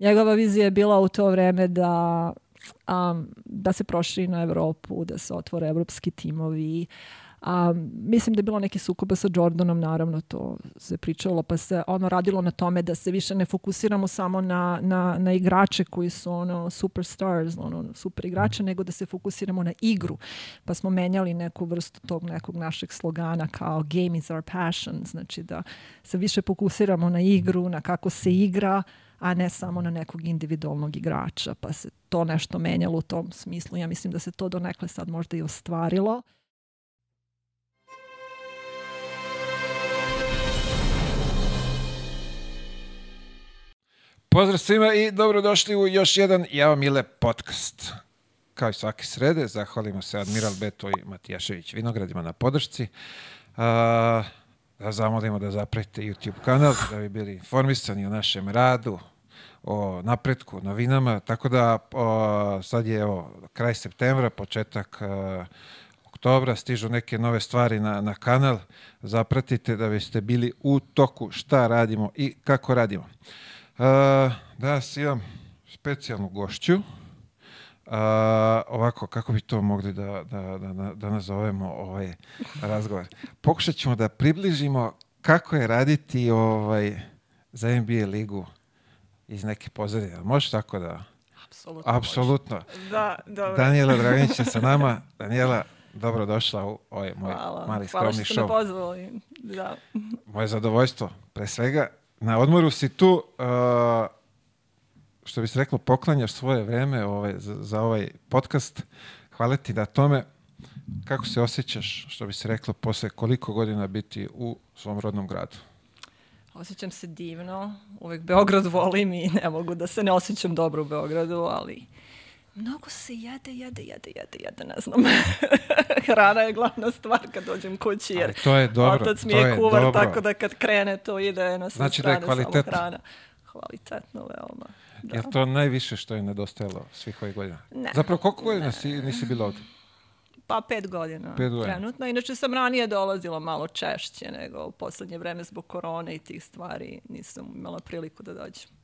Njegova vizija je bila u to vreme da um, da se proširi na Evropu, da se otvore evropski timovi. Um, mislim da je bilo neki sukoba sa Jordanom, naravno to se pričalo, pa se ono radilo na tome da se više ne fokusiramo samo na, na, na igrače koji su ono superstars, ono super igrače, nego da se fokusiramo na igru. Pa smo menjali neku vrstu tog nekog našeg slogana kao game is our passion, znači da se više fokusiramo na igru, na kako se igra, a ne samo na nekog individualnog igrača, pa se to nešto menjalo u tom smislu. Ja mislim da se to donekle sad možda i ostvarilo. Pozdrav svima i dobrodošli u još jedan Java Mile podcast. Kao i svake srede, zahvalimo se Admiral Beto i Matijašević Vinogradima na podršci. Uh, da zamolimo da zapretite YouTube kanal da bi bili informisani o našem radu, o napretku, novinama, tako da o, sad je evo, kraj septembra, početak o, oktobra, stižu neke nove stvari na, na kanal, zapratite da biste bili u toku šta radimo i kako radimo. Da danas imam specijalnu gošću, A, ovako, kako bi to mogli da, da, da, da nazovemo ovaj razgovor? Pokušat ćemo da približimo kako je raditi ovaj, za NBA ligu iz neke pozadine. Može tako da... Apsolutno. Apsolutno. Da, dobro. Daniela Draginić je sa nama. Daniela, dobro došla u ovaj moj Hvala. mali Hvala skromni što ste me show. pozvali. Da. Moje zadovoljstvo. Pre svega, na odmoru si tu, uh, što bi se reklo, poklanjaš svoje vreme ovaj, za, za ovaj podcast. Hvala ti na tome. Kako se osjećaš, što bi se reklo, posle koliko godina biti u svom rodnom gradu? Osjećam se divno. Uvek Beograd volim i ne mogu da se ne osjećam dobro u Beogradu, ali mnogo se jede, jede, jede, jede, jede, ne znam. Hrana je glavna stvar kad dođem kući, jer Ali to je dobro, otac mi je je kuvar, dobro. tako da kad krene to ide na sve Znači da je strane, samo kvalitetno. hrana. Kvalitetno, veoma. Da. Je to najviše što je nedostajalo svih ovih godina? Ne. Zapravo, koliko godina si, nisi bila ovde? Pa pet godina, Pet godina. trenutno. Inače sam ranije dolazila malo češće nego u poslednje vreme zbog korone i tih stvari nisam imala priliku da dođem.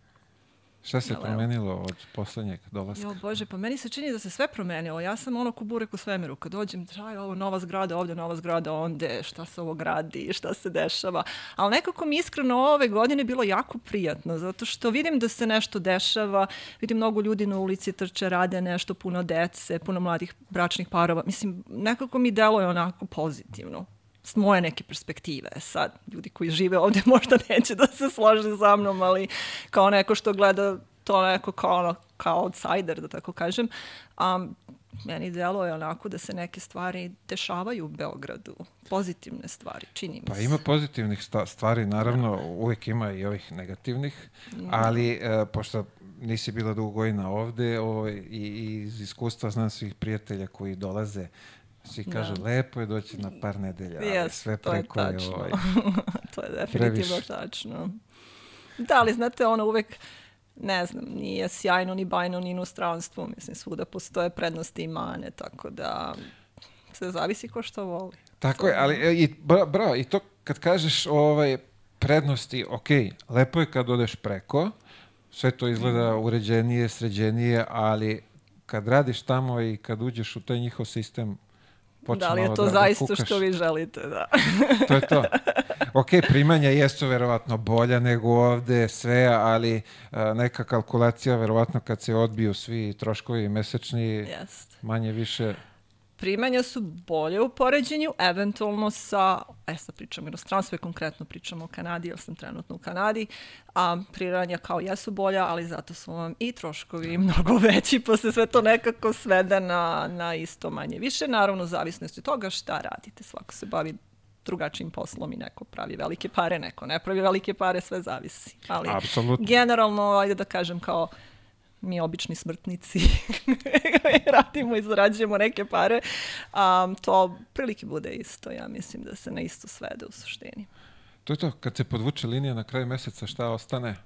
Šta se promenilo od poslednjeg dolaska? Jo, Bože, pa meni se čini da se sve promenilo. Ja sam ono ko burek u svemiru. Kad dođem, traj, ovo nova zgrada ovde, nova zgrada onde, šta se ovo gradi, šta se dešava. Ali nekako mi iskreno ove godine bilo jako prijatno, zato što vidim da se nešto dešava, vidim mnogo ljudi na ulici trče, rade nešto, puno dece, puno mladih bračnih parova. Mislim, nekako mi deluje onako pozitivno s moje neke perspektive. Sad, ljudi koji žive ovde možda neće da se slože sa mnom, ali kao neko što gleda to neko kao, ono, kao outsider, da tako kažem, um, meni deluje onako da se neke stvari dešavaju u Beogradu. Pozitivne stvari, čini mi Pa se. ima pozitivnih stvari, naravno, uvek ima i ovih negativnih, ali e, pošto nisi bila dugo godina ovde ovaj, i, i iz iskustva znam svih prijatelja koji dolaze, svi kažu lepo je doći na par nedelja, ali Jes, sve je preko je, ovaj, to je definitivno previše. tačno. Da, ali znate, ono uvek, ne znam, nije sjajno ni bajno ni inostranstvo. Mislim, svuda postoje prednosti i mane, tako da se zavisi ko što voli. Tako je, ali e, i, bra, bravo, i to kad kažeš ovaj, prednosti, ok, lepo je kad odeš preko, sve to izgleda uređenije, sređenije, ali kad radiš tamo i kad uđeš u taj njihov sistem, da li je to da, zaista da što vi želite, da. To je to. Ok, primanja jesu verovatno bolja nego ovde, sve, ali a, neka kalkulacija, verovatno kad se odbiju svi troškovi mesečni, Jeste. manje više, Primanja su bolje u poređenju, eventualno sa, e sad pričamo inostranstvo i konkretno pričamo o Kanadi, jer sam trenutno u Kanadi, a priranja kao jesu bolja, ali zato su vam i troškovi mnogo veći, pa se sve to nekako svede na, na isto manje više. Naravno, zavisnosti od toga šta radite, svako se bavi drugačijim poslom i neko pravi velike pare, neko ne pravi velike pare, sve zavisi. Ali Apsolutno. generalno, ajde da kažem kao mi obični smrtnici radimo i zarađujemo neke pare, um, to prilike bude isto, ja mislim da se na isto svede u suštini. To je to, kad se podvuče linija na kraju meseca, šta ostane?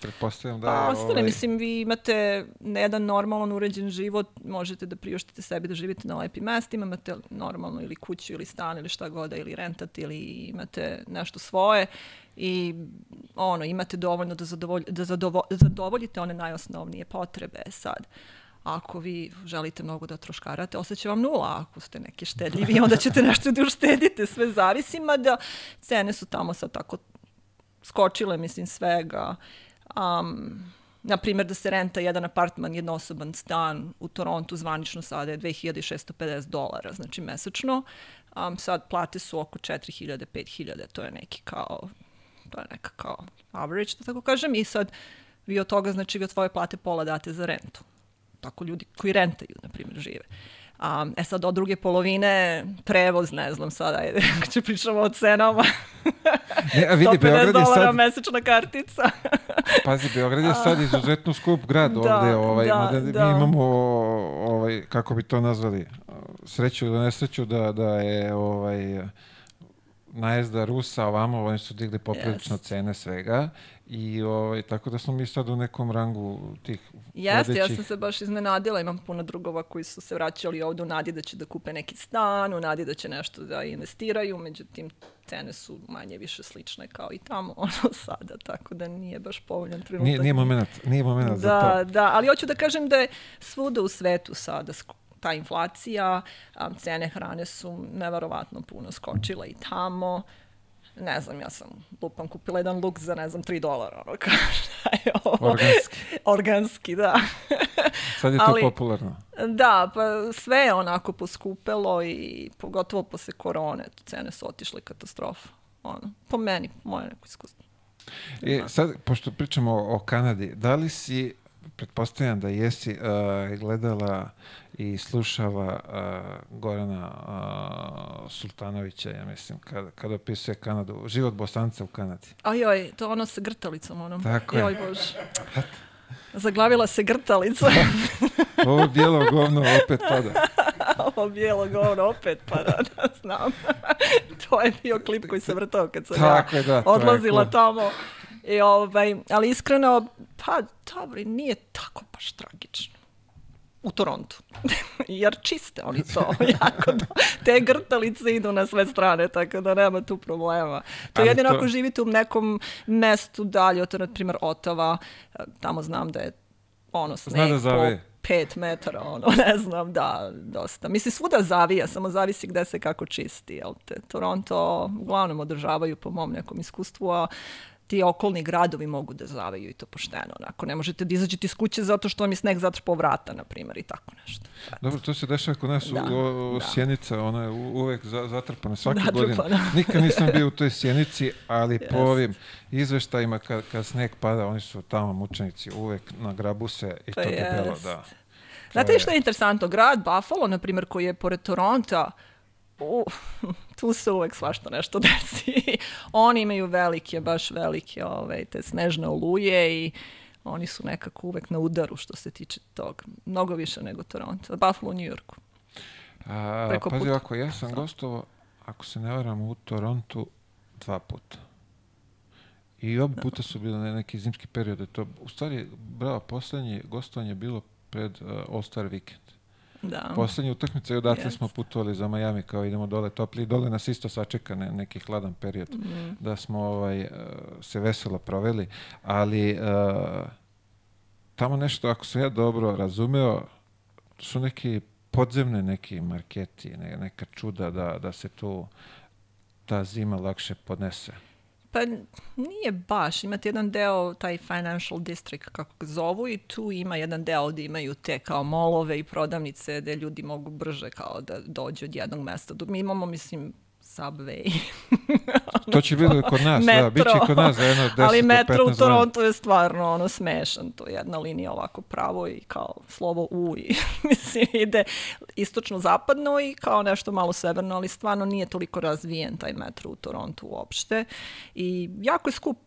Pretpostavljam da Pa ostane, ovaj, mislim, vi imate jedan normalan uređen život, možete da priuštite sebi da živite na lepim mestima, imate normalno ili kuću ili stan ili šta god, ili rentate ili imate nešto svoje i ono, imate dovoljno da, zadovolj, da zadovo, zadovoljite one najosnovnije potrebe sad. Ako vi želite mnogo da troškarate, osjeća vam nula. Ako ste neki štedljivi, onda ćete nešto da uštedite. Sve zavisi, mada cene su tamo sad tako skočile, mislim, svega. Um, na primjer da se renta jedan apartman, jednosoban stan u Torontu zvanično sada je 2650 dolara, znači mesečno. Um, sad plate su oko 4000, 5000, to je neki kao, to je neka kao average, da tako kažem, i sad vi od toga, znači vi od svoje plate pola date za rentu. Tako ljudi koji rentaju, na primjer, žive. Um, e sad, od druge polovine, prevoz, ne znam sada, ajde, ako ću pričamo o cenama. Ne, a vidi, 150 Beograd je dolara sad, mesečna kartica. pazi, Beograd je sad izuzetno skup grad Da, ovde, ovaj, da, mada da. mi imamo, ovaj, kako bi to nazvali, sreću ili nesreću da, da je ovaj, najezda Rusa ovamo, oni su digli poprilično Jest. cene svega i ovaj, tako da smo mi sad u nekom rangu tih Jeste, ja vodećih- sam se baš iznenadila, imam puno drugova koji su se vraćali ovde u nadi da će da kupe neki stan, u nadi da će nešto da investiraju, međutim cene su manje više slične kao i tamo ono sada, tako da nije baš povoljan trenutak. Nije, nije moment, nije moment za Da, to. da, ali hoću da kažem da je svuda u svetu sada ta inflacija, a, cene hrane su neverovatno puno skočile i tamo. Ne znam, ja sam lupam kupila jedan luk za, ne znam, 3 dolara. Ono, kao, šta je ovo? Organski. Organski, da. Sad je to Ali- popularno. Da, pa sve je onako poskupelo i pogotovo posle korone, cene su otišle katastrofa. Ono, po meni, moje neko iskustvo. I sad, pošto pričamo o, o Kanadi, da li si, pretpostavljam da jesi uh, gledala i slušala uh, Gorana uh, Sultanovića, ja mislim, kada, kada opisuje Kanadu, život bosanca u Kanadi. Ajoj, to ono sa grtalicom, onom. Tako je. Joj, Bože. Zaglavila se grtalica. Ovo bijelo govno opet pada. Ovo bijelo govno opet pada, da znam. to je bio klip koji se vrtao kad sam Tako ja da, odlazila tamo. I ovaj, ali iskreno, pa dobro, nije tako baš tragično. U Torontu. Jer čiste oni to jako. do- Te grtalice idu na sve strane, tako da nema tu problema. To Ali jedino to- ako živite u nekom mestu dalje, od, na primjer, Otava, tamo znam da je ono sneg da po pet metara, ono, ne znam, da, dosta. Mislim, svuda zavija, samo zavisi gde se kako čisti, jel te? Toronto uglavnom održavaju po mom nekom iskustvu, a ti okolni gradovi mogu da zaviju i to pošteno. Onako, ne možete da izađete iz kuće zato što vam je sneg zatrpao vrata, na primjer, i tako nešto. Dobro, to se dešava kod nas Da, u, u da. Sjenica, ona je uvek za, zatrpana svake Zatrpana. godine. Nikad nisam bio u toj Sjenici, ali po Jest. ovim izveštajima kad, kad sneg pada, oni su tamo mučenici uvek na grabu se i Pa to debelo, jest. da. Znate što je interesantno? Grad Buffalo, na primjer, koji je pored Toronta, u, tu se uvek svašta nešto desi. Oni imaju velike, baš velike ove, te snežne oluje i oni su nekako uvek na udaru što se tiče toga. Mnogo više nego Toronto. Buffalo u New Yorku. A, Preko pazi puta. ovako, ja sam gostovao, ako se ne varam, u Torontu dva puta. I oba puta su bile ne- neki zimski period. To, u stvari, bravo, poslednje gostovanje je bilo pred uh, All-Star Weekend. Da. Poslednja utakmica i odatle Jest. smo putovali za Miami, kao idemo dole topli. Dole nas isto sačeka ne, neki hladan period. Mhm. Da smo ovaj, uh, se veselo proveli. Ali uh, tamo nešto, ako sam ja dobro razumeo, su neki podzemne neki marketi, ne, neka čuda da, da se tu ta zima lakše podnese. Pa nije baš. Imate jedan deo, taj financial district, kako ga zovu, i tu ima jedan deo gde imaju te kao molove i prodavnice gde ljudi mogu brže kao da dođu od jednog mesta. Mi imamo, mislim, subway. To će biti kod nas, da, bit će kod nas za jedno 10 Ali metro 15 u. Torontu je stvarno ono smešan. To je jedna linija ovako pravo i kao slovo U i mislim ide istočno-zapadno i kao nešto malo severno, ali stvarno nije toliko razvijen taj metro u Torontu uopšte. I jako je skup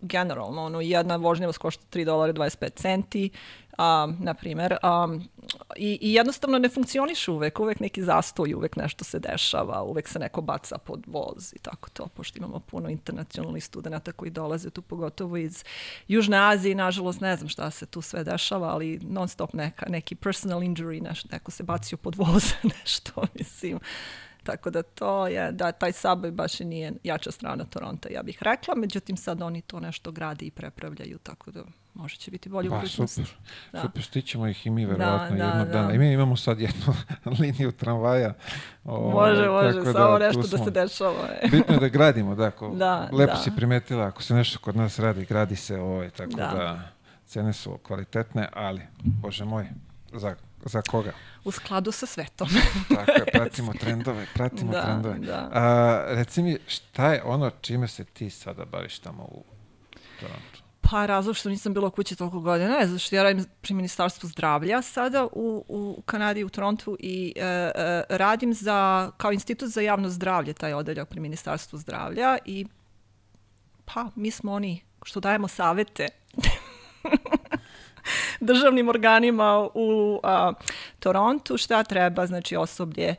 generalno, ono, jedna vožnja vas košta 3 dolara 25 centi, um, na primer, um, i, i jednostavno ne funkcioniše uvek, uvek neki zastoj, uvek nešto se dešava, uvek se neko baca pod voz i tako to, pošto imamo puno internacionalnih studenta koji dolaze tu, pogotovo iz Južne Azije, nažalost ne znam šta se tu sve dešava, ali non stop neka, neki personal injury, nešto, neko se bacio pod voz, nešto, mislim, Tako da to je, da taj Subway baš i nije jača strana Toronto, ja bih rekla. Međutim, sad oni to nešto gradi i prepravljaju, tako da možda će biti bolje u budućnosti. super. Da. Super, stićemo ih i mi verovatno da, jednog da. dana. I mi imamo sad jednu liniju tramvaja. ovaj, Može, može, samo tu nešto da smo. se dešava. e. Bitno je da gradimo, da, ako, Da, lepo da. si primetila, ako se nešto kod nas radi, gradi se ovaj, tako da. Da. cene su kvalitetne, ali, bože moj, za, za koga? U skladu sa svetom. Tako je, pratimo trendove, pratimo Da, trendove. da. A, reci mi, šta je ono čime se ti sada baviš tamo u Torontu? Pa razlog što nisam bila kući toliko godina je što ja radim pri Ministarstvu zdravlja sada u, u Kanadi, u Torontu i e, e, radim za, kao institut za javno zdravlje, taj odeljak pri Ministarstvu zdravlja i pa mi smo oni što dajemo savete državnim organima u a, Torontu šta treba, znači osoblje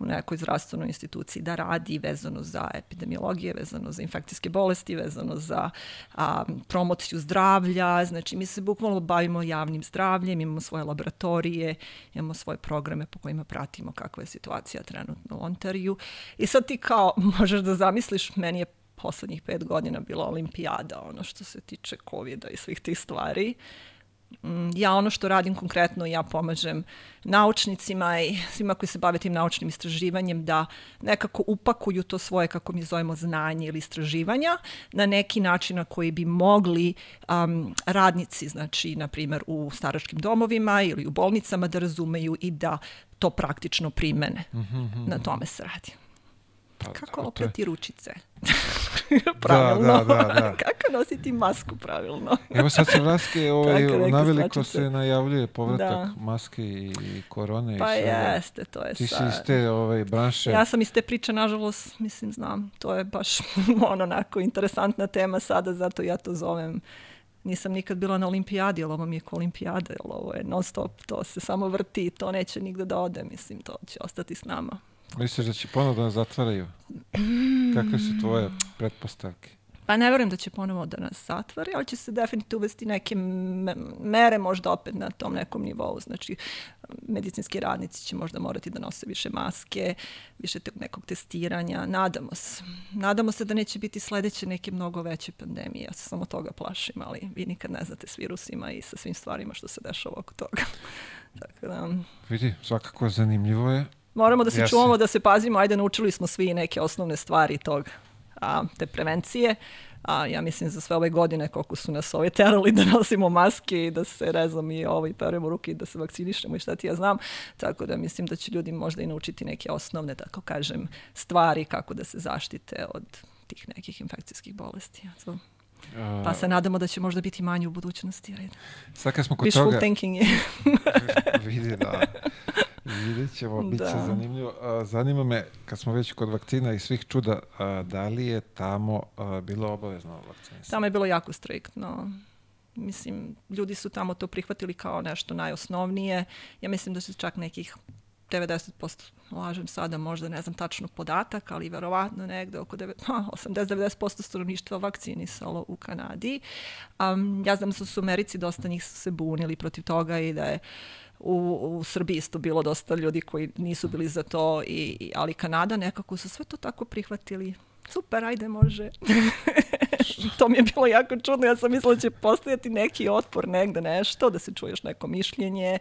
u nekoj zdravstvenoj instituciji da radi vezano za epidemiologije, vezano za infekcijske bolesti, vezano za a, promociju zdravlja. Znači, mi se bukvalno bavimo javnim zdravljem, imamo svoje laboratorije, imamo svoje programe po kojima pratimo kakva je situacija trenutno u Ontariju. I sad ti kao možeš da zamisliš, meni je poslednjih pet godina bila olimpijada, ono što se tiče covid i svih tih stvari. Ja ono što radim konkretno, ja pomažem naučnicima i svima koji se bave tim naučnim istraživanjem da nekako upakuju to svoje, kako mi zovemo, znanje ili istraživanja na neki način na koji bi mogli um, radnici, znači, na primjer, u staračkim domovima ili u bolnicama da razumeju i da to praktično primene. Na tome se radi. Pa, Kako to je- ručice? pravilno. da, da, da. Kako nositi masku pravilno? Evo sad se Vraske, ovaj, naveliko se najavljuje povratak Da. maske i korone Pa i jeste, to je Ti si sad. iz te ovaj, branše. Ja sam iz te priče, nažalost, mislim, znam, to je baš ono onako interesantna tema sada, zato ja to zovem Nisam nikad bila na olimpijadi, ali ovo mi je ko olimpijada, jer ovo je non stop, to se samo vrti, to neće nigde da ode, mislim, to će ostati s nama. Misliš da će ponovno da nas zatvaraju? Kakve su tvoje pretpostavke? Pa ne verujem da će ponovo da nas zatvori, ali će se definitivno uvesti neke me- mere možda opet na tom nekom nivou. Znači, medicinski radnici će možda morati da nose više maske, više te- nekog testiranja. Nadamo se. Nadamo se da neće biti sledeće neke mnogo veće pandemije. Ja se samo toga plašim, ali vi nikad ne znate s virusima i sa svim stvarima što se dešava oko toga. Tako da, Vidi, svakako zanimljivo je. Moramo da se Jeste. čuvamo, da se pazimo. Ajde, naučili smo svi neke osnovne stvari tog, a, te prevencije. A ja mislim za sve ove godine koliko su nas ove terali da nosimo maske i da se rezom i ovo i peremo ruke i da se vakcinišemo i šta ti ja znam. Tako da mislim da će ljudi možda i naučiti neke osnovne, tako kažem, stvari kako da se zaštite od tih nekih infekcijskih bolesti. To. A, Pa se nadamo da će možda biti manje u budućnosti. Sad kad smo kod wishful toga, thinking je. vidi da, vidjet ćemo, bit će Da. zanimljivo. Zanima me, kad smo već kod vakcina i svih čuda, da li je tamo bilo obavezno vakcinisanje? Tamo je bilo jako striktno. Mislim, ljudi su tamo to prihvatili kao nešto najosnovnije. Ja mislim da se čak nekih 90%, lažem sada, možda ne znam tačno podatak, ali verovatno negde oko devet- ha, 80-90% stanovništva vakcinisalo u Kanadi. Um, ja znam da su u Americi dosta njih su se bunili protiv toga i da je u, u Srbiji isto bilo dosta ljudi koji nisu bili za to, i, i- ali Kanada nekako su sve to tako prihvatili. Super, ajde, može. to mi je bilo jako čudno. Ja sam mislila da će postojati neki otpor negde nešto, da se čuješ neko mišljenje,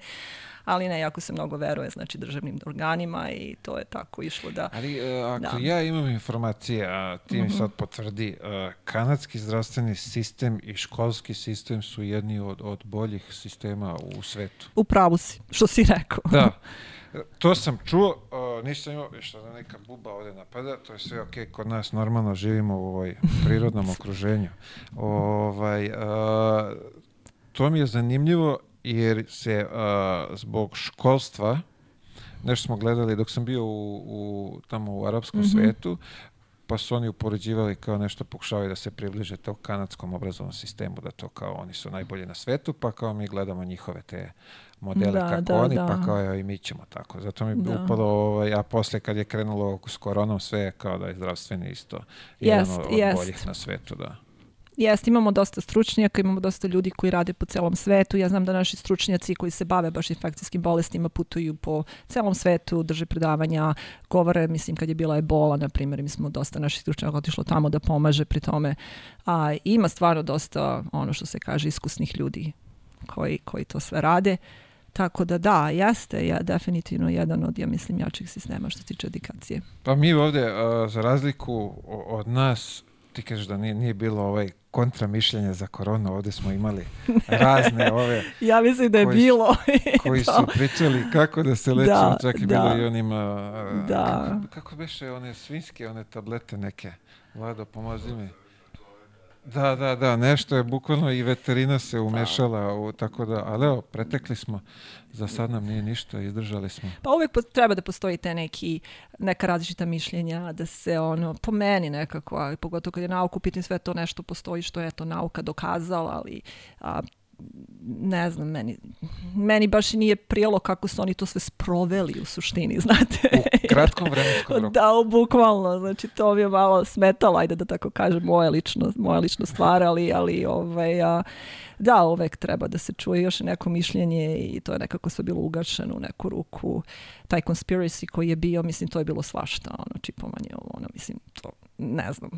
ali ne, jako se mnogo veruje znači državnim organima i to je tako išlo da... Ali e, ako Da. Ja imam informacije, a ti mi sad potvrdi, e, kanadski zdravstveni sistem i školski sistem su jedni od, od boljih sistema u svetu. U pravu si, što si rekao. Da. To sam čuo, uh, nisam imao, što da neka buba ovde napada, to je sve okej, kod nas normalno živimo u ovoj prirodnom okruženju. Ovaj, uh, to mi je zanimljivo jer se uh, zbog školstva, nešto smo gledali dok sam bio u, u, tamo u arapskom svetu, pa su oni upoređivali kao nešto pokušavaju da se približe to kanadskom obrazovnom sistemu, da to kao oni su najbolji na svetu, pa kao mi gledamo njihove te modele Da, kako da, oni, da. pa kao i mi ćemo tako. Zato mi Da. upalo, ovaj, a posle kad je krenulo s koronom sve je kao da je zdravstveni isto jedan Jest, od, od jest. boljih na svetu, da. Jeste, imamo dosta stručnjaka, imamo dosta ljudi koji rade po celom svetu. Ja znam da naši stručnjaci koji se bave baš infekcijskim bolestima putuju po celom svetu, drže predavanja, govore, mislim, kad je bila ebola, na primjer, mi smo dosta naših stručnjaka otišlo tamo da pomaže pri tome. A ima stvarno dosta, ono što se kaže, iskusnih ljudi koji, koji to sve rade. Tako da da, jeste ja, definitivno jedan od, ja mislim, jačih sistema što se tiče edukacije. Pa mi ovde, uh, za razliku od nas, ti kažeš da nije, nije bilo ovaj kontra mišljenja za koronu, ovde smo imali razne ove... ja mislim da je koji bilo. koji su pričali kako da se lečimo, da, čak i da, bilo i onima... Da. Kako, kako beše one svinske, one tablete neke? Vlado, pomozi mi. Da, da, da, nešto je bukvalno i veterina se umešala, u, tako da, ali evo, pretekli smo, za sad nam nije ništa, izdržali smo. Pa uvijek treba da postoji te neki, neka različita mišljenja, da se ono, po meni nekako, a pogotovo kad je nauku pitan sve to nešto postoji što je to nauka dokazala, ali a, ne znam, meni, meni baš i nije prijelo kako su oni to sve sproveli u suštini, znate. U kratkom vremenskom roku. Da, bukvalno, znači to mi je malo smetalo, ajde da tako kažem, moja lično, moja lična stvar, ali, ali ovaj, a, da, uvek treba da se čuje još neko mišljenje i to je nekako sve bilo ugašeno u neku ruku. Taj conspiracy koji je bio, mislim, to je bilo svašta, ono, čipovanje, ono, mislim, to ne znam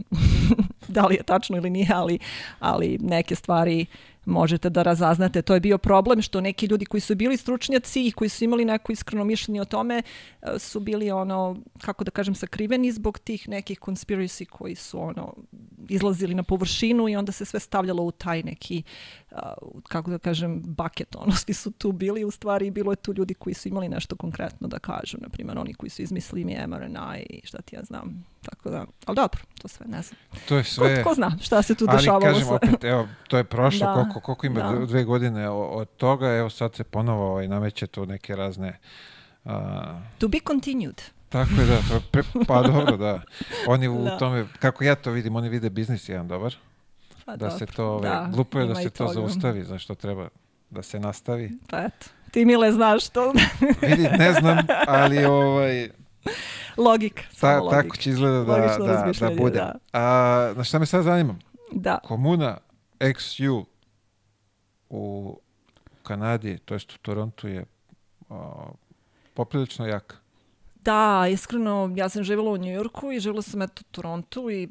da li je tačno ili nije, ali, ali neke stvari možete da razaznate. To je bio problem što neki ljudi koji su bili stručnjaci i koji su imali neko iskreno mišljenje o tome e, su bili ono, kako da kažem, sakriveni zbog tih nekih conspiracy koji su ono izlazili na površinu i onda se sve stavljalo u taj neki, uh, kako da kažem, bucket. Ono, svi su tu bili u stvari i bilo je tu ljudi koji su imali nešto konkretno da kažu. Na primjer, oni koji su izmislili mi mRNA i šta ti ja znam. Tako da, ali dobro, to sve ne znam. To je sve... Ko, ko zna šta se tu dešavalo Ali kažem sve. opet, evo, to je prošlo, da, koliko, koliko ima da. dve godine od toga, evo sad se ponovo ovaj, nameće tu neke razne... Uh, to be continued. Tako je, da. To, pre, pa dobro, da. Oni u da. tome, kako ja to vidim, oni vide biznis jedan dobar. Pa da dobro. se to, ovaj, da, glupo je da se to zaustavi, znaš što treba da se nastavi. Pa eto, ti Mile znaš to. Vidi, ne znam, ali ovaj... Logika, ta, logika. Tako će izgleda da, da, da bude. Da. A, na šta me sad zanima? Da. Komuna XU u Kanadi, to jest u Torontu je a, poprilično jaka. Da, iskreno, ja sam živjela u Njujorku i živjela sam eto u Torontu i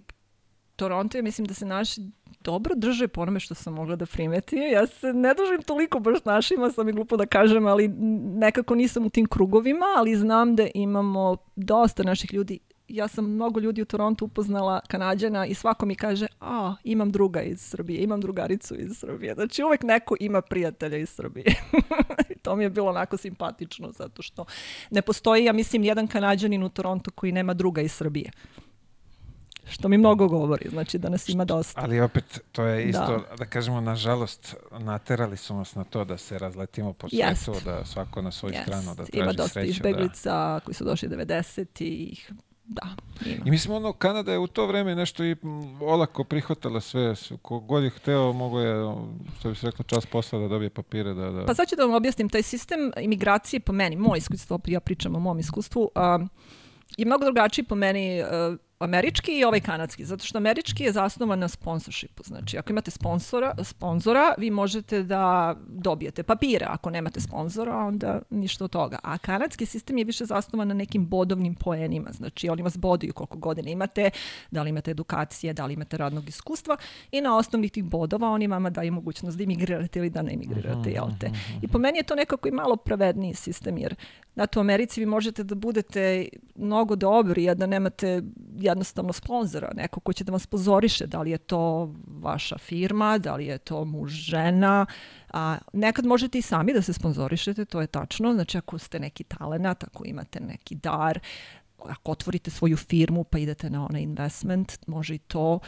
Toronto je, mislim da se naši dobro drže po onome što sam mogla da primeti. Ja se ne držim toliko baš našima, sam mi glupo da kažem, ali nekako nisam u tim krugovima, ali znam da imamo dosta naših ljudi ja sam mnogo ljudi u Torontu upoznala kanadjana i svako mi kaže, a, imam druga iz Srbije, imam drugaricu iz Srbije. Znači uvek neko ima prijatelja iz Srbije. to mi je bilo onako simpatično, zato što ne postoji, ja mislim, jedan kanadjanin u Torontu koji nema druga iz Srbije što mi mnogo govori, znači da nas ima dosta. Ali opet, to je isto, da, da kažemo, nažalost, naterali su nas na to da se razletimo po svijetu, da svako na svoju Jest. stranu da traži sreću. Ima dosta sreću, izbeglica da. koji su došli 90-ih, da. Ima. I mislim, ono, Kanada je u to vreme nešto i olako prihvatala sve. Kogod je hteo, mogo je, što bi se rekla, čas posla da dobije papire. Da, da... Pa sad ću da vam objasnim, taj sistem imigracije po meni, moj iskustvo, ja pričam o mom iskustvu, uh, je mnogo drugačiji po meni uh, američki i ovaj kanadski, zato što američki je zasnovan na sponsorshipu. Znači, ako imate sponsora, sponzora, vi možete da dobijete papire. Ako nemate sponzora, onda ništa od toga. A kanadski sistem je više zasnovan na nekim bodovnim poenima. Znači, oni vas boduju koliko godina imate, da li imate edukacije, da li imate radnog iskustva i na osnovnih tih bodova oni vama daju mogućnost da imigrirate ili da ne imigrirate, jel te? I po meni je to nekako i malo pravedniji sistem, jer Znate, u Americi vi možete da budete mnogo dobri, a da nemate jednostavno sponzora, neko ko će da vas pozoriše, da li je to vaša firma, da li je to muž, žena, a nekad možete i sami da se sponzorišete, to je tačno, znači ako ste neki talenat, ako imate neki dar, ako otvorite svoju firmu pa idete na onaj investment, može i to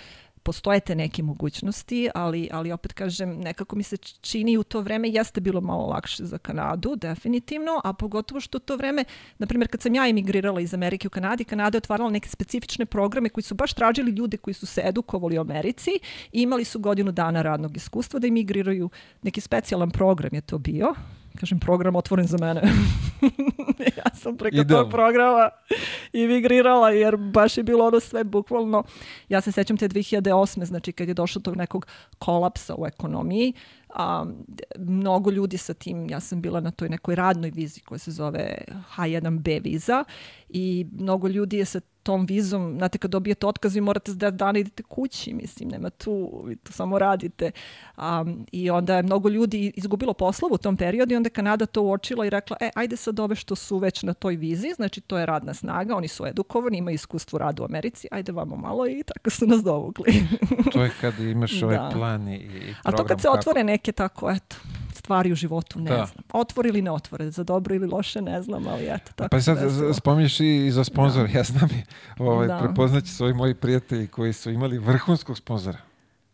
postoje te neke mogućnosti, ali, ali opet kažem, nekako mi se čini u to vreme jeste bilo malo lakše za Kanadu, definitivno, a pogotovo što to vreme, na primjer, kad sam ja emigrirala iz Amerike u Kanadi, Kanada je otvarala neke specifične programe koji su baš tražili ljude koji su se edukovali u Americi i imali su godinu dana radnog iskustva da emigriraju, neki specijalan program je to bio, kažem, program otvoren za mene. ja sam preko Idealno. tog programa imigrirala jer baš je bilo ono sve bukvalno. Ja se sećam te 2008. znači kad je došlo do tog nekog kolapsa u ekonomiji, a, mnogo ljudi sa tim, ja sam bila na toj nekoj radnoj vizi koja se zove H1B viza i mnogo ljudi je sa tom vizom, znate kad dobijete otkaz vi morate 10 dana idete kući, mislim, nema tu, vi tu samo radite. Um, I onda je mnogo ljudi izgubilo poslovu u tom periodu i onda je Kanada to uočila i rekla, e, ajde sad ove što su već na toj vizi, znači to je radna snaga, oni su edukovani, imaju iskustvo rada u Americi, ajde vamo malo i tako su nas dovukli. To je kad imaš ovaj Da. plan i, i program. A to kad se kako- otvore neke tako, eto, stvari u životu, ne Da. znam. Otvore ili ne otvore, za dobro ili loše, ne znam, ali eto, tako Pa sad desilo. spominješ i za sponzora. Ja znam ovaj, Da. prepoznaći su ovi moji prijatelji koji su imali vrhunskog sponzora.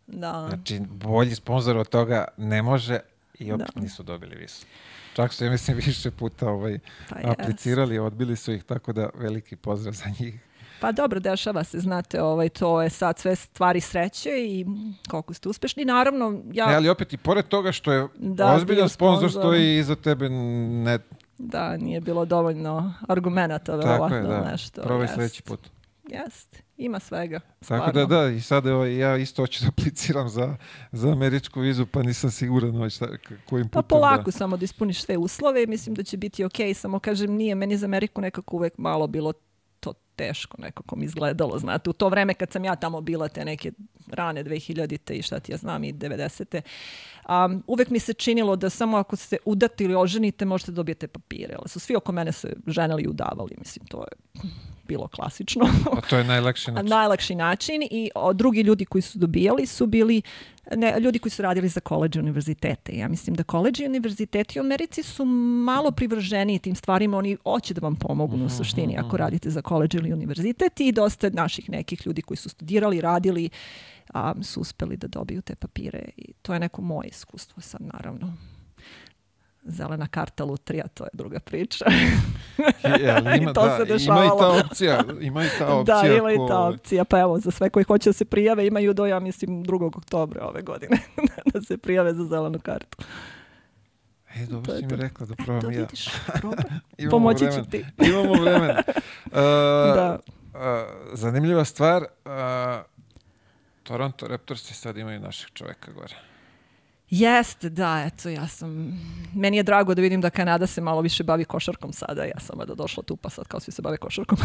Da. Znači, bolji sponzor od toga ne može i opet Da. nisu dobili visu. Čak su, ja mislim, više puta ovaj, Pa aplicirali, odbili su ih, tako da veliki pozdrav za njih. Pa dobro, dešava se, znate, ovaj, to je sad sve stvari sreće i koliko ste uspešni. Naravno, ja, E, ali opet i pored toga što je Da, ozbiljan sponzor. stoji iza tebe ne... da, nije bilo dovoljno argumenta, Tako verovatno, je, da. nešto. Probaj jest. sledeći put. Jest, ima svega. Tako da da, i sad evo, ja isto hoću da apliciram za, za američku vizu, pa nisam siguran ovaj šta, kojim Pa putem polako da... samo da ispuniš sve uslove mislim da će biti ok, samo kažem nije meni za Ameriku nekako uvek malo bilo teško nekako mi izgledalo, znate, u to vreme kad sam ja tamo bila te neke rane 2000-te i šta ti ja znam i 90-te, um, uvek mi se činilo da samo ako se udate ili oženite možete da dobijete papire, ali su svi oko mene se ženili i udavali, mislim, to je bilo klasično. Pa to je najlakši A način. najlakši način i o, drugi ljudi koji su dobijali su bili ne, ljudi koji su radili za koleđe univerzitete. Ja mislim da koleđi i univerziteti u Americi su malo privrženiji tim stvarima, oni hoće da vam pomognu u suštini ako radite za koleđe ili univerzitet i dosta naših nekih ljudi koji su studirali, radili, a, su uspeli da dobiju te papire i to je neko moje iskustvo sad naravno. Zelena karta lutrija, to je druga priča. Je, ali I ima, to da, se ima i dešavalo. ta opcija. Ima i ta opcija. da, ima i ta ko- opcija. Pa evo, za sve koji hoće da se prijave, imaju do, ja mislim, 2. oktobra ove godine da se prijave za zelenu kartu. E, dobro To si mi to. rekla da probam To i ja. vidiš, probaj. Imamo Pomoći vremen. ću ti. Imamo vremena. Uh, Da. uh, zanimljiva stvar. Uh, Toronto Raptorsi sad imaju našeg čoveka gore. Jeste, da, eto, ja sam... Meni je drago da vidim da Kanada se malo više bavi košarkom sada. Ja sam da došla tu, pa sad kao svi se bave košarkom.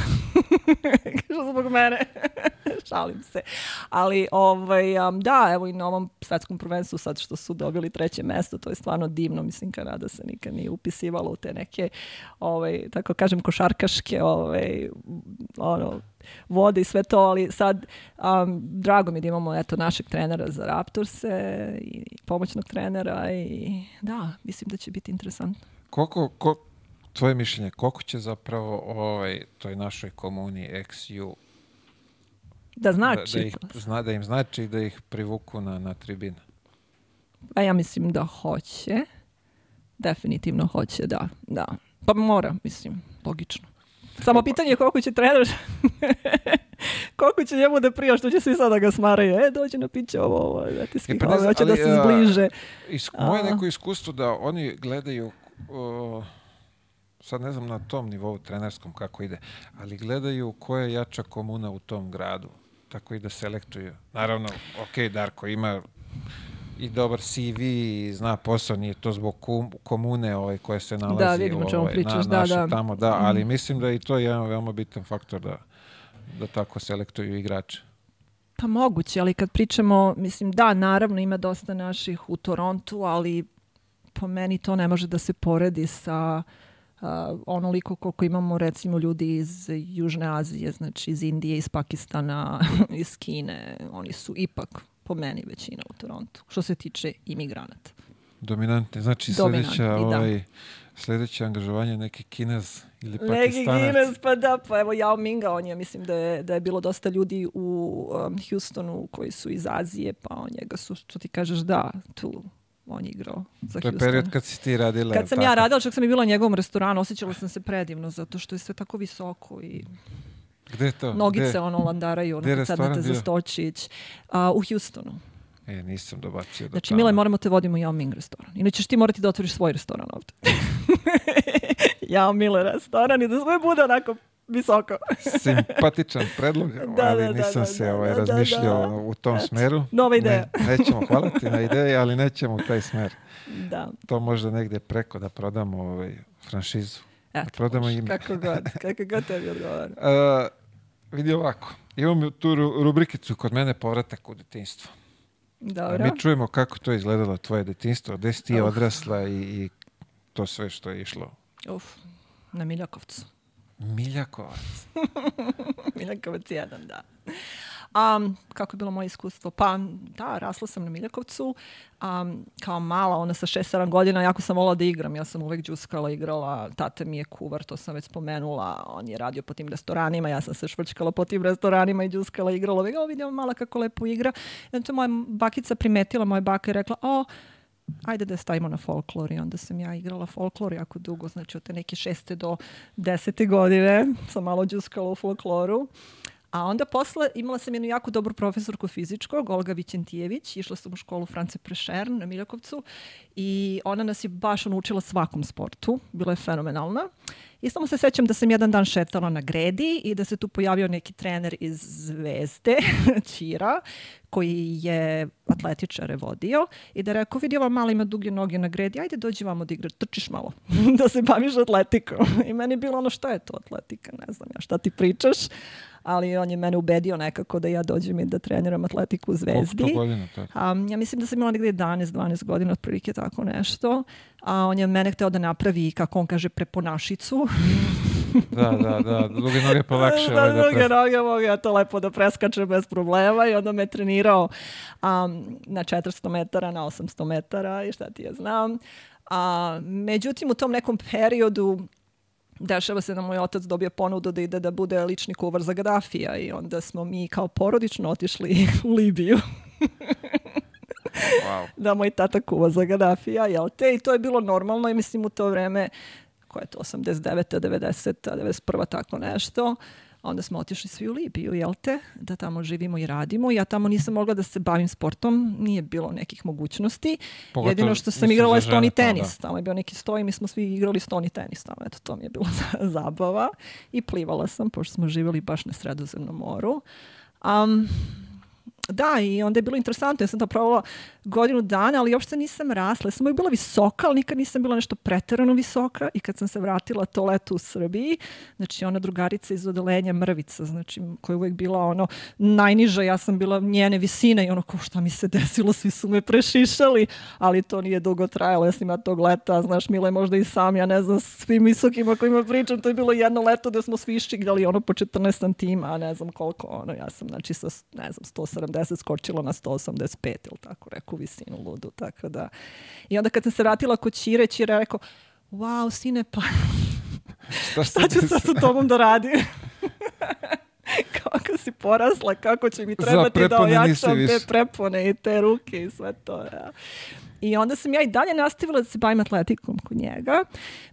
Što zbog mene. Šalim se. Ali, ovaj, um, da, evo i na ovom svetskom prvenstvu sad što su dobili treće mesto, to je stvarno divno. Mislim, Kanada se nikad nije upisivala u te neke, ovaj, tako kažem, košarkaške ovaj, ono, vode i sve to, ali sad um, drago mi da imamo eto, našeg trenera za Raptorse i pomoćnog trenera i da, mislim da će biti interesantno. Koliko, ko, tvoje mišljenje, koliko će zapravo ovaj, toj našoj komuni XU Da znači, da, da, ih, zna, da im znači da ih privuku na, na tribine? a ja mislim da hoće, definitivno hoće, da, da. Pa mora, mislim, logično. Samo pitanje je koliko će trener, koliko će njemu da prija, što će svi sada ga smaraju. E, dođe na piće ovo, ovo, da ti svi pa ne hoće da se zbliže. Is, moje neko iskustvo da oni gledaju o, sad ne znam na tom nivou trenerskom kako ide, ali gledaju koja je jača komuna u tom gradu. Tako i da selektuju. Naravno, ok, Darko ima i dobar CV i zna posao, nije to zbog komune ovaj, koja se nalazi vidim o u, čemu ovaj, pričaš, na, da, naše da. tamo, da, ali mislim da je i to jedan veoma bitan faktor da, da tako selektuju igrače. Pa moguće, ali kad pričamo, mislim da, naravno ima dosta naših u Torontu, ali po meni to ne može da se poredi sa uh, onoliko koliko imamo recimo ljudi iz Južne Azije, znači iz Indije, iz Pakistana, iz Kine. Oni su ipak po meni većina u Torontu, što se tiče imigranata. Dominantni. Znači Dominantni, sljedeća, da. ovaj, sljedeće angažovanje neki Kinez ili Neki Pakistanac. Guinness, pa da, pa evo Yao Minga, on je, mislim da je, da je bilo dosta ljudi u um, Houstonu koji su iz Azije, pa on njega su, što ti kažeš, da, tu on je igrao za To je Houston. period kad si ti radila. Kad sam tako? ja radila, čak sam i bila u njegovom restoranu, osjećala sam se predivno, zato što je sve tako visoko i Gde je to? nogice Gde? ono landaraju, ono kad restoran za stočić. A, u Houstonu. E, nisam dobacio do Znači, tamo. Mile, moramo te vodimo u Yao Ming restoran. Inače ćeš ti morati da otvoriš svoj restoran ovde. Yao Mile restoran i da sve bude onako visoko. Simpatičan predlog, Da, ali da, da, nisam da, se da, ovaj, da, da, razmišljao da. u tom Eto, smeru. nova ideja. Ne, nećemo, hvala ti na ideji, ali nećemo u taj smer. Da. To možda negdje preko da prodamo ovaj, franšizu. Eto, prodamo može, ime. Kako god, kako god tebi odgovara. Vidi ovako, imam tu ru- rubrikicu kod mene povratak u detinjstvo. Dobro. Mi čujemo kako to izgledalo tvoje detinjstvo, gde si ti Uh. odrasla i, i to sve što je išlo. Uf, na Miljakovcu. Miljakovac. Miljakovac 1, da. Um, kako je bilo moje iskustvo? Pa, da, rasla sam na Miljakovcu. Um, kao mala, ona sa 6-7 godina, jako sam volila da igram. Ja sam uvek džuskala, igrala. Tata mi je kuvar, to sam već spomenula. On je radio po tim restoranima, ja sam se švrčkala po tim restoranima i džuskala, igrala. Uvek, o, vidimo mala kako lepo igra. I onda to moja bakica primetila, moja baka je rekla, o, ajde da stavimo na folklor i onda sam ja igrala folklor jako dugo, znači od te neke šeste do desete godine sam malo džuskala u folkloru. A onda posle imala sam jednu jako dobru profesorku fizičkog, Olga Vićentijević, išla sam u školu France Prešern na Miljakovcu i ona nas je baš naučila svakom sportu, bila je fenomenalna. I samo se sećam da sam jedan dan šetala na gredi i da se tu pojavio neki trener iz Zvezde, Ćira, koji je atletičare vodio i da rekao, vidi ova mala ima duge noge na gredi, ajde dođi vamo da igraš, trčiš malo, da se baviš atletikom. I meni je bilo ono, šta je to atletika, ne znam ja šta ti pričaš, ali on je mene ubedio nekako da ja dođem i da treniram atletiku u Koliko Zvezdi. to godina? To? Um, ja mislim da sam imala negdje 11-12 godina, otprilike tako nešto. A on je mene hteo da napravi, kako on kaže, preponašicu. Da, da, da, duge noge pa lakše. da, ovaj, da druge pre- noge mogu ja to lepo da preskačem bez problema i onda me trenirao um, na 400 metara, na 800 metara i šta ti ja znam. A, međutim, u tom nekom periodu dešava se da moj otac dobije ponudu da ide da bude lični kuvar za Gaddafija i onda smo mi kao porodično otišli u Libiju Wow. da moj tata kuva za Gaddafija, jel te? I to je bilo normalno i mislim u to vreme, koje je to, 89. 90. 91. tako nešto, onda smo otišli svi u Libiju, jel te? Da tamo živimo i radimo. Ja tamo nisam mogla da se bavim sportom, nije bilo nekih mogućnosti. Pogotovo, Jedino što sam igrala je stoni tenis. Tamo je bio neki stoj i mi smo svi igrali stoni tenis tamo. Eto, to mi je bilo zabava. I plivala sam, pošto smo živjeli baš na sredozemnom moru. Um, da, i onda je bilo interesantno. Ja sam to provala godinu dana, ali uopšte nisam rasla. Ja sam uvijek bila visoka, ali nikad nisam bila nešto preterano visoka. I kad sam se vratila to leto u Srbiji, znači ona drugarica iz odelenja Mrvica, znači koja je uvijek bila ono najniža, ja sam bila njene visine i ono ko šta mi se desilo, svi su me prešišali, ali to nije dugo trajalo. Ja sam ima tog leta, znaš, Mile možda i sam, ja ne znam, svim visokima kojima pričam, to je bilo jedno leto da smo svi iščigrali ono po 14 santima, a ne znam koliko, ono, ja sam, znači, sa, ne znam, 170 skočila na 185 ili tako, reku visinu ludu, tako da. I onda kad sam se vratila kod Ćire je rekao, wow, sine, pa Šta, šta ću sad sa tobom da radim? kako si porasla, kako će mi trebati da ojačam te prepone i te ruke i sve to. Ja. I onda sam ja i dalje nastavila da se bavim atletikom kod njega.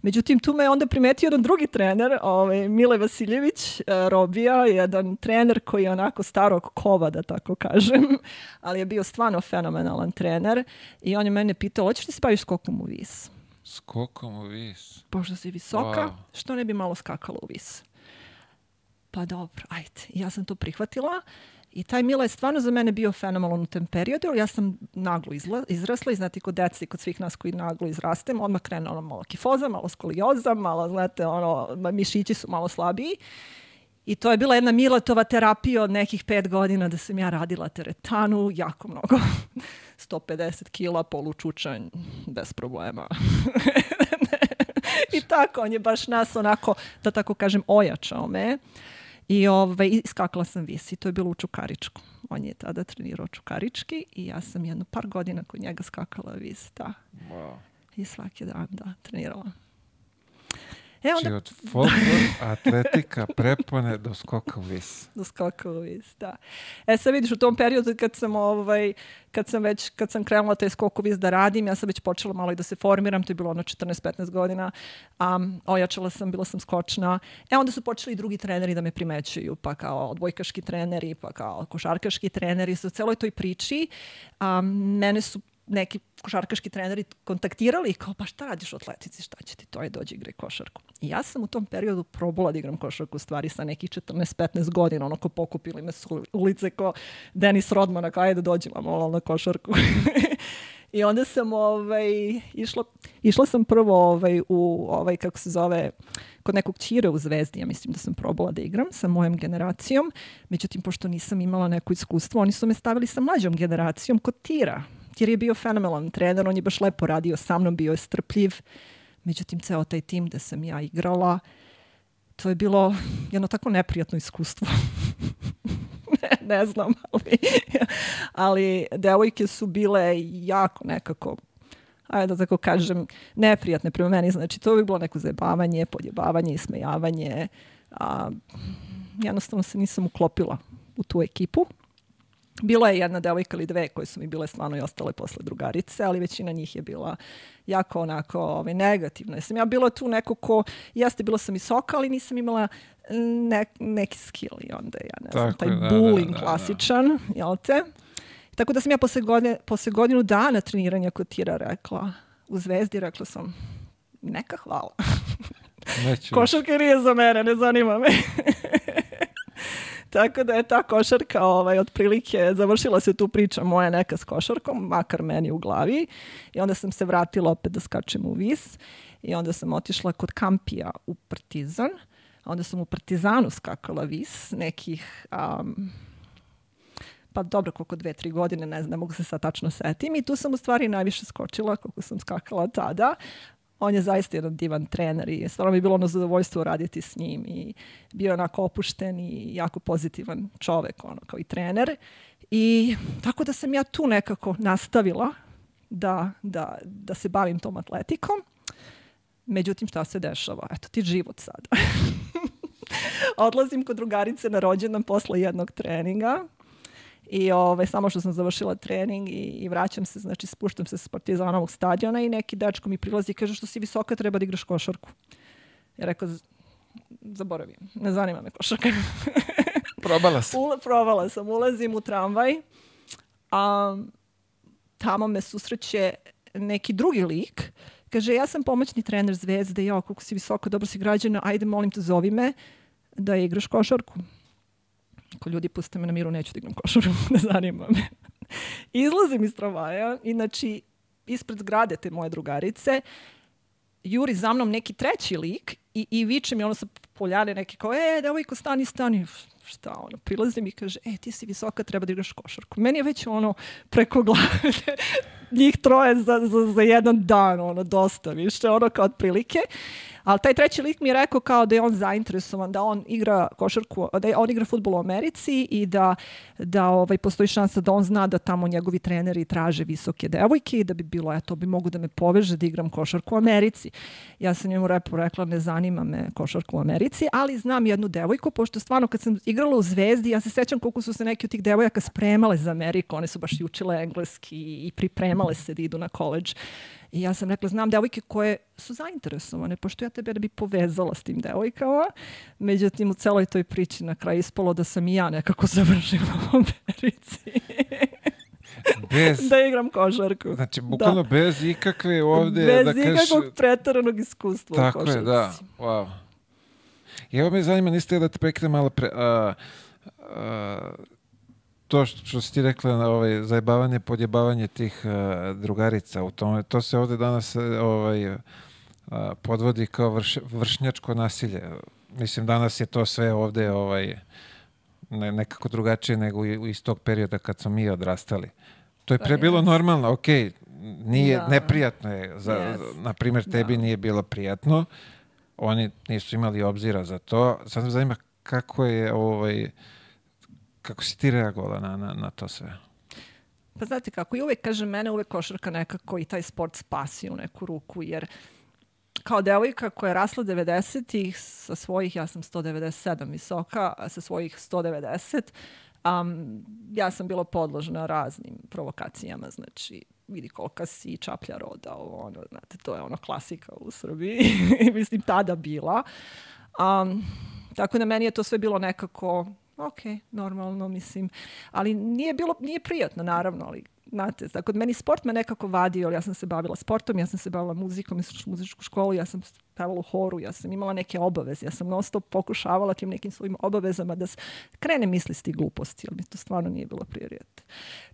Međutim, tu me je onda primetio jedan drugi trener, ovaj, Mile Vasiljević, eh, Robija, jedan trener koji je onako starog kova, da tako kažem, ali je bio stvarno fenomenalan trener. I on je mene pitao, hoćeš li se baviš skokom u vis? Skokom u vis. Pošto si visoka, Wow. što ne bi malo skakala u vis? Pa dobro, ajde. Ja sam to prihvatila i taj Mila je stvarno za mene bio fenomenalan u tem periodu. Ja sam naglo izla, izrasla i znate kod deci, kod svih nas koji naglo izrastemo, odmah krene ono malo kifoza, malo skolioza, malo, znate, ono, mišići su malo slabiji. I to je bila jedna Miletova terapija od nekih pet godina da sam ja radila teretanu, jako mnogo. 150 kila, polučučanj, bez problema. I tako, on je baš nas onako, da tako kažem, ojačao me. I ovaj, i skakala sam vis i to je bilo u Čukaričku. On je tada trenirao Čukarički i ja sam jedno par godina kod njega skakala vis, da. Wow. I svaki dan, da, trenirala. E, Znači onda, od folklor, atletika, prepone do skoka u vis. do skoka u vis, da. E sad vidiš, u tom periodu kad sam, ovaj, kad sam već, kad sam krenula taj skok u vis da radim, ja sam već počela malo i da se formiram, to je bilo ono 14-15 godina, um, ojačala sam, bila sam skočna. E onda su počeli i drugi treneri da me primećuju, pa kao odbojkaški treneri, pa kao košarkaški treneri, sa celoj toj priči. Um, mene su neki košarkaški treneri kontaktirali i kao, pa šta radiš u atletici, šta će ti to, je dođi igraj košarku. I ja sam u tom periodu probala da igram košarku u stvari sa nekih 14-15 godina, onako pokupili me su ulice ko Denis Rodman, kao ajde da dođi malo na košarku. I onda sam ovaj, išla, išla sam prvo ovaj, u ovaj, kako se zove, kod nekog čire u Zvezdi, ja mislim da sam probala da igram sa mojom generacijom, međutim, pošto nisam imala neko iskustvo, oni su me stavili sa mlađom generacijom kod Tira, jer je bio fenomenalan trener, on je baš lepo radio sa mnom, bio je strpljiv. Međutim, ceo taj tim da sam ja igrala, to je bilo jedno tako neprijatno iskustvo. ne, ne znam, ali, ali devojke su bile jako nekako ajde da tako kažem, neprijatne prema meni. Znači, to bi bilo neko zajebavanje, podjebavanje, ismejavanje. A, jednostavno se nisam uklopila u tu ekipu. Bila je jedna devojka ili dve koje su mi bile stvarno i ostale posle drugarice, ali većina njih je bila jako onako ovaj, negativna. Ja sam ja bila tu neko ko, jeste bila sam visoka, ali nisam imala ne, neki skill i onda ja ne znam, Tako taj da, bullying da, da, da. klasičan, jel te? Tako da sam ja posle, godine, posle godinu dana treniranja kod tira rekla, u Zvezdi rekla sam, neka hvala. Neću Košarka nije za mene, ne zanima me. Tako da je ta košarka ovaj, otprilike, završila se tu priča moja neka s košarkom, makar meni u glavi. I onda sam se vratila opet da skačem u vis. I onda sam otišla kod Kampija u Partizan. Onda sam u Partizanu skakala vis nekih... Um, pa dobro, koliko dve, tri godine, ne znam, ne mogu se sad tačno setim. I tu sam u stvari najviše skočila koliko sam skakala tada. On je zaista jedan divan trener i stvarno mi je bilo ono zadovoljstvo raditi s njim i bio je onako opušten i jako pozitivan čovek, ono, kao i trener. I tako da sam ja tu nekako nastavila da, da, da se bavim tom atletikom. Međutim, šta se dešava? Eto ti život sada. Odlazim kod drugarice na rođendan posle jednog treninga i ovaj, samo što sam završila trening i, i vraćam se, znači spuštam se s Partizanovog stadiona i neki dečko mi prilazi i kaže što si visoka treba da igraš košarku. Ja rekao, "Z- zaboravim, ne zanima me košarka. Probala sam. Ula, probala sam, ulazim u tramvaj, a tamo me susreće neki drugi lik, kaže, ja sam pomoćni trener Zvezde, ja, koliko si visoko, dobro si građana, ajde, molim te, zovi me da igraš košarku. Ako ljudi puste me na miru, neću da igram košarku, ne zanima me. Izlazim iz tramvaja i znači, ispred zgrade te moje drugarice, juri za mnom neki treći lik i, i viče mi ono sa poljane neki kao, e, devojko, stani, stani. Šta ono, prilazi mi i kaže, e, ti si visoka, treba da igraš košarku. Meni je već ono preko glave njih troje za, za, za jedan dan, ono, dosta više, ono kao otprilike. Ali taj treći lik mi je rekao kao da je on zainteresovan, da on igra košarku, da on igra futbol u Americi i da, da ovaj, postoji šansa da on zna da tamo njegovi treneri traže visoke devojke i da bi bilo, eto, bi mogu da me poveže da igram košarku u Americi. Ja sam njemu repu rekla, ne zanima me košarku u Americi, ali znam jednu devojku, pošto stvarno kad sam igrala u Zvezdi, ja se sećam koliko su se neki od tih devojaka spremale za Ameriku, one su baš i učile engleski i pripremale se da idu na koleđ. I ja sam rekla, znam devojke koje su zainteresovane, pošto ja tebe da bi povezala s tim devojkama. Međutim, u celoj toj priči na kraju ispalo da sam i ja nekako završila u Americi. Bez, da igram košarku. znači, bukvalno bez ikakve ovde, Bez da kažeš... ikakvog pretaranog iskustva u Tako košarci. je, da. Wow. I evo me zanima, niste da te prekne malo pre... A, a, to što, što si ti rekla, na ovaj, zajebavanje, podjebavanje tih a, drugarica u tome, to se ovde danas a, ovaj, a, podvodi kao vrš, vršnjačko nasilje. Mislim, danas je to sve ovde ovaj, ne, nekako drugačije nego iz tog perioda kad smo mi odrastali. To je pre bilo normalno, ok, nije, Da. neprijatno je, za, Jest. na primjer, tebi Da. nije bilo prijatno, oni nisu imali obzira za to. Sad me zanima kako je ovaj, kako si ti reagovala na, na, na to sve? Pa znate kako, i uvek, kažem, mene uvek košarka nekako i taj sport spasi u neku ruku, jer kao devojka koja je rasla 90-ih sa svojih, ja sam 197 visoka, sa svojih 190, um, ja sam bila podložna raznim provokacijama, znači vidi kolika si čaplja roda, ovo, ono, znate, to je ono klasika u Srbiji, mislim, tada bila. Um, tako da meni je to sve bilo nekako, ok, normalno, mislim, ali nije bilo, nije prijatno, naravno, ali znate, tako da meni sport me nekako vadio, ja sam se bavila sportom, ja sam se bavila muzikom, ja sam muzičku školu, ja sam pevala u horu, ja sam imala neke obaveze, ja sam non stop pokušavala tim nekim svojim obavezama da krene misli s tih gluposti, ali mi to stvarno nije bilo prioritet.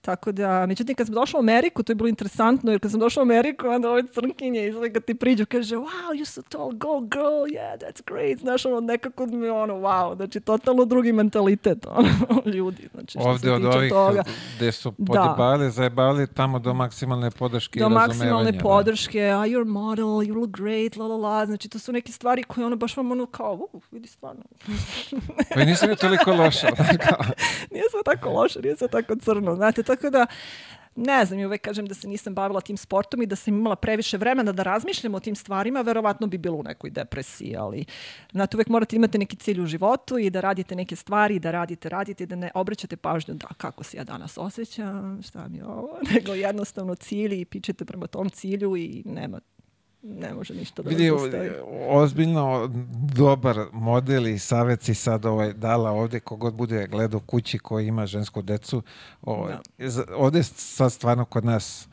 Tako da, međutim, kad sam došla u Ameriku, to je bilo interesantno, jer kad sam došla u Ameriku, onda ove crnkinje iz kad ti priđu, kaže, wow, you're so tall, go girl, yeah, that's great, znaš, ono, nekako mi ono, wow, znači, totalno drugi mentalitet, ono, ljudi, znači, što Ovde se od tiče ovih toga. gde su Da. podjebali, zajebali, tamo do maksimalne podrške do i razumevanja. maksimalne da. podrške, a you're model, you look great, la la la, znači to su neke stvari koje ono baš vam ono kao, uh, vidi stvarno, Pa nisam je toliko loša. nije sve tako loše, nije sve tako crno, znate, tako da, ne znam, i uvek kažem da se nisam bavila tim sportom i da sam imala previše vremena da razmišljam o tim stvarima, verovatno bi bilo u nekoj depresiji, ali znate, uvek morate imati neki cilj u životu i da radite neke stvari, da radite, radite, da ne obraćate pažnju da kako se ja danas osjećam, šta mi je ovo, nego jednostavno cilj i pičete prema tom cilju i nema ne može ništa da Vidi, ozbiljno dobar model i savjet si sad ovaj, dala ovde, kogod bude gledao kući koji ima žensku decu. Ovaj, z- Ovde sad stvarno kod nas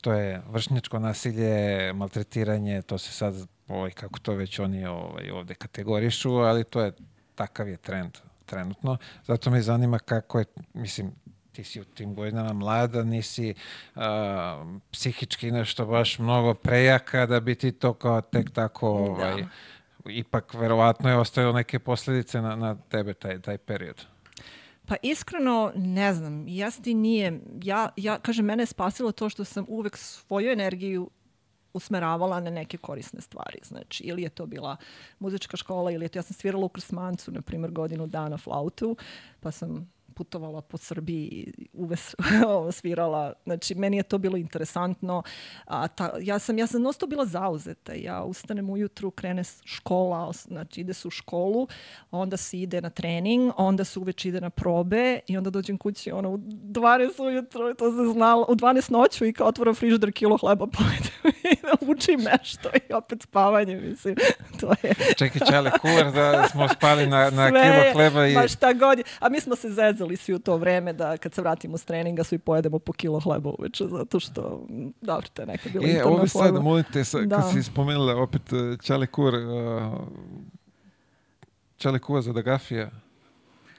to je vršnjačko nasilje, maltretiranje, to se sad, ovaj, kako to već oni ovaj, ovde kategorišu, ali to je, takav je trend trenutno. Zato me zanima kako je, mislim, ti si u tim godinama mlada, nisi a, psihički nešto baš mnogo prejaka da bi ti to kao tek tako ovaj, ipak verovatno je ostavilo neke posljedice na, na tebe taj, taj period. Pa iskreno, ne znam, jasni nije, ja, ja, kažem, mene je spasilo to što sam uvek svoju energiju usmeravala na neke korisne stvari. Znači, ili je to bila muzička škola, ili je to, ja sam svirala u Krsmancu, na primjer, godinu dana flautu, pa sam putovala po Srbiji i uves, svirala. Znači, meni je to bilo interesantno. A ta, ja sam, ja sam nosto bila zauzeta. Ja ustanem ujutru, krene škola, znači ide se u školu, onda se ide na trening, onda se uveč ide na probe i onda dođem kući ono, u 12 ujutru, to se znalo, u 12 noću i kao otvoram frižider kilo hleba pojedem i da učim nešto i opet spavanje, mislim. To je Čekaj, Čale, kuvar da smo spali na, na sve, kilo hleba i... Ma šta god je. A mi smo se zezali svi u to vreme da kad se vratimo s treninga svi pojedemo po kilo hleba uveče, zato što, dobro, to je neka bila E, ovo sad, forma. molim te, sa, Da. kad si spomenula opet uh, Čale kuvar, uh, Čale kuvar za Gadafija,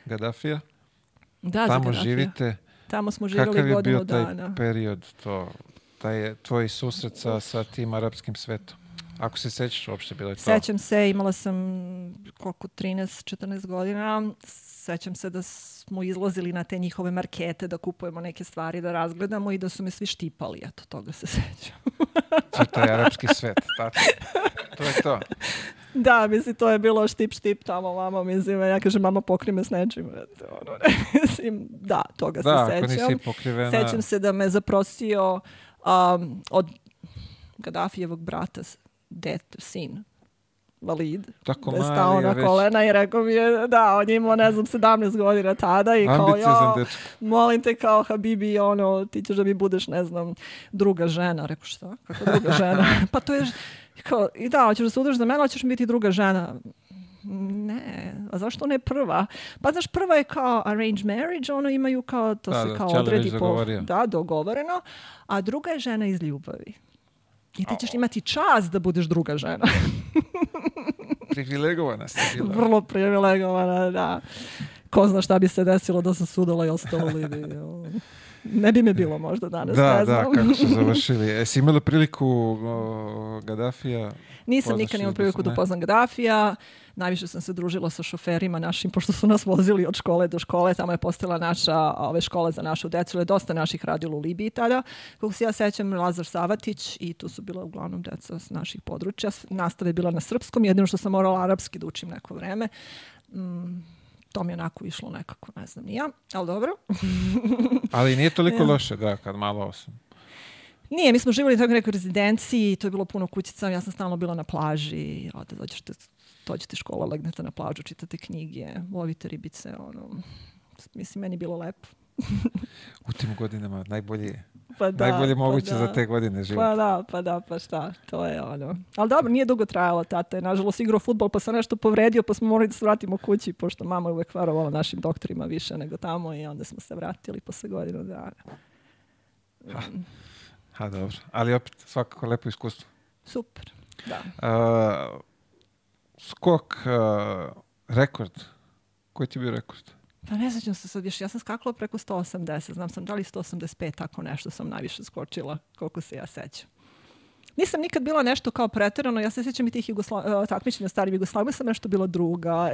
Gadafija, Da, tamo Gaddafija. živite. Tamo smo živjeli Kakav je godinu bio taj dana. period, to, taj, tvoj susret sa, sa tim arapskim svetom? Ako se sećaš, uopšte bilo je to. Sećam se, imala sam koliko, 13-14 godina. Sećam se da smo izlazili na te njihove markete da kupujemo neke stvari da razgledamo i da su me svi štipali. Eto, toga se sećam. To je taj arapski svet, tačno. To je to. da, mislim, to je bilo štip, štip tamo, mama, mislim, ja kažem, mama pokri me s nečim. Ono, mislim, da, toga Da, se ako sećam. nisi pokrivena... Sećam se da me zaprosio um, od Gaddafijevog brata, det, sin, Valid, Tako da je mali, stao na već kolena i rekao mi je, da, on je imao, ne znam, 17 godina tada i kao, ja, molim te kao Habibi, ono, ti ćeš da mi budeš, ne znam, druga žena. Rekao, šta? Kako druga žena? pa to je, kao, i da, hoćeš da se udržiš za mene, hoćeš biti druga žena. Ne, a zašto ne prva? Pa znaš, prva je kao arranged marriage, ono imaju kao, to Da, se da, kao odredi po, da, dogovoreno, a druga je žena iz ljubavi. I ti ćeš imati čast da budeš druga žena. Privilegovana si bila. Vrlo privilegovana, da. Ko zna šta bi se desilo da sam sudala i ostalo Lidi. Ne bi me bilo možda danas, Da, ne da, znam. kako su završili. Jesi imala priliku o, Gaddafija? Nisam nikad imala ili priliku da upoznam Gaddafija. Najviše sam se družila sa šoferima našim, pošto su nas vozili od škole do škole. Tamo je postala naša ove škole za našu decu. je dosta naših radilo u Libiji tada. Kako se ja sećam, Lazar Savatić i tu su bila uglavnom deca s naših područja. Nastava je bila na srpskom, jedino što sam morala arapski da učim neko vreme. Mm, to mi je onako išlo nekako, ne znam ja, ali dobro. Ali nije toliko Ja. loše, da, kad malo sam. Nije, mi smo živjeli u nekoj rezidenciji, to je bilo puno kućica, ja sam stalno bila na plaži, ode, dođete, dođete škola, legnete na plažu, čitate knjige, lovite ribice, ono, mislim, meni je bilo lepo. U tim godinama najbolji, Pa da, najbolje pa moguće da. za te godine života. Pa da, pa da, pa šta, to je ono. Ali dobro, nije dugo trajalo, tata je nažalost igrao futbol, pa se nešto povredio, pa smo morali da se vratimo kući, pošto mama je uvek verovala našim doktorima više nego tamo i onda smo se vratili posle godinu dana. Ha, dobro. Ali opet, svakako lepo iskustvo. Super, da. Uh, skok, uh, rekord. Koji ti je bio rekord? Pa ne sećam se sad više, ja sam skakala preko 180, znam sam da li 185, tako nešto sam najviše skočila, koliko se ja sećam. Nisam nikad bila nešto kao preterano, ja se sjećam i tih Jugosla... uh, takmičenja starim Jugoslavima, sam nešto bila druga.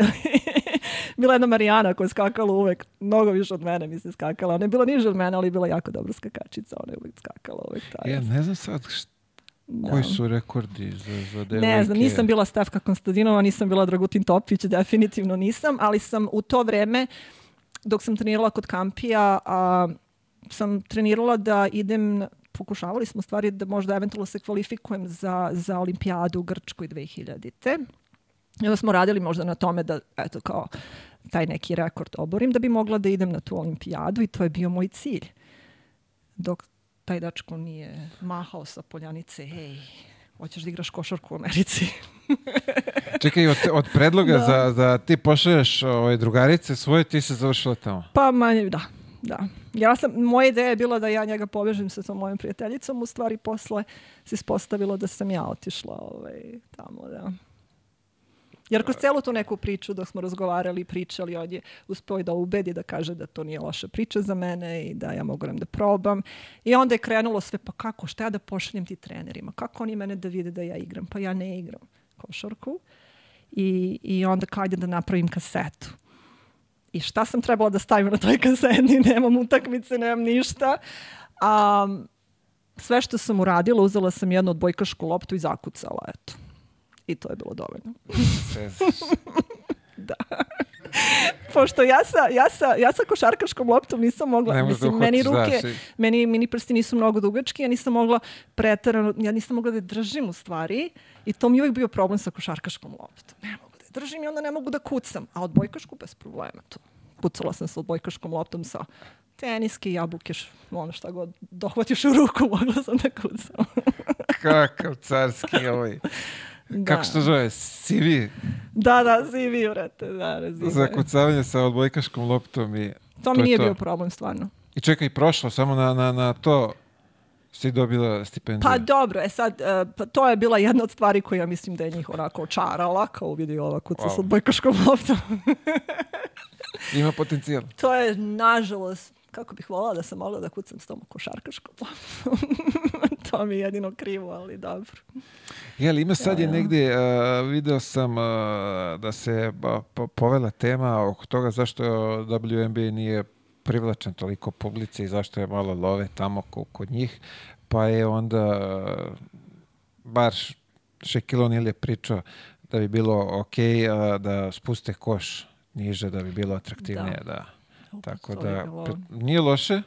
bila je jedna Marijana koja je skakala uvek, mnogo više od mene mi se skakala. Ona je bila niža od mene, ali je bila jako dobra skakačica, ona je uvek skakala uvek taj. Ja ne znam sad št- Da. koji su rekordi za, za devojke. Ne znam, nisam bila Stefka Konstadinova, nisam bila Dragutin Topić, definitivno nisam, ali sam u to vreme, dok sam trenirala kod Kampija, a, sam trenirala da idem, pokušavali smo stvari da možda eventualno se kvalifikujem za, za olimpijadu u Grčkoj 2000-te. I onda smo radili možda na tome da, eto, kao taj neki rekord oborim, da bi mogla da idem na tu olimpijadu i to je bio moj cilj. Dok taj dačko nije mahao sa poljanice, ej, hoćeš da igraš košarku u Americi. Čekaj, od, od predloga Da. za, za ti pošalješ ovaj, drugarice svoje, ti se završila tamo. Pa manje, da. Da. Ja sam, moja ideja je bila da ja njega povežem sa tom mojom prijateljicom, u stvari posle se ispostavilo da sam ja otišla ovaj, tamo, da. Jer kroz celu tu neku priču dok smo razgovarali i pričali, on je uspio da ubedi da kaže da to nije loša priča za mene i da ja mogu da probam. I onda je krenulo sve, pa kako, šta ja da pošaljem ti trenerima? Kako oni mene da vide da ja igram? Pa ja ne igram košarku. I, i onda kao ajde da napravim kasetu. I šta sam trebala da stavim na toj kaseti? Nemam utakmice, nemam ništa. A, sve što sam uradila, uzela sam jednu odbojkašku loptu i zakucala, eto. I to je bilo dovoljno. Sezaš. Pošto ja sa, ja sa, ja sa košarkaškom loptom nisam mogla, Ne možeš da mislim, meni uhvatiš, ruke, znaš, i- meni mini prsti nisu mnogo dugački, ja nisam mogla preterano, ja nisam mogla da je držim u stvari i to mi je uvijek bio problem sa košarkaškom loptom. Ne mogu da je držim i onda ne mogu da kucam, a odbojkašku bez problema to. Kucala sam sa odbojkaškom loptom sa teniske, jabuke, ono šta god dohvatiš u ruku, mogla sam da kucam. Kakav carski ovaj. Da. Kako se to zove? CV Da, da, vi, vrate, da, razumem. za kucavanje sa odbojkaškom loptom i... To mi je nije to. bio problem, stvarno. I čekaj, prošlo, samo na, na, na to si dobila stipendiju. Pa dobro, e sad, e, pa to je bila jedna od stvari koja ja mislim da je njih onako očarala, kao vidi ova kuca Wow. sa odbojkaškom loptom. Ima potencijal. to je, nažalost, kako bih voljela da sam mogla da kucam s tom košarkaškom to mi je jedino krivo, ali dobro. Jel, ima sad je Ja, ja. negdje, uh, video sam uh, da se po- povela tema oko toga zašto WNBA nije privlačen toliko publici i zašto je malo love tamo ko- kod njih. Pa je onda uh, bar Shaquille O'Neal je pričao da bi bilo ok uh, da spuste koš niže da bi bilo atraktivnije. Da. Tako je da nije loše.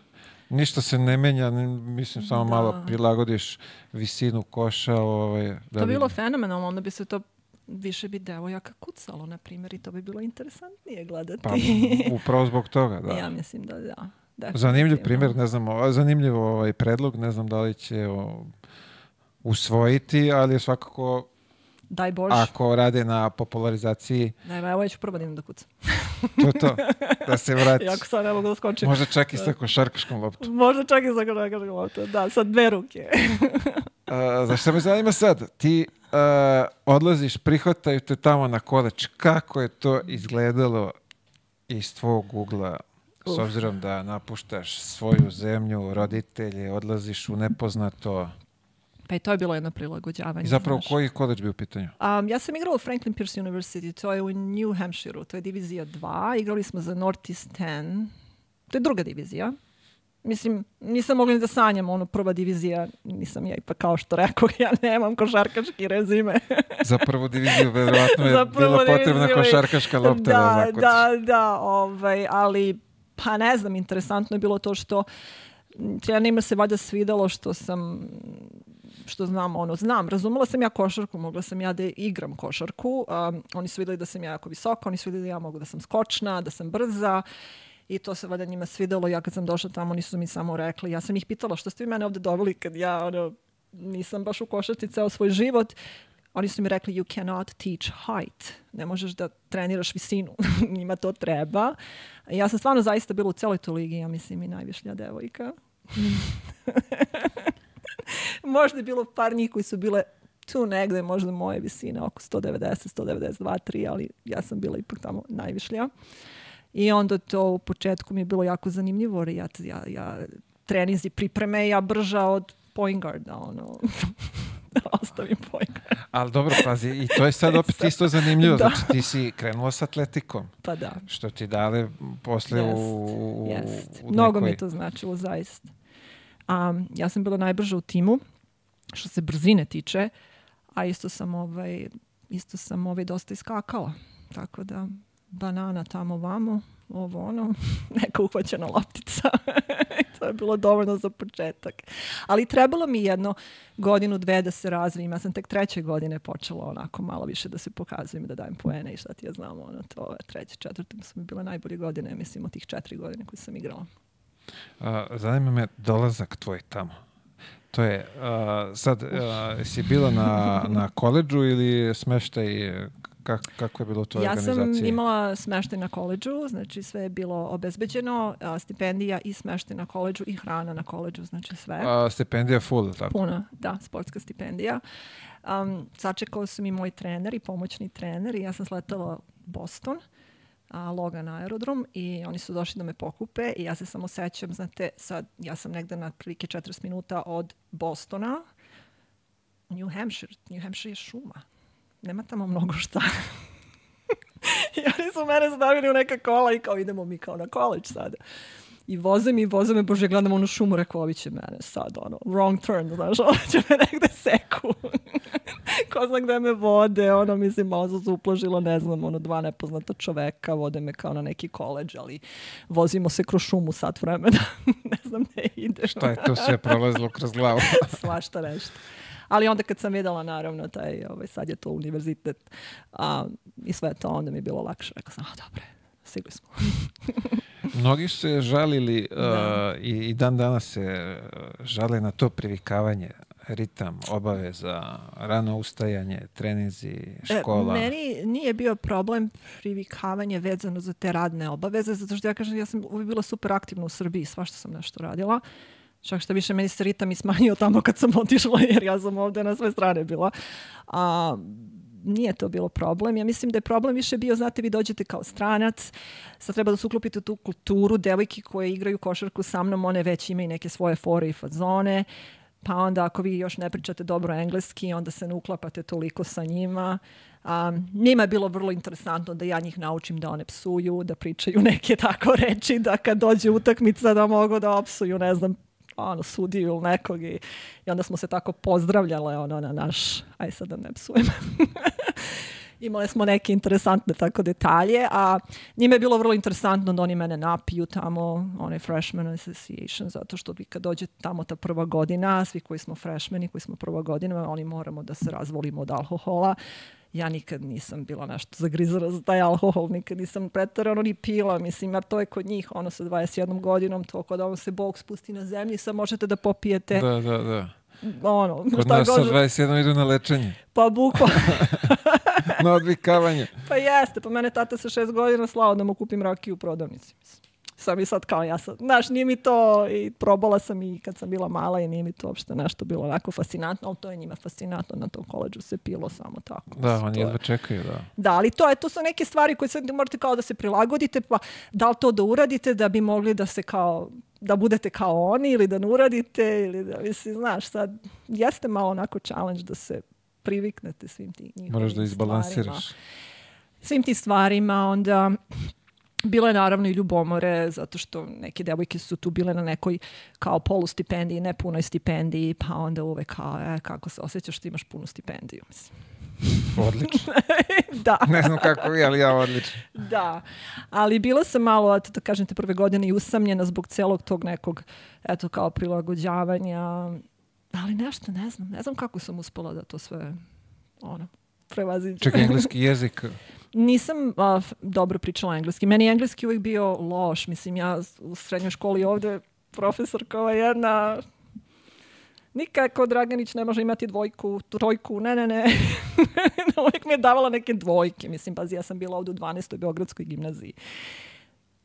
Ništa se ne menja, mislim samo Da. malo prilagodiš visinu koša. Ovaj, da To bi bi- bilo fenomenalno, onda bi se to više bi devojaka kucalo, na primjer, i to bi bilo interesantnije gledati. Pa upravo zbog toga, da. ja mislim da da. Zanimljiv definitivno. primjer, ne znam, zanimljiv ovaj predlog, ne znam da li će o, usvojiti, ali je svakako Daj Bože. ako rade na popularizaciji, Ne, evo ja ću prvo da da kucam. to to, da se vrati. Iako sad ne mogu da skočim. Možda čak i sa košarkaškom loptom. Možda čak i za košarkaškom loptom. Da, sa dve ruke. A, za šta me zanima sad? Ti a, odlaziš, prihvataju te tamo na koleč. Kako je to izgledalo iz tvog ugla? S obzirom da napuštaš svoju zemlju, roditelje, odlaziš u nepoznato. Pa i to je bilo jedno prilagođavanje. I zapravo znaš. koji koleđ bi u pitanju? Um, ja sam igrala u Franklin Pierce University, to je u New Hampshireu, to je divizija 2, igrali smo za Northeast 10, to je druga divizija. Mislim, nisam mogla ni da sanjam, ono, prva divizija, nisam ja ipak kao što rekao, ja nemam košarkaški rezime. Za prvu diviziju verovatno je bila potrebna košarkaška lopta da, da, da, da, ovaj, ali pa ne znam, interesantno je bilo to što trenerima se valjda svidelo što sam što znam, ono, znam, razumela sam ja košarku, mogla sam ja da igram košarku, um, oni su videli da sam ja jako visoka, oni su videli da ja mogu da sam skočna, da sam brza i to se valjda njima svidelo. Ja kad sam došla tamo, nisu mi samo rekli, ja sam ih pitala što ste vi mene ovde doveli kad ja, ono, nisam baš u košarci ceo svoj život. Oni su mi rekli, you cannot teach height. Ne možeš da treniraš visinu. Njima to treba. Ja sam stvarno zaista bila u celoj toj ligi, ja mislim i najvišlja devojka. možda je bilo par njih koji su bile tu negde, možda moje visine, oko 190, 192, 3, ali ja sam bila ipak tamo najvišlja. I onda to u početku mi je bilo jako zanimljivo, jer ja, ja, ja trenizi pripreme, ja brža od point guarda, ono, ostavim point guard. Ali dobro, pazi, i to je sad opet isto zanimljivo, Da. znači ti si krenula s atletikom, Pa da. što ti dale posle Jest, u, u, jest. u Mnogo mi nekoj- je to značilo, zaista. Um, ja sam bila najbrža u timu, što se brzine tiče, a isto sam, ovaj, isto sam ovaj, dosta iskakala. Tako da, banana tamo vamo, ovo ono, neka uhvaćena loptica. to je bilo dovoljno za početak. Ali trebalo mi jedno godinu, dve da se razvijem. Ja sam tek treće godine počela onako malo više da se pokazujem, da dajem poene i šta ti ja znam. Ono, to treće, četvrte su mi bile najbolje godine, mislim, od tih četiri godine koje sam igrala. Zanima me dolazak tvoj tamo. To je, a, sad, a, si bila na, na koleđu ili smeštaj, kak, kako je bilo to Ja organizacije? sam imala smeštaj na koleđu, znači sve je bilo obezbeđeno, a, stipendija i smeštaj na koleđu i hrana na koleđu, znači sve. A, stipendija full, tako? Puna, da, sportska stipendija. Um, sačekao su mi moj trener i pomoćni trener i ja sam sletala u Boston, a, Logan aerodrom i oni su došli da me pokupe i ja se samo sećam, znate, sad ja sam negde na prilike 40 minuta od Bostona New Hampshire. New Hampshire je šuma. Nema tamo mnogo šta. I oni su mene stavili u neka kola i kao idemo mi kao na college sada. I voze mi, voze me, bože, gledam onu šumu, rekao, ovi će mene sad, ono, wrong turn, znaš, ono će me negde seku. Ko zna gde me vode, ono, mislim, malo se upložila, ne znam, ono, dva nepoznata čoveka, vode me kao na neki koleđ, ali vozimo se kroz šumu sat vremena, ne znam gde ideš. Šta je to sve prolazilo kroz glavu? Svašta nešto. Ali onda kad sam videla, naravno, taj, ovaj, sad je to univerzitet a, i sve to, onda mi je bilo lakše. Rekla sam, a dobre, sigli smo. Mnogi su se žalili Da. uh, i, i dan danas se uh, žale na to privikavanje, ritam, obaveza, rano ustajanje, treninzi, škola. E, meni nije bio problem privikavanje vezano za te radne obaveze, zato što ja kažem, ja sam uvijek bila super aktivna u Srbiji, svašta sam nešto radila. Čak što više, meni se ritam i smanjio tamo kad sam otišla, jer ja sam ovde na sve strane bila. A, nije to bilo problem. Ja mislim da je problem više bio, znate, vi dođete kao stranac, sad treba da se uklopite u tu kulturu, devojke koje igraju košarku sa mnom, one već imaju neke svoje fore i fazone, pa onda ako vi još ne pričate dobro engleski, onda se ne uklapate toliko sa njima. Um, njima je bilo vrlo interesantno da ja njih naučim da one psuju, da pričaju neke tako reči, da kad dođe utakmica da mogu da opsuju, ne znam, ono, sudiju ili nekog i, i onda smo se tako pozdravljale ono, na naš, aj sad da ne psujem. Imali smo neke interesantne tako detalje, a njima je bilo vrlo interesantno da oni mene napiju tamo, onaj freshman association, zato što vi kad dođe tamo ta prva godina, svi koji smo freshmani, koji smo prva godina, oni moramo da se razvolimo od alkohola. Ja nikad nisam bila nešto zagrizana za taj alkohol, nikad nisam pretarano ni pila, mislim, jer to je kod njih, ono sa 21 godinom, to kod ono se Bog spusti na zemlji, sad možete da popijete, Da, da, da. ono, Kod šta nas sa god, 21 idu na lečenje, pa bukvalno. na odvikavanje. Pa jeste, pa mene tata sa šest godina slao da mu kupim rakiju u prodavnici. mislim. Sam i sad kao ja sad, znaš, nije mi to, i probala sam i kad sam bila mala i nije mi to uopšte nešto bilo onako fascinantno, ali to je njima fascinantno, na tom koleđu se pilo samo tako. Da, oni jedva čekaju, da. Da, ali to je, to su neke stvari koje sad morate kao da se prilagodite, pa da li to da uradite da bi mogli da se kao, da budete kao oni ili da ne uradite ili da, mislim, znaš, sad jeste malo onako challenge da se priviknete svim tim njihovim Moraš da stvarima izbalansiraš. svim tim stvarima, onda bilo je naravno i ljubomore, zato što neke devojke su tu bile na nekoj kao polu stipendiji, ne punoj stipendiji, pa onda uvek kao, e, kako se osjećaš što imaš punu stipendiju, mislim. Odlično. da. Ne znam kako vi, ali ja odlično. Da, ali bila sam malo, eto da kažem te prve godine i usamljena zbog celog tog nekog, eto kao prilagođavanja, ali nešto, ne znam, ne znam kako sam uspela da to sve, ono, prevaziđem. Čekaj, engleski jezik. Nisam f- dobro pričala engleski. Meni je engleski uvijek bio loš. Mislim, ja u srednjoj školi ovde profesor kao jedna nikako Draganić ne može imati dvojku, trojku, ne, ne, ne. uvijek mi je davala neke dvojke. Mislim, pazi, ja sam bila ovde u 12. Beogradskoj gimnaziji.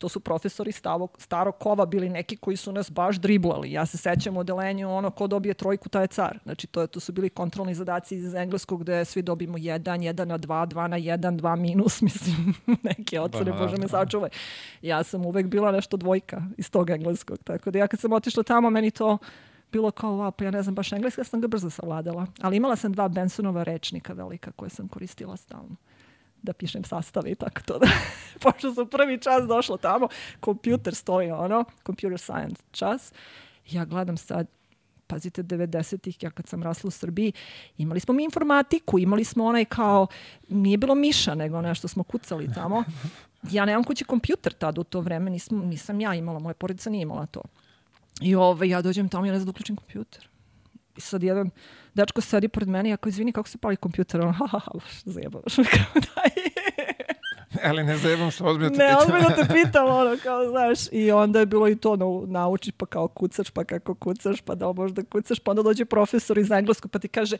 To su profesori stavo, starog kova bili neki koji su nas baš driblali. Ja se sećam u odelenju ono ko dobije trojku, taj je car. Znači to, je, to su bili kontrolni zadaci iz engleskog gde svi dobijemo jedan, jedan na dva, dva na jedan, dva minus, mislim, neke ocene, Da, bože me sačuvaj. Ja sam uvek bila nešto dvojka iz tog engleskog. Tako da ja kad sam otišla tamo, meni to bilo kao, wow, pa ja ne znam baš engleski, ja sam ga brzo savladala. Ali imala sam dva Bensonova rečnika velika koje sam koristila stalno da pišem sastave i tako to. Da. Pošto sam prvi čas došla tamo, kompjuter stoji ono, computer science čas. Ja gledam sad, pazite, 90-ih, ja kad sam rasla u Srbiji, imali smo mi informatiku, imali smo onaj kao, nije bilo miša, nego nešto smo kucali tamo. Ja nemam kući kompjuter tad u to vreme, nisam, nisam ja imala, moja porodica nije imala to. I ove, ja dođem tamo i ja ne znam da uključim kompjuter. I sad jedan dečko sedi pored mene i ako izvini kako se pali kompjuter, on ha ha ha, baš zajebavaš me kao daj. Ali ne zajebam se, ozbiljno te Ne, pitam. ozbiljno te pitam, ono, kao, znaš, i onda je bilo i to, nau, naučiš pa kao kucaš, pa kako kucaš, pa da li možeš da kucaš, pa onda dođe profesor iz engleskog pa ti kaže,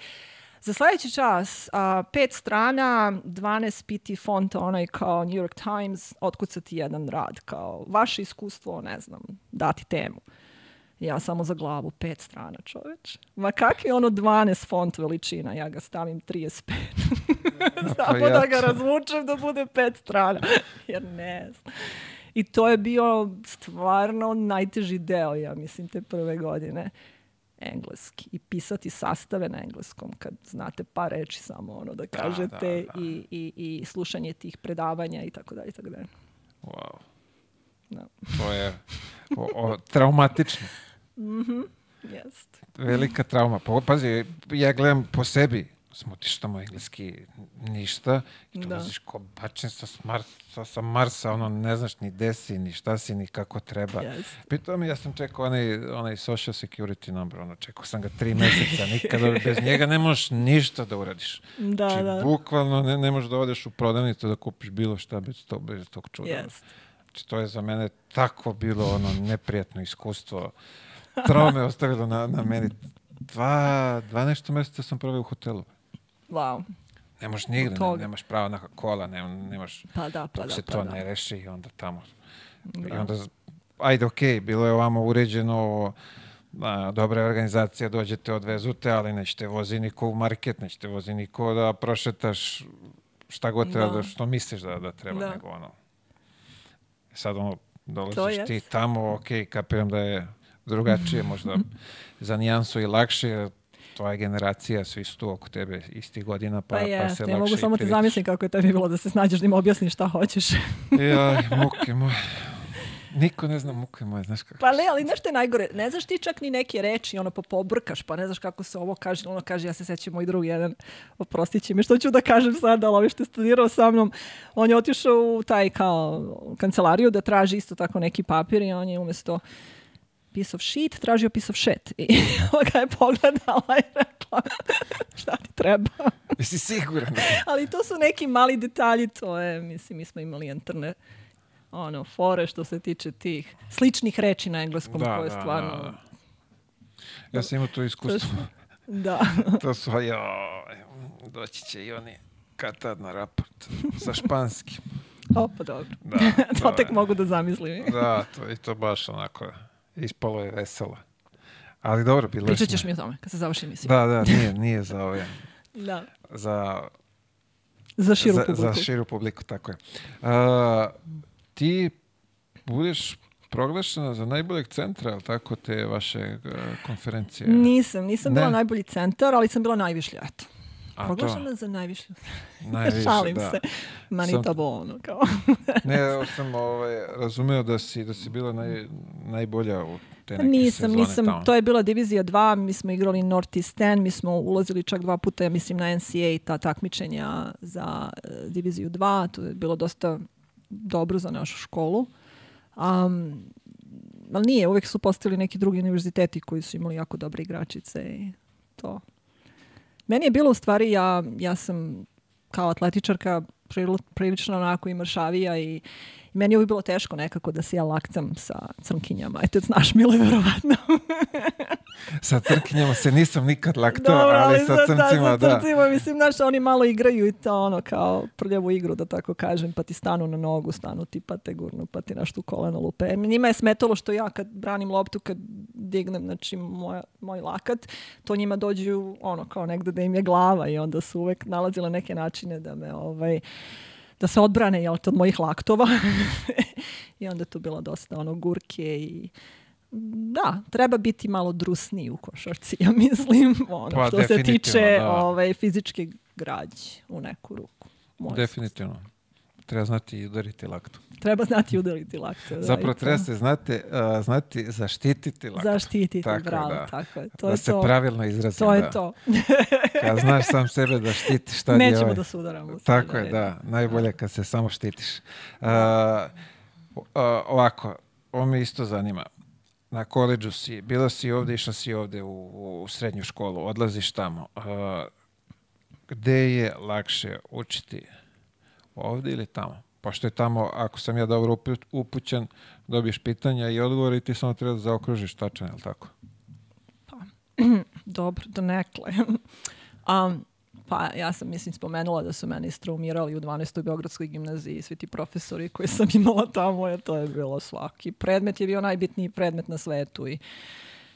za sledeći čas, a, pet strana, 12 PT fonta, onaj kao New York Times, otkucati jedan rad, kao vaše iskustvo, ne znam, dati temu. Ja samo za glavu, pet strana, čoveč. Ma kakvi ono 12 font veličina, ja ga stavim 35. Samo ja da ga razvučem da bude pet strana. Jer ne znam. I to je bio stvarno najteži deo, ja mislim, te prve godine engleski i pisati sastave na engleskom kad znate par reči samo ono da kažete da. I, i, i slušanje tih predavanja i tako dalje i tako dalje. Wow. Da. To je o, o, traumatično. Jest. Velika trauma. Pa, pazi, ja gledam po sebi, smutiš tamo engleski ništa i Da. dolaziš ko bačen sa, smar, sa, sa Marsa, ono, ne znaš ni gde si, ni šta si, ni kako treba. Jest. Pitao mi, ja sam čekao onaj, onaj social security number, ono, čekao sam ga tri meseca, nikada, bez njega ne možeš ništa da uradiš. Da, znači, da. bukvalno ne, ne možeš da odeš u prodavnicu da kupiš bilo šta bez, to, bez tog čuda. Jest. Znači, to je za mene tako bilo ono neprijatno iskustvo. Traume ostavilo na, na meni. Dva, dva nešto meseca sam proveo u hotelu. Wow. Ne možeš nigde, ne, nemaš pravo na kola, ne, nemaš, Pa da, pa dok da, se pa to da. ne reši i onda tamo. I Da. onda, ajde, okej, bilo je ovamo uređeno, a, dobra je organizacija, dođete, odvezute, ali nećete vozi niko u market, nećete vozi niko da prošetaš šta god treba, Da. što misliš da, da treba, Da. nego ono. Sad ono, dolaziš ti tamo, okej, kapiram da je drugačije, možda za nijansu i lakše, tvoja generacija, svi su tu oko tebe istih godina, pa, Pa, pa, je, se ja lakše mogu samo ti zamislim kako je tebi bilo da se snađeš da im objasniš šta hoćeš. Jaj, muke moje. Niko ne zna muke moje, znaš kako. Pa ne, ali nešto je najgore. Ne znaš ti čak ni neke reči, ono pa pobrkaš, pa ne znaš kako se ovo kaže. Ono kaže, ja se sećam moj drugi jedan, oprostit će mi, što ću da kažem sad, ali ovaj što je studirao sa mnom, on je otišao u taj kao kancelariju da traži isto tako neki papir i on je umesto piece of shit tražio piece of shit. I ga je pogledala i rekla, šta ti treba? Jesi siguran? Ali to su neki mali detalji, to je, mislim, mi smo imali interne ono, fore što se tiče tih sličnih reči na engleskom Da, koje da, stvarno... da, da. Ja sam imao to iskustvo. Da. to su, joj, doći će i oni kad tad na raport sa španskim. O, pa dobro. Da, to da. tek mogu da zamislim. Da, to je to baš onako, ispalo je veselo. Ali dobro, bilo je Pričat ćeš mi o tome kad se završi emisija. Da, da, nije, nije za ove, Da. za, Za širu za, publiku. za širu publiku, tako je. A, ti budeš proglašena za najboljeg centra, ali tako, te vaše e, konferencije? Nisam, nisam bila Ne? najbolji centar, ali sam bila najvišlja, eto. A Proglašena za najviše. Najviše, Šalim da. se. Manitabo, ono, kao. Ne, ja sam ovaj, razumeo da si, da si bila naj, najbolja u te neke Nisam, sezone nisam, tamo. to je bila divizija 2, mi smo igrali North East 10, mi smo ulazili čak dva puta, ja mislim, na NCAA ta takmičenja za e, diviziju 2, to je bilo dosta dobro za našu školu. Um, ali nije, uvek su postali neki drugi univerziteti koji su imali jako dobre igračice i to. Meni je bilo u stvari, ja, ja sam kao atletičarka pril- prilično onako i mršavija i meni je uvijek bilo teško nekako da se ja lakcam sa crnkinjama. Eto, znaš, Mile, verovatno. Sa crkinjama se nisam nikad laktao, Dobro, ali sa za- crncima, da. da. Sa crncima, mislim, znaš, oni malo igraju i to ono kao prljavu igru, da tako kažem, pa ti stanu na nogu, stanu ti pa te gurnu, pa ti nešto u koleno lupe. E, Njima je smetalo što ja kad branim loptu, kad dignem, znači, moja, moj lakat, to njima dođu ono kao negde da im je glava i onda su uvek nalazile neke načine da me ovaj, da se odbrane jel, od mojih laktova. I onda je tu bilo dosta ono gurke i da, treba biti malo drusniji u košarci, ja mislim, ono, Pa, što se tiče da. ovaj, fizičke građe u neku ruku. Definitivno. Treba znati i udariti laktu. Treba znati udariti lakte. Da, Zapravo treba se znate, a, znati zaštititi laktu. Zaštititi, Tako, bravo, da. tako je. To da je se to. pravilno izrazim. To je da. to. Kad znaš sam sebe da štitiš, šta Nećemo ovaj- da se udaramo. Tako sada, je, da. Najbolje kad se samo štitiš. A, a, ovako, ovo me isto zanima. Na koleđu si, bila si ovde, išla si ovde u, u srednju školu, odlaziš tamo. A, gde je lakše učiti? Ovde ili tamo? Pošto je tamo, ako sam ja dobro upu- upućen, dobiješ pitanja i odgovore i ti samo treba da zaokružiš tačan, je li tako? Dobro, donekle. um, pa ja sam, mislim, spomenula da su meni straumirali u 12. Beogradskoj gimnaziji svi ti profesori koji sam imala tamo, jer to je bilo svaki. Predmet je bio najbitniji predmet na svetu i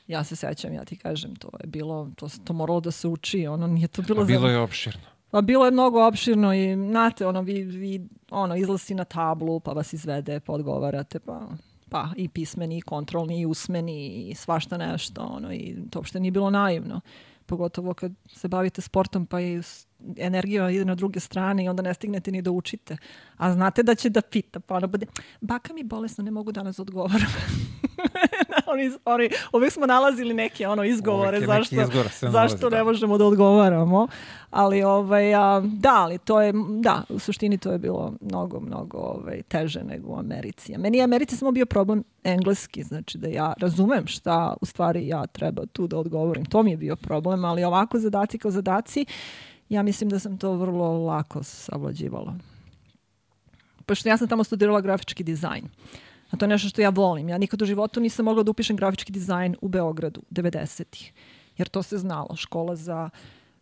ja se sećam, ja ti kažem, to je bilo, to, to moralo da se uči, ono nije to bilo, A bilo za... je opširno. Pa bilo je mnogo opširno i, znate, ono, vi, vi ono, izlasi na tablu, pa vas izvede, pa odgovarate, pa, pa i pismeni, i kontrolni, i usmeni, i svašta nešto, ono, i to uopšte nije bilo naivno. Pogotovo kad se bavite sportom, pa s- energija ide na druge strane i onda ne stignete ni da učite. A znate da će da pita, pa ono bude, baka mi je bolesna, ne mogu danas da odgovaram. oni, oni, uvijek smo nalazili neke ono izgovore zašto, izgovor zašto nalazi, ne da. možemo da odgovaramo. Ali ovaj, a, da, ali to je, da, u suštini to je bilo mnogo, mnogo ovaj, teže nego u Americi. A meni je Americi samo bio problem engleski, znači da ja razumem šta u stvari ja treba tu da odgovorim. To mi je bio problem, ali ovako zadaci kao zadaci, ja mislim da sam to vrlo lako savlađivala. Pošto ja sam tamo studirala grafički dizajn. A to je nešto što ja volim. Ja nikad u životu nisam mogla da upišem grafički dizajn u Beogradu, 90-ih. Jer to se znalo. Škola za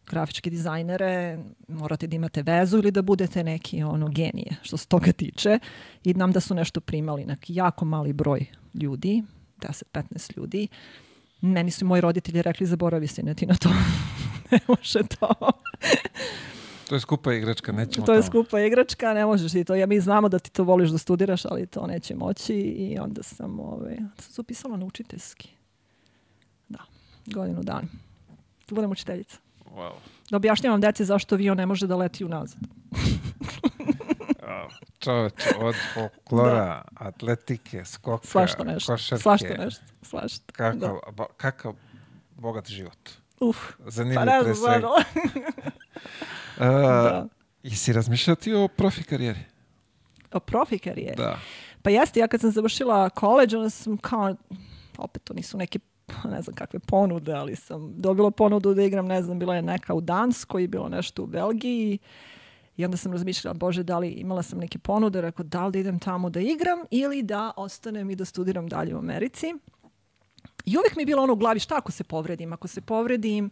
grafičke dizajnere, morate da imate vezu ili da budete neki ono genije što se toga tiče. I nam da su nešto primali neki jako mali broj ljudi, 10-15 ljudi. Meni su moji roditelji rekli zaboravi se ti na to. ne može to. To je skupa igračka, nećemo To je tamo. skupa igračka, ne možeš ti to. Ja mi znamo da ti to voliš da studiraš, ali to neće moći i onda sam, ove, sam se upisala na učiteljski. Da, godinu dana. Da budem učiteljica. Wow. Da objašnjavam deci zašto avion ne može da leti unazad. A, Čoveče, od folklora, atletike, skoka, Svašta nešto. košarke, Svašta nešto. Svašta. Kakav, Da. ba- kakav bogat život. Uf, Zanimljiv pa ne znam, stvarno. Da. Jesi razmišljao ti o profi karijeri? O profi karijeri. Da. Pa jeste, ja kad sam završila college, onda sam kao, opet to nisu neke ne znam kakve ponude, ali sam dobila ponudu da igram, ne znam, bila je neka u Danskoj, bilo nešto u Belgiji i onda sam razmišljala, bože, da li imala sam neke ponude, rekao, da li da idem tamo da igram ili da ostanem i da studiram dalje u Americi. I uvijek mi je bilo ono u glavi, šta ako se povredim? Ako se povredim,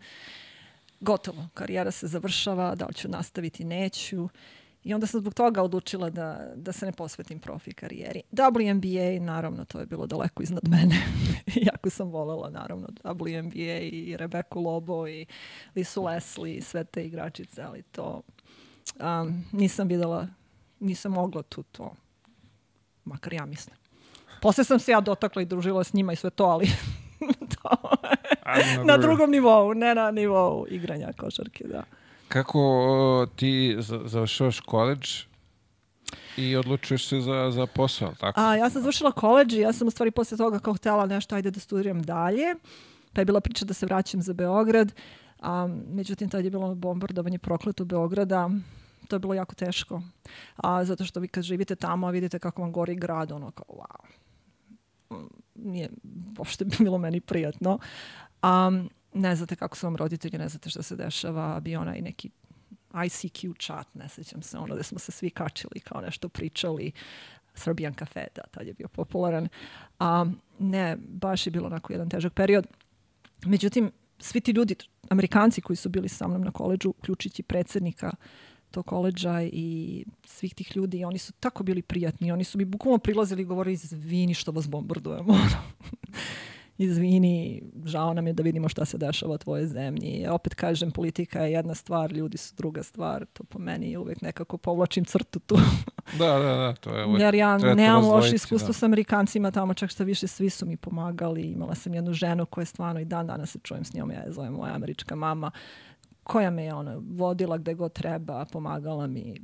gotovo, karijera se završava, da li ću nastaviti, neću. I onda sam zbog toga odlučila da, da se ne posvetim profi karijeri. WNBA, naravno, to je bilo daleko iznad mene. Jako sam volela, naravno, WNBA i Rebeku Lobo i Lisu Leslie i sve te igračice, ali to um, nisam videla, nisam mogla tu to, makar ja mislim. Posle sam se ja dotakla i družila s njima i sve to, ali to, na drugom nivou, ne na nivou igranja košarke, da. kako o, ti za- završavaš koleđ i odlučuješ se za, za posao, tako? A, ja sam završila koleđ i ja sam u stvari posle toga kao htjela nešto, ajde da studiram dalje. Pa je bila priča da se vraćam za Beograd. A, međutim, tad je bilo bombardovanje prokleto Beograda. To je bilo jako teško. A, zato što vi kad živite tamo, vidite kako vam gori grad, ono kao, wow. Mm, Nije uopšte bilo meni prijatno. A, ne znate kako su vam roditelji, ne znate šta se dešava. Bio onaj neki ICQ chat, ne sećam se, ono gde smo se svi kačili, kao nešto pričali. Serbian Cafe, da, tad je bio popularan. A, ne, baš je bilo onako jedan težak period. Međutim, svi ti ljudi, Amerikanci koji su bili sa mnom na koleđu, uključujući predsednika tog koleđa i svih tih ljudi, oni su tako bili prijatni. Oni su mi bukvalno prilazili i govorili, izvini što vas bombardujemo. Izvini, žao nam je da vidimo šta se dešava u tvojoj zemlji. Opet kažem, politika je jedna stvar, ljudi su druga stvar. To po meni uvek nekako povlačim crtu tu. Da, da, da, to je uvek. Jer ja nemam loše razdvojiti, iskustvo da. s Amerikancima tamo, čak što više svi su mi pomagali. Imala sam jednu ženu koja je stvarno i dan danas se čujem s njom, ja je zovem moja američka mama, koja me je ona vodila gde god treba, pomagala mi.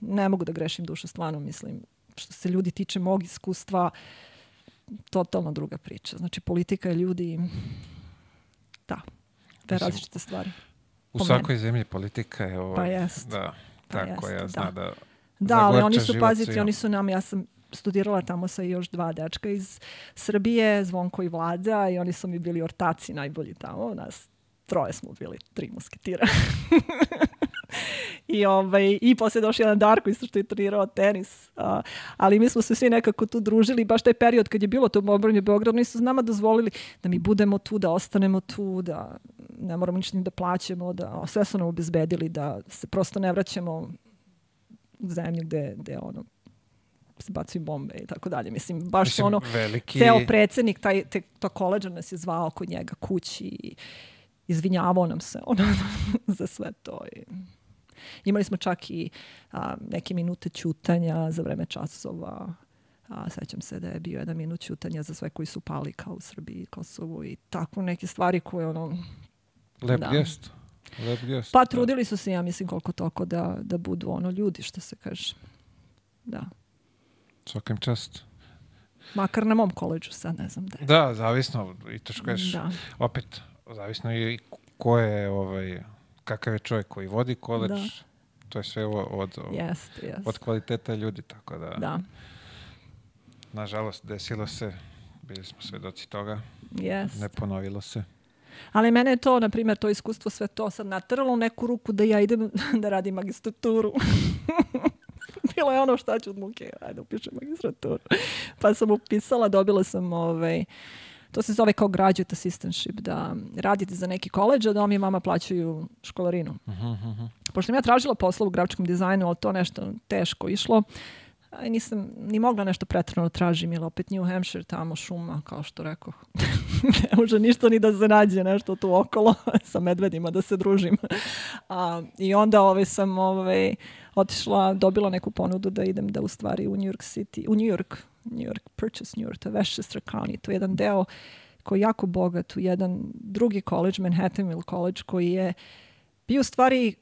Ne mogu da grešim dušu, stvarno mislim. Što se ljudi tiče mog iskustva, totalno druga priča. Znači, politika je ljudi, da, te Mislim, različite stvari. U svakoj zemlji politika je ovaj, Pa jest. Da, Pa tako jest, ja zna da. da, Da, ali oni su, svima. oni su nam, ja sam studirala tamo sa još dva dečka iz Srbije, Zvonko i Vlada, i oni su mi bili ortaci najbolji tamo. Nas troje smo bili, tri musketira. I, ovaj, I posle je došao jedan Darko isto što je trenirao tenis. A, ali mi smo se svi nekako tu družili. Baš taj period kad je bilo to bombardovanje Beograda, oni su nama dozvolili da mi budemo tu, da ostanemo tu, da ne moramo ništa ni da plaćamo, da sve su nam obezbedili, da se prosto ne vraćamo u zemlju gde, gde ono, se bacaju bombe i tako dalje. Mislim, baš Mislim, ono, veliki... ceo predsednik, taj, te, to koleđa nas je zvao kod njega kući i izvinjavao nam se ono, za sve to. I imali smo čak i a, neke minute ćutanja za vreme časova. A, sećam se da je bio jedan minut ćutanja za sve koji su pali kao u Srbiji, Kosovu i tako neke stvari koje ono... Lep da. gest. Lep gest. Pa da. trudili su se, ja mislim, koliko toko da, da budu ono ljudi, što se kaže. Da. Svakim čast. Makar na mom koleđu sad, ne znam da je. Da, zavisno, i to što kažeš, Da. opet, zavisno i ko je, ovaj, kakav je čovjek koji vodi koleđ, Da. to je sve o- od, od, Jeste, jeste. od kvaliteta ljudi, tako da, Da, nažalost, desilo se, bili smo svedoci toga, jeste. ne ponovilo se. Ali mene je to, na primjer, to iskustvo sve to sad natralo u neku ruku da ja idem da radim magistraturu. Bilo je ono šta ću od muke, ajde upišem magistraturu. Pa sam upisala, dobila sam ovaj, to se zove kao graduate assistantship, da radite za neki koleđ, a da vam i vama plaćaju školarinu. Pošto sam ja tražila posla u grafičkom dizajnu, ali to nešto teško išlo, i nisam ni mogla nešto pretrano tražim, jer opet New Hampshire, tamo šuma, kao što rekao. ne može ništa ni da se nađe nešto tu okolo sa medvedima da se družim. A, I onda ovaj, sam ovaj, otišla, dobila neku ponudu da idem da u stvari u New York City, u New York, New York, Purchase New York, to je Westchester County, to je jedan deo koji je jako bogat, u jedan drugi college, Manhattanville College, koji je bio u stvari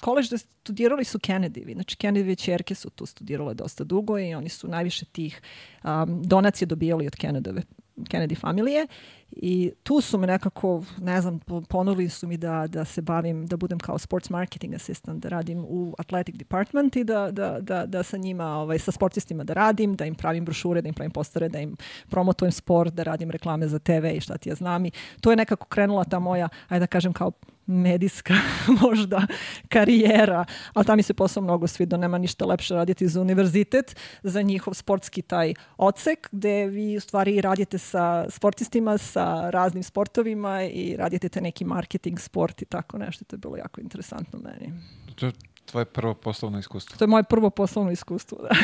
koleđ da studirali su Kennedy-vi. Znači, Kennedy-ve čerke su tu studirale dosta dugo i oni su najviše tih um, donacije dobijali od Kennedy-ve Kennedy familije i tu su me nekako, ne znam, po- ponudili su mi da, da se bavim, da budem kao sports marketing assistant, da radim u athletic department i da, da, da, da sa njima, ovaj, sa sportistima da radim, da im pravim brošure, da im pravim postare, da im promotujem sport, da radim reklame za TV i šta ti ja znam. I to je nekako krenula ta moja, ajde da kažem kao medijska možda karijera, ali tam mi se posao mnogo svidio, nema ništa lepše raditi za univerzitet, za njihov sportski taj odsek, gde vi u stvari radite sa sportistima, sa raznim sportovima i radite te neki marketing, sport i tako nešto. To je bilo jako interesantno meni. To je tvoje prvo poslovno iskustvo. To je moje prvo poslovno iskustvo, da.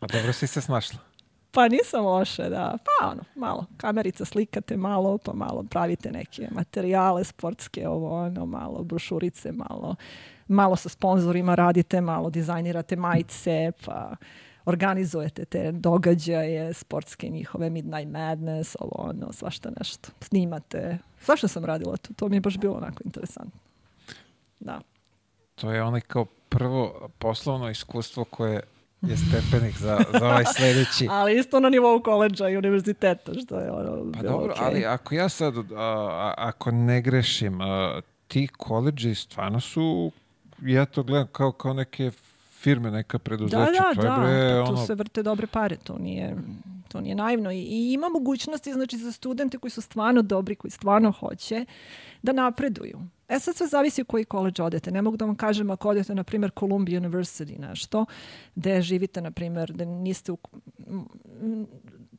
A dobro si se snašla. Pa nisam loše, da. Pa ono, malo, kamerica slikate malo, pa malo pravite neke materijale sportske, ovo ono, malo brošurice, malo, malo sa sponzorima radite, malo dizajnirate majice, pa organizujete te događaje, sportske njihove Midnight Madness, ovo ono, svašta nešto. Snimate. Svašta sam radila tu, to mi je baš bilo onako interesantno. da. To je onaj kao prvo poslovno iskustvo koje je stepenik za, za ovaj sledeći. Ali isto na nivou koleđa i univerziteta, što je ono... Pa dobro, okej. ali ako ja sad, a- ako ne grešim, a, ti koleđi stvarno su, ja to gledam kao, kao neke firme, neka preduzeća. Da, da, to je da, bre, pa tu ono, se vrte dobre pare, to nije, to nije naivno. I, I ima mogućnosti znači, za studente koji su stvarno dobri, koji stvarno hoće, da napreduju. E sad sve zavisi u koji koleđ odete. Ne mogu da vam kažem ako odete, na primjer, Columbia University, nešto, gde živite, na primjer, da niste u...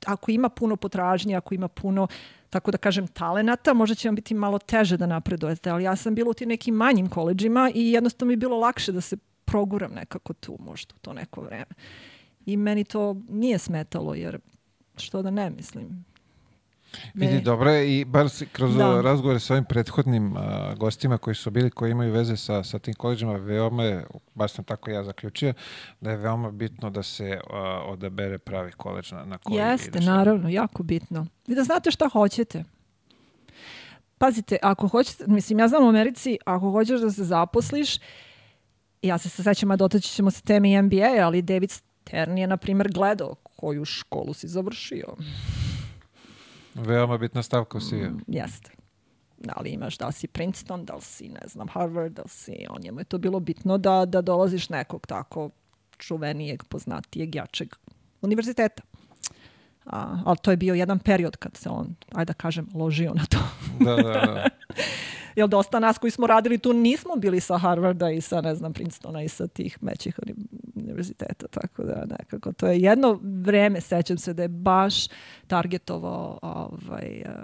Ako ima puno potražnje, ako ima puno, tako da kažem, talenata, možda će vam biti malo teže da napredujete, ali ja sam bila u tim nekim manjim koleđima i jednostavno mi je bilo lakše da se proguram nekako tu možda u to neko vreme. I meni to nije smetalo, jer što da ne mislim. Vidi, Ne. dobro je i bar kroz Da. razgovore sa ovim prethodnim a, gostima koji su bili, koji imaju veze sa, sa tim koleđima, veoma je, baš sam tako ja zaključio, da je veoma bitno da se a, odabere pravi koleđ na, na koji Jeste, ideš. naravno, jako bitno. I da znate šta hoćete. Pazite, ako hoćete, mislim, ja znam u Americi, ako hoćeš da se zaposliš, ja se sećam, a dotaći ćemo se teme i MBA, ali David Stern je, na primjer, gledao koju školu si završio. Veoma bitna stavka u CV. Mm, jeste. Da li imaš, da li si Princeton, da li si, ne znam, Harvard, da li si, on njemu je to bilo bitno da, da dolaziš nekog tako čuvenijeg, poznatijeg, jačeg univerziteta. A, ali to je bio jedan period kad se on, ajde da kažem, ložio na to. Da, da, da. Jer dosta nas koji smo radili tu nismo bili sa Harvarda i sa, ne znam, Princetona i sa tih većih uni- univerziteta, tako da nekako to je jedno vreme, sećam se da je baš targetovao ovaj, eh,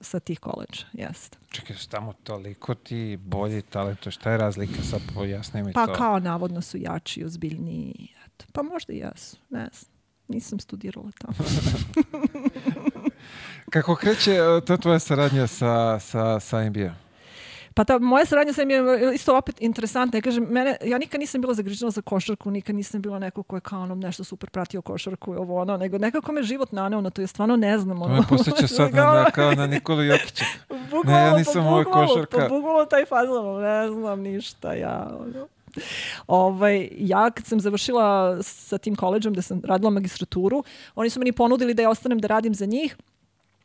sa tih koleđa, jeste. Čekaj, su tamo toliko ti bolji talento, šta je razlika, sad pojasni mi Pa to. kao navodno su jači, ozbiljniji, eto. pa možda i jesu, ne znam. Nisam studirala tamo. Kako kreće e, ta tvoja saradnja sa, sa, sa NBA? Pa ta moja saradnja sa njim je isto opet interesantna. Ja kažem, mene, ja nikad nisam bila zagrižena za košarku, nikad nisam bila neko ko je kao ono nešto super pratio košarku i ovo ono, nego nekako me život naneo na to, ja stvarno ne znam. Ono, posjeća sad na, na, kao na Nikolu Jokića. Bukvalno, Ne, ja nisam pa ovo bukvalno, košarka. Pa bukvalno taj fazon, ne znam ništa, ja, ono. Ovaj, ja kad sam završila sa tim koleđom da sam radila magistraturu, oni su meni ponudili da ja ostanem da radim za njih,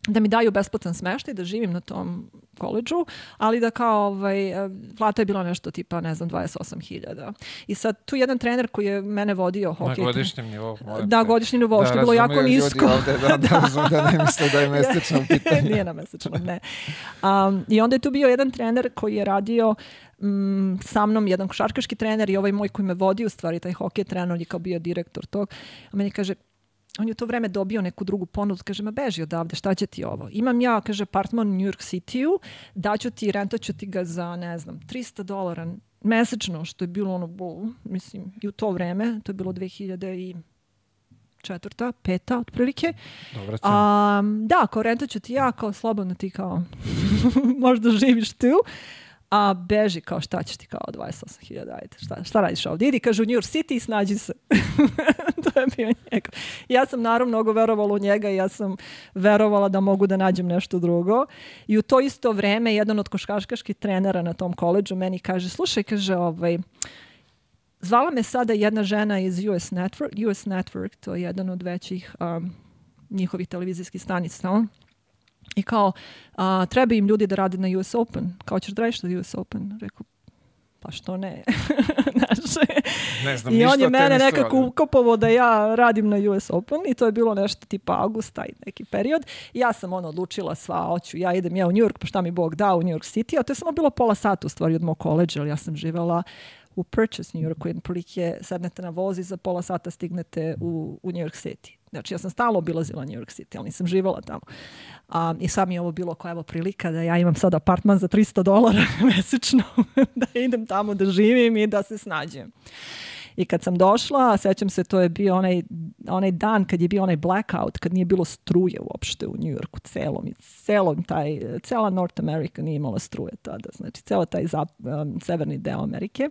da mi daju besplatan smeštaj, da živim na tom koleđu, ali da kao ovaj, plata je bila nešto tipa, ne znam, 28.000. I sad tu jedan trener koji je mene vodio Na hokej. godišnjem nivou. Da, godišnji nivou, što je bilo jako nisko. Ovde, da, da, razumeju da ne misle da je mesečno u pitanju. Nije na mesečnom, ne. Um, I onda je tu bio jedan trener koji je radio mm, sa mnom, jedan košarkaški trener i ovaj moj koji me vodi u stvari, taj hokej trener, on je kao bio direktor tog. A meni kaže, on je u to vreme dobio neku drugu ponudu, kaže, ma beži odavde, šta će ti ovo? Imam ja, kaže, apartman u New York City-u, daću ti, rentaću ti ga za, ne znam, 300 dolara mesečno, što je bilo ono, bo, mislim, i u to vreme, to je bilo 2000 i četvrta, peta, otprilike. Dobra cena. A, da, kao rentat ću ti ja, kao slobodno ti kao možda živiš tu, a beži kao šta ćeš ti kao 28.000, ajde, šta, šta radiš ovdje? Idi, kaže u New York City i snađi se. to je bio njega. Ja sam naravno mnogo verovala u njega i ja sam verovala da mogu da nađem nešto drugo. I u to isto vreme jedan od košarkaških trenera na tom koleđu meni kaže, slušaj, kaže, ovaj, Zvala me sada jedna žena iz US Network, US Network, to je jedan od većih um, njihovih televizijskih stanica. no? I kao, a, treba im ljudi da rade na US Open. Kao ćeš da radiš na US Open? Rekao, pa što ne? Znaš, Ne znam I on je mene nekako ukopovao da ja radim na US Open i to je bilo nešto tipa augusta i neki period. I ja sam ono odlučila sva, hoću, ja idem ja u New York, pa šta mi Bog da u New York City, a to je samo bilo pola sata u stvari od mog koleđa, ali ja sam živela u Purchase, New Yorku, jedan prilike sednete na voz i za pola sata stignete u, u New York City. Znači, ja sam stalno obilazila New York City, ali nisam živala tamo. A, I sad mi je ovo bilo kao evo prilika da ja imam sad apartman za 300 dolara mesečno, da idem tamo da živim i da se snađem. I kad sam došla, sećam se, to je bio onaj, onaj dan kad je bio onaj blackout, kad nije bilo struje uopšte u New Yorku, celom, i celom taj, cela North America nije imala struje tada, znači ceo taj zap, um, severni deo Amerike.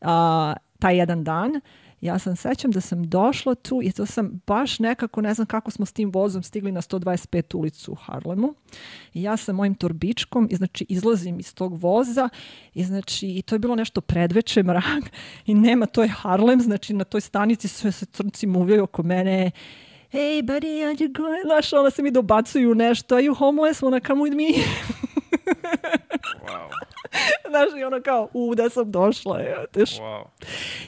A, taj jedan dan Ja sam sećam da sam došla tu i to sam baš nekako, ne znam kako smo s tim vozom stigli na 125 ulicu u Harlemu. I ja sa mojim torbičkom i znači izlazim iz tog voza i znači i to je bilo nešto predveče mrak i nema, to je Harlem, znači na toj stanici sve se crnci muvljaju oko mene hey buddy, are you going? Znaš, ona se mi dobacuju nešto, are you homeless, wanna come with me? Wow. Znaš, i ono kao, u, da sam došla, ja, teš. Wow.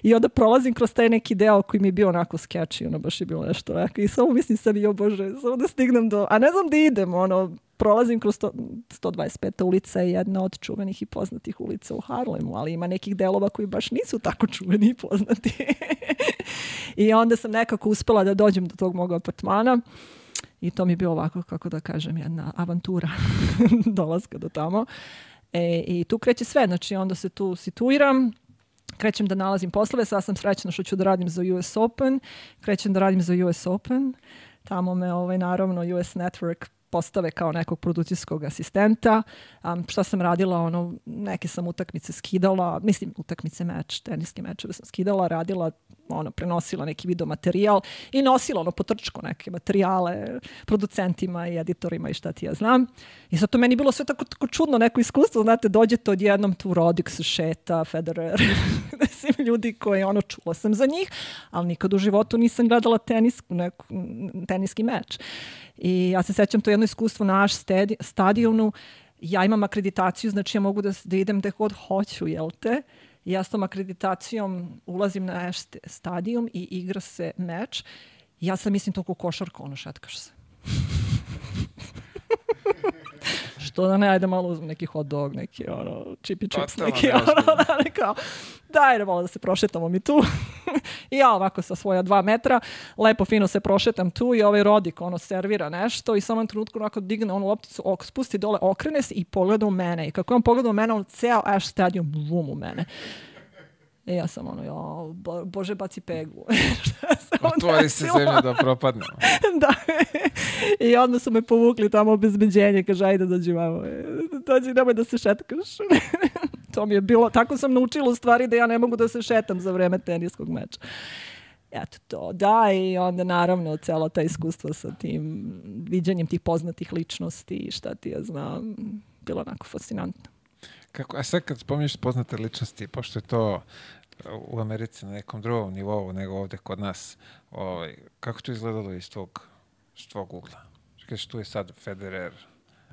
I onda prolazim kroz taj neki deo koji mi je bio onako sketchy, ono baš je bilo nešto onako. I samo mislim sebi, jo bože, samo da stignem do... A ne znam da idem, ono, prolazim kroz to, 125. ulica je jedna od čuvenih i poznatih ulica u Harlemu, ali ima nekih delova koji baš nisu tako čuveni i poznati. I onda sam nekako uspela da dođem do tog mog apartmana i to mi je bilo ovako, kako da kažem, jedna avantura dolaska do tamo. E, I tu kreće sve, znači onda se tu situiram, krećem da nalazim poslove, sad sam srećna što ću da radim za US Open, krećem da radim za US Open, tamo me ovaj, naravno US Network postave kao nekog produkcijskog asistenta. Um, šta sam radila, ono, neke sam utakmice skidala, mislim, utakmice meč, teniske mečeve sam skidala, radila, ono, prenosila neki video materijal i nosila, ono, potrčko neke materijale producentima i editorima i šta ti ja znam. I sad to meni bilo sve tako, tako čudno, neko iskustvo, znate, dođete odjednom tu Rodik se šeta, Federer, mislim, ljudi koji, ono, čula sam za njih, ali nikad u životu nisam gledala tenis, neku, teniski meč. I ja se sećam to jedno iskustvo na naš stadi, stadionu, ja imam akreditaciju, znači ja mogu da, da idem gde god hoću, jel te? I ja s tom akreditacijom ulazim na naš stadion i igra se meč. Ja sam mislim toliko košarka, ono šetkaš se. Što da ne, ajde malo uzmem neki hot dog, neki ono, chippy chips, Totalno neki ono, da, ne, kao, daj da malo da se prošetamo mi tu. I ja ovako sa svoja dva metra, lepo fino se prošetam tu i ovaj rodik ono servira nešto i samo na trenutku onako digne onu lopticu, ok, spusti dole, okrene se i pogleda u mene. I kako je on pogleda u mene, on ceo Ash stadion vum u mene. I ja sam ono, jo, bo, bože baci onda Otvori se zemlja da propadne. da. I onda su me povukli tamo obezbeđenje, kaže, ajde dođi vamo, dođi, nemoj da se šetkaš. to mi je bilo, tako sam naučila u stvari da ja ne mogu da se šetam za vreme teniskog meča. Eto to, da, i onda naravno celo ta iskustvo sa tim viđanjem tih poznatih ličnosti i šta ti ja znam, bilo onako fascinantno. Kako, a sad kad spominješ poznate ličnosti, pošto je to u Americi na nekom drugom nivou nego ovde kod nas, ovaj, kako to izgledalo iz tvog, iz tvog ugla? Kažeš, tu je sad Federer,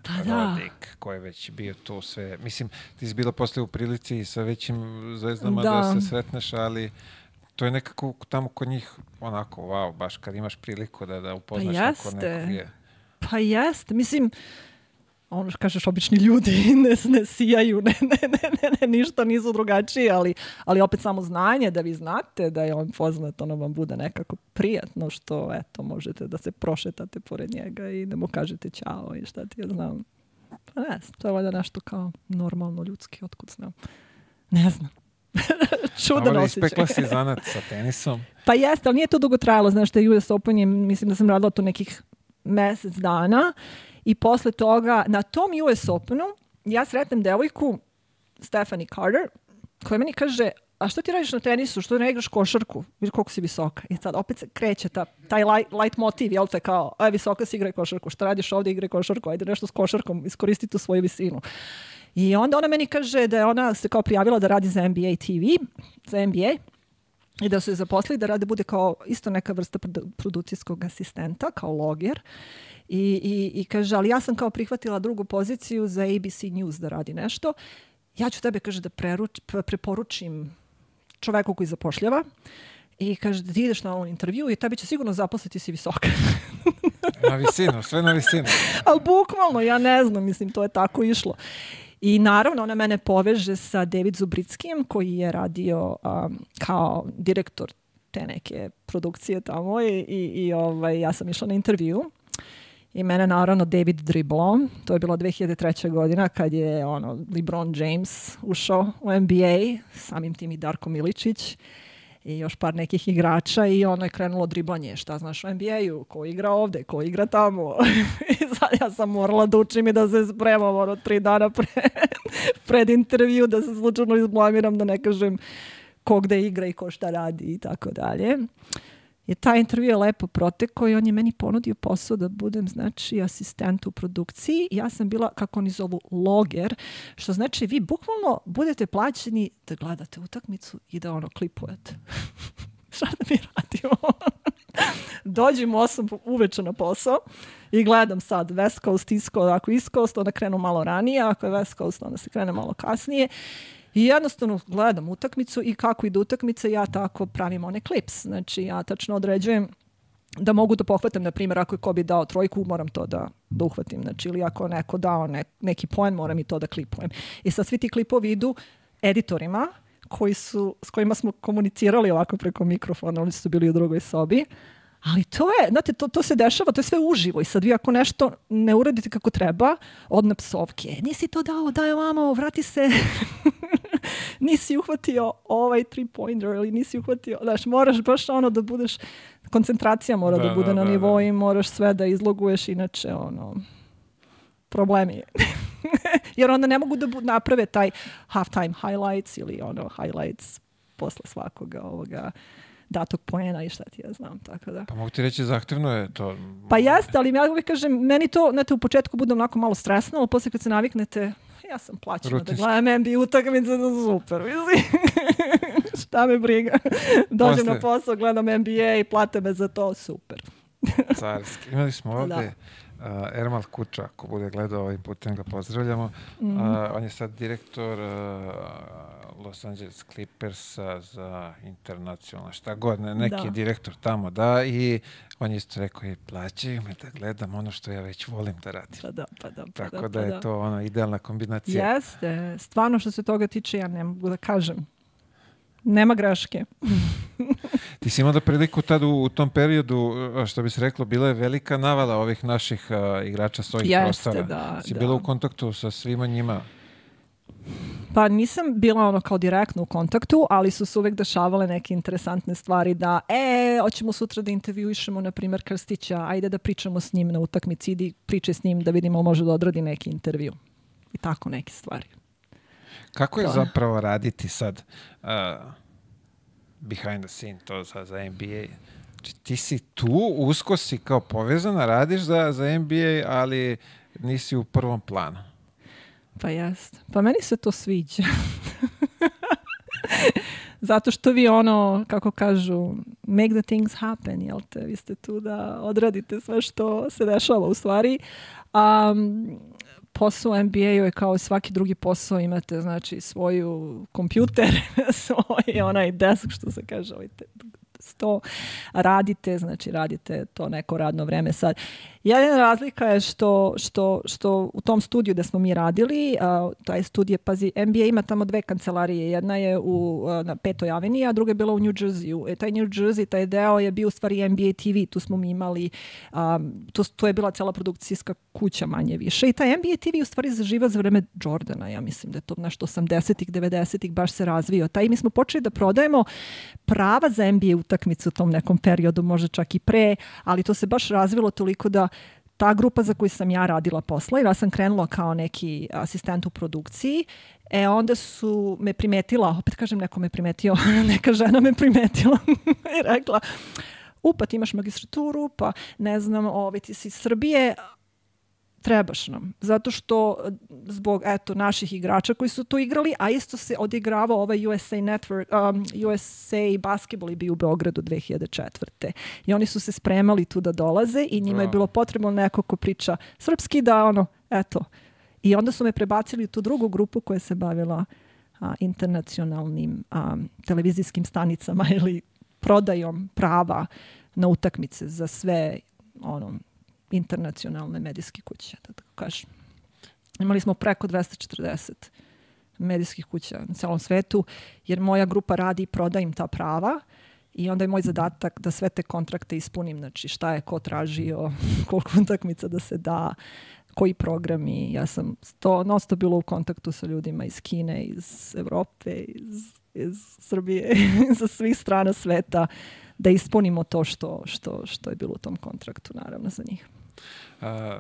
Pa da. Rodik, ko je već bio tu sve. Mislim, ti si bila posle u prilici i sa većim zvezdama da. Da. se sretneš, ali to je nekako tamo kod njih onako, wow, baš kad imaš priliku da, da upoznaš Pa neko jeste. nekog je. Pa jeste, mislim, ono što kažeš, obični ljudi ne, ne sijaju, ne, ne, ne, ne, ne, ništa nisu drugačiji, ali, ali opet samo znanje da vi znate da je on poznat, ono vam bude nekako prijatno što, eto, možete da se prošetate pored njega i da mu kažete ćao i šta ti ja znam. Pa ne znam, to je valjda nešto kao normalno ljudski, otkud znam. Ne znam. Čudan Dobro, osjećaj. ispekla si zanat sa tenisom. Pa jeste, ali nije to dugo trajalo, znaš, taj US Open je, mislim da sam radila to nekih mesec dana i posle toga, na tom US Openu, ja sretnem devojku, Stephanie Carter, koja meni kaže, a što ti radiš na tenisu, što ne igraš košarku, vidi koliko si visoka. I sad opet se kreće ta, taj light, light motiv, jel te kao, aj visoka si igraj košarku, šta radiš ovde, igraj košarku, ajde nešto s košarkom, iskoristi tu svoju visinu. I onda ona meni kaže da je ona se kao prijavila da radi za NBA TV, za NBA, i da su je zaposlili da rade bude kao isto neka vrsta produ- producijskog asistenta, kao loger. I, i, I kaže, ali ja sam kao prihvatila drugu poziciju za ABC News da radi nešto. Ja ću tebe, kaže, da preruč, pre- preporučim čoveku koji zapošljava i kaže da ti ideš na ovom intervju i tebi će sigurno zaposliti si visoka. Na visinu, sve na visinu. Ali bukvalno, ja ne znam, mislim, to je tako išlo. I naravno, ona mene poveže sa David Zubrickim, koji je radio um, kao direktor te neke produkcije tamo i, i, i ovaj, ja sam išla na intervju. I mene naravno David driblo. To je bilo 2003. godina kad je ono LeBron James ušao u NBA, samim tim i Darko Miličić i još par nekih igrača i ono je krenulo driblanje, šta znaš o NBA-u, ko igra ovde, ko igra tamo. I sad ja sam morala da učim i da se spremam ono tri dana pre, pred intervju, da se slučajno izblamiram, da ne kažem ko gde igra i ko šta radi i tako dalje. I taj intervju je lepo protekao i on je meni ponudio posao da budem, znači, asistent u produkciji. Ja sam bila, kako oni zovu, loger, što znači vi bukvalno budete plaćeni da gledate utakmicu i da ono klipujete. šta da mi radimo? Dođem u 8 uveče na posao i gledam sad West Coast, East Coast, ako East Coast, onda krenu malo ranije, ako je West Coast, onda se krene malo kasnije. I jednostavno gledam utakmicu i kako ide utakmica, ja tako pravim one klips. Znači, ja tačno određujem da mogu da pohvatam, na primjer, ako je ko bi dao trojku, moram to da, da uhvatim. Znači, ili ako neko dao ne, neki poen, moram i to da klipujem. I sad svi ti klipovi idu editorima, koji su, s kojima smo komunicirali ovako preko mikrofona, oni su bili u drugoj sobi, Ali to je, znate, to, to se dešava, to je sve uživo i sad vi ako nešto ne uradite kako treba, odne psovke, nisi to dao, daj ovamo, vrati se, nisi uhvatio ovaj three pointer ili nisi uhvatio, znaš, moraš baš ono da budeš, koncentracija mora da, da bude da, na da, nivou da. i moraš sve da izloguješ, inače ono, problemi je. Jer onda ne mogu da naprave taj halftime highlights ili ono highlights posle svakoga ovoga datog poena i šta ti ja znam, tako da. Pa mogu ti reći zahtevno je to. Pa jeste, ali ja uvijek kažem, meni to, znate, u početku bude onako malo stresno, ali posle kad se naviknete, ja sam plaćena da gledam NBA utakmice, da super, mislim. šta me briga. Dođem posle... na posao, gledam NBA i plate me za to, super. Carski. Imali smo ovde da Uh, Ermal Kuča, ako bude gledao ovim putem ga pozdravljamo. Mm. Uh, on je sad direktor uh, Los Angeles Clippersa za internacionalno, šta god, ne, neki da. direktor tamo, da, i on je isto rekao, i plaćaju me da gledam ono što ja već volim da radim. Pa da, pa da. Pa Tako da, da, pa je da. to ono idealna kombinacija. Jeste, stvarno što se toga tiče, ja ne mogu da kažem. Nema greške. Ti si imala priliku tad u, u tom periodu, što bi se reklo, bila je velika navala ovih naših uh, igrača s ovih Jeste, prostora. da. Si da. bila u kontaktu sa svima njima? Pa nisam bila ono kao direktno u kontaktu, ali su se uvek dešavale neke interesantne stvari da, e, hoćemo sutra da intervjuišemo, na primjer, Krstića, ajde da pričamo s njim na utakmici, idi priče s njim da vidimo može da odradi neki intervju. I tako neke stvari. Kako je to. zapravo raditi sad uh, behind the scene, to za, za NBA? Znači, ti si tu, usko si kao povezana, radiš za, za NBA, ali nisi u prvom planu. Pa jest. Pa meni se to sviđa. Zato što vi ono, kako kažu, make the things happen, jel te? Vi ste tu da odradite sve što se dešava u stvari. Um, posao MBA-u je kao svaki drugi posao, imate znači svoju kompjuter, svoj onaj desk što se kaže, ovaj sto radite, znači radite to neko radno vreme sad. Jedna razlika je što, što, što u tom studiju da smo mi radili, a, taj studij, pazi, NBA ima tamo dve kancelarije. Jedna je u, a, na Petoj aveniji, a druga je bila u New Jerseyu. E, taj New Jersey, taj deo je bio u stvari NBA TV. Tu smo mi imali, a, to, to je bila cela produkcijska kuća manje više. I taj NBA TV u stvari zaživa za vreme Jordana. Ja mislim da je to nešto 80-ih, 90-ih baš se razvio. Taj mi smo počeli da prodajemo prava za NBA utakmicu u tom nekom periodu, možda čak i pre, ali to se baš razvilo toliko da ta grupa za koju sam ja radila posla, jer ja sam krenula kao neki asistent u produkciji, e onda su me primetila, opet kažem neko me primetio, neka žena me primetila i rekla, upa ti imaš magistraturu, pa ne znam, ovaj, ti si iz Srbije, trebaš nam. Zato što zbog eto naših igrača koji su tu igrali, a isto se odigravao ovaj USA Network, um, USA basketball je bio u Beogradu 2004. I oni su se spremali tu da dolaze i njima je bilo potrebno neko ko priča srpski da ono, eto. I onda su me prebacili u tu drugu grupu koja se bavila a, internacionalnim a, televizijskim stanicama ili prodajom prava na utakmice za sve ono internacionalne medijske kuće, da tako kažem. Imali smo preko 240 medijskih kuća na celom svetu, jer moja grupa radi i proda im ta prava i onda je moj zadatak da sve te kontrakte ispunim, znači šta je ko tražio, koliko utakmica da se da, koji programi. Ja sam to nosto bilo u kontaktu sa ljudima iz Kine, iz Evrope, iz, iz Srbije, sa svih strana sveta, da ispunimo to što, što, što je bilo u tom kontraktu, naravno, za njih. A,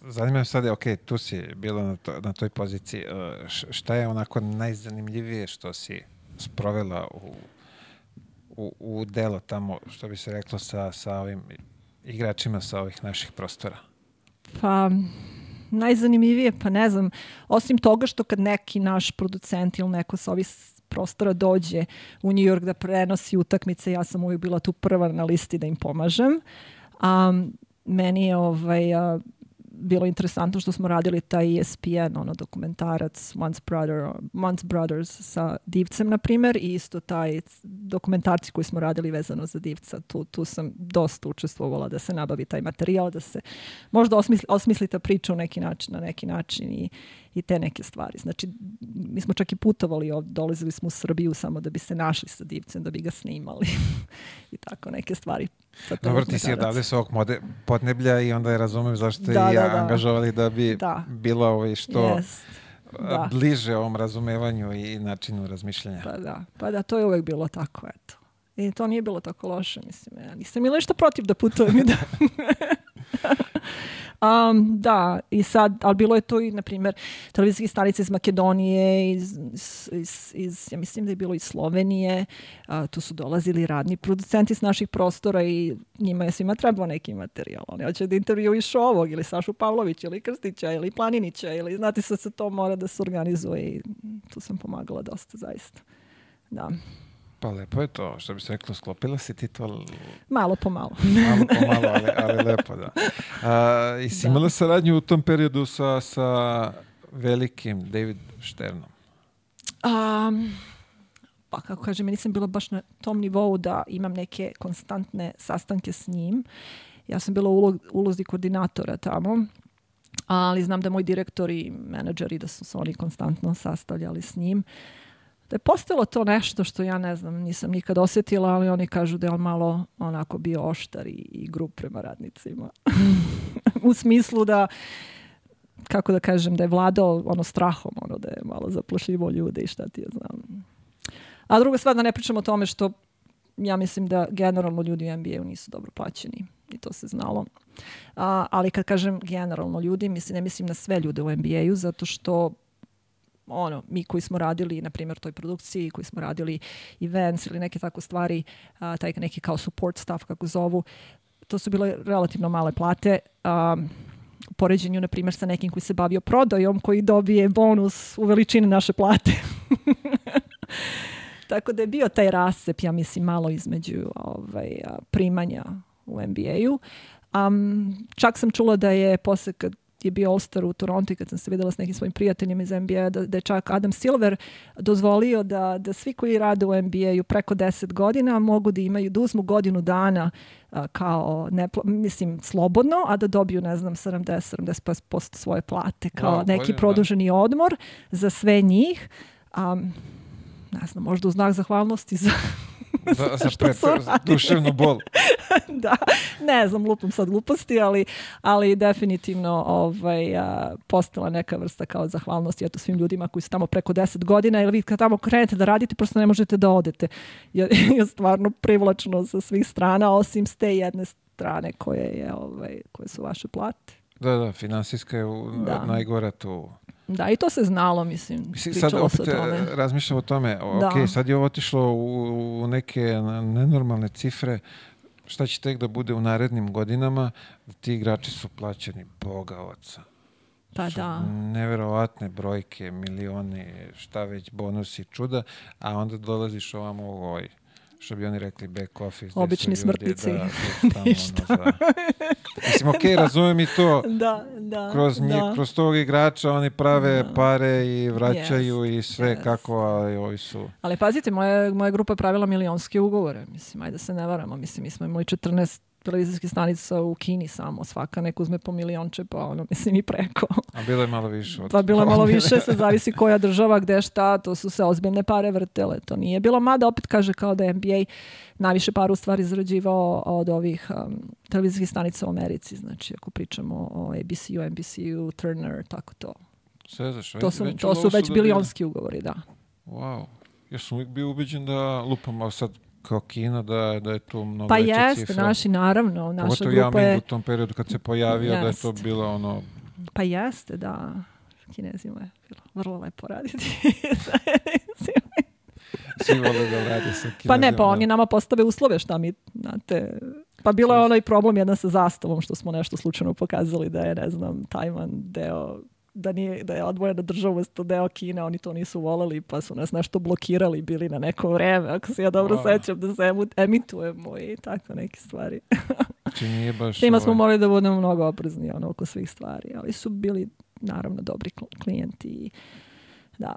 zanima me sad, ok, tu si bila na, to, na toj poziciji. šta je onako najzanimljivije što si sprovela u, u, u delo tamo, što bi se reklo, sa, sa ovim igračima sa ovih naših prostora? Pa, najzanimljivije, pa ne znam, osim toga što kad neki naš producent ili neko sa ovih prostora dođe u New York da prenosi utakmice, ja sam uvijek bila tu prva na listi da im pomažem. Um, meni je ovaj, uh, bilo interesantno što smo radili taj ESPN, ono dokumentarac Once, Brother, Once Brothers sa Divcem, na primjer, i isto taj dokumentarci koji smo radili vezano za Divca. Tu, tu sam dosta učestvovala da se nabavi taj materijal, da se možda osmisli, osmisli ta priča u neki način, na neki način i, i te neke stvari. Znači, mi smo čak i putovali ovdje, dolazili smo u Srbiju samo da bi se našli sa Divcem, da bi ga snimali i tako neke stvari. Dobro, ti si odavde s ovog mode, podneblja i onda je razumem zašto da, i ja da, angažovali da bi da. bilo ovaj što yes. da. bliže ovom razumevanju i načinu razmišljanja. Pa da, pa da, to je uvek bilo tako, eto. I to nije bilo tako loše, mislim. Ja nisam imala ništa protiv da putujem i da... Um, da, i sad, ali bilo je to i, na primjer, televizijske stanice iz Makedonije, iz, iz, iz, ja mislim da je bilo iz Slovenije, uh, tu su dolazili radni producenti s naših prostora i njima je svima trebao neki materijal. Oni hoće da intervjuiš ovog, ili Sašu Pavlovića, ili Krstića, ili Planinića, ili znate se, se to mora da se organizuje i tu sam pomagala dosta, zaista. Da. Pa lepo je to, što bi se reklo, sklopila si ti to... Malo po malo. malo po malo, ali, ali lepo, da. A, I si da. imala saradnju u tom periodu sa, sa velikim David Šternom? Um, pa kako kažem, nisam bila baš na tom nivou da imam neke konstantne sastanke s njim. Ja sam bila u ulozi koordinatora tamo, ali znam da moj direktor i menadžeri da su se oni konstantno sastavljali s njim. Uh, da je postalo to nešto što ja ne znam, nisam nikad osjetila, ali oni kažu da je on malo onako bio oštar i, i grup prema radnicima. u smislu da kako da kažem, da je vladao ono strahom, ono da je malo zaplašljivo ljude i šta ti ja znam. A druga stvar da ne pričamo o tome što ja mislim da generalno ljudi u NBA-u nisu dobro plaćeni i to se znalo. A, ali kad kažem generalno ljudi, mislim, ne mislim na sve ljude u NBA-u zato što ono, mi koji smo radili, na primjer, toj produkciji, koji smo radili events ili neke tako stvari, a, taj neki kao support staff, kako zovu, to su bile relativno male plate. Um, u poređenju, na primjer, sa nekim koji se bavio prodajom, koji dobije bonus u veličini naše plate. Tako da je bio taj rasep, ja mislim, malo između ovaj, primanja u NBA-u. Um, čak sam čula da je posle kad je bio All-Star u Toronto i kad sam se videla s nekim svojim prijateljima iz NBA, da, da je čak Adam Silver dozvolio da, da svi koji rade u NBA-u preko 10 godina mogu da imaju, da uzmu godinu dana a, kao, ne, mislim, slobodno, a da dobiju, ne znam, 70-70% svoje plate kao wow, neki da. produženi da. odmor za sve njih. Um, ne znam, možda u znak zahvalnosti za za, za pre, duševnu bol. da, ne znam, lupam sad gluposti, ali, ali definitivno ovaj, a, postala neka vrsta kao zahvalnosti eto, svim ljudima koji su tamo preko 10 godina, jer vi kad tamo krenete da radite, prosto ne možete da odete. Je, je stvarno privlačno sa svih strana, osim s te jedne strane koje, je, ovaj, koje su vaše plate. Da, da, finansijska je u, da. najgora tu Da, i to se znalo, mislim. Mislim, sad opet o tome. E, razmišljam o tome, da. ok, sad je ovo otišlo u, u neke nenormalne cifre, šta će tek da bude u narednim godinama, ti igrači su plaćeni boga oca. Pa da. Neverovatne brojke, milioni, šta već, bonusi, čuda, a onda dolaziš ovamo u ovoj što bi oni rekli back office. Obični smrtnici. Da, da Ništa. Ono, za... Mislim, okej, okay, razumem i to. Da, da. Kroz, njih, da. kroz tog igrača oni prave da. pare i vraćaju yes, i sve yes. kako, ali ovi su... Ali pazite, moja, moja grupa je pravila milionske ugovore. Mislim, ajde se ne varamo. Mislim, mi smo imali 14 televizijskih stanica u Kini samo, svaka neka uzme po milionče, pa ono, mislim i preko. A bilo je malo više. Od... Pa bilo je malo više, se zavisi koja država, gde šta, to su se ozbiljne pare vrtele, to nije bilo, mada opet kaže kao da je NBA najviše para u stvari zarađivao od ovih um, televizijskih stanica u Americi, znači ako pričamo o ABC-u, NBC-u, Turner, tako to. Sve zaš, to su, to su već da bilionski ugovori, da. Wow. Ja sam uvijek bio ubeđen da lupam, a sad kao Kina da, da je to mnogo pa veća jeste, cifra. naši naravno, naša Pogotovo grupa je... u tom periodu kad se pojavio jest. da je to bilo ono... Pa jeste, da. Kinezima je bilo vrlo lepo raditi. Svi vole da rade sa Pa ne, Kinezima, pa da. oni nama postave uslove šta mi, znate, pa bilo je onaj problem jedan sa zastavom što smo nešto slučajno pokazali da je, ne znam, Tajvan deo da, nije, da je odvojena država umesto deo Kine, oni to nisu voleli pa su nas nešto blokirali, bili na neko vreme, ako se ja dobro Wow. sećam da se emitujemo i tako neke stvari. Znači nije baš... Tima smo ovaj, morali da budemo mnogo oprezni ono, oko svih stvari, ali su bili naravno dobri kl- klijenti i da,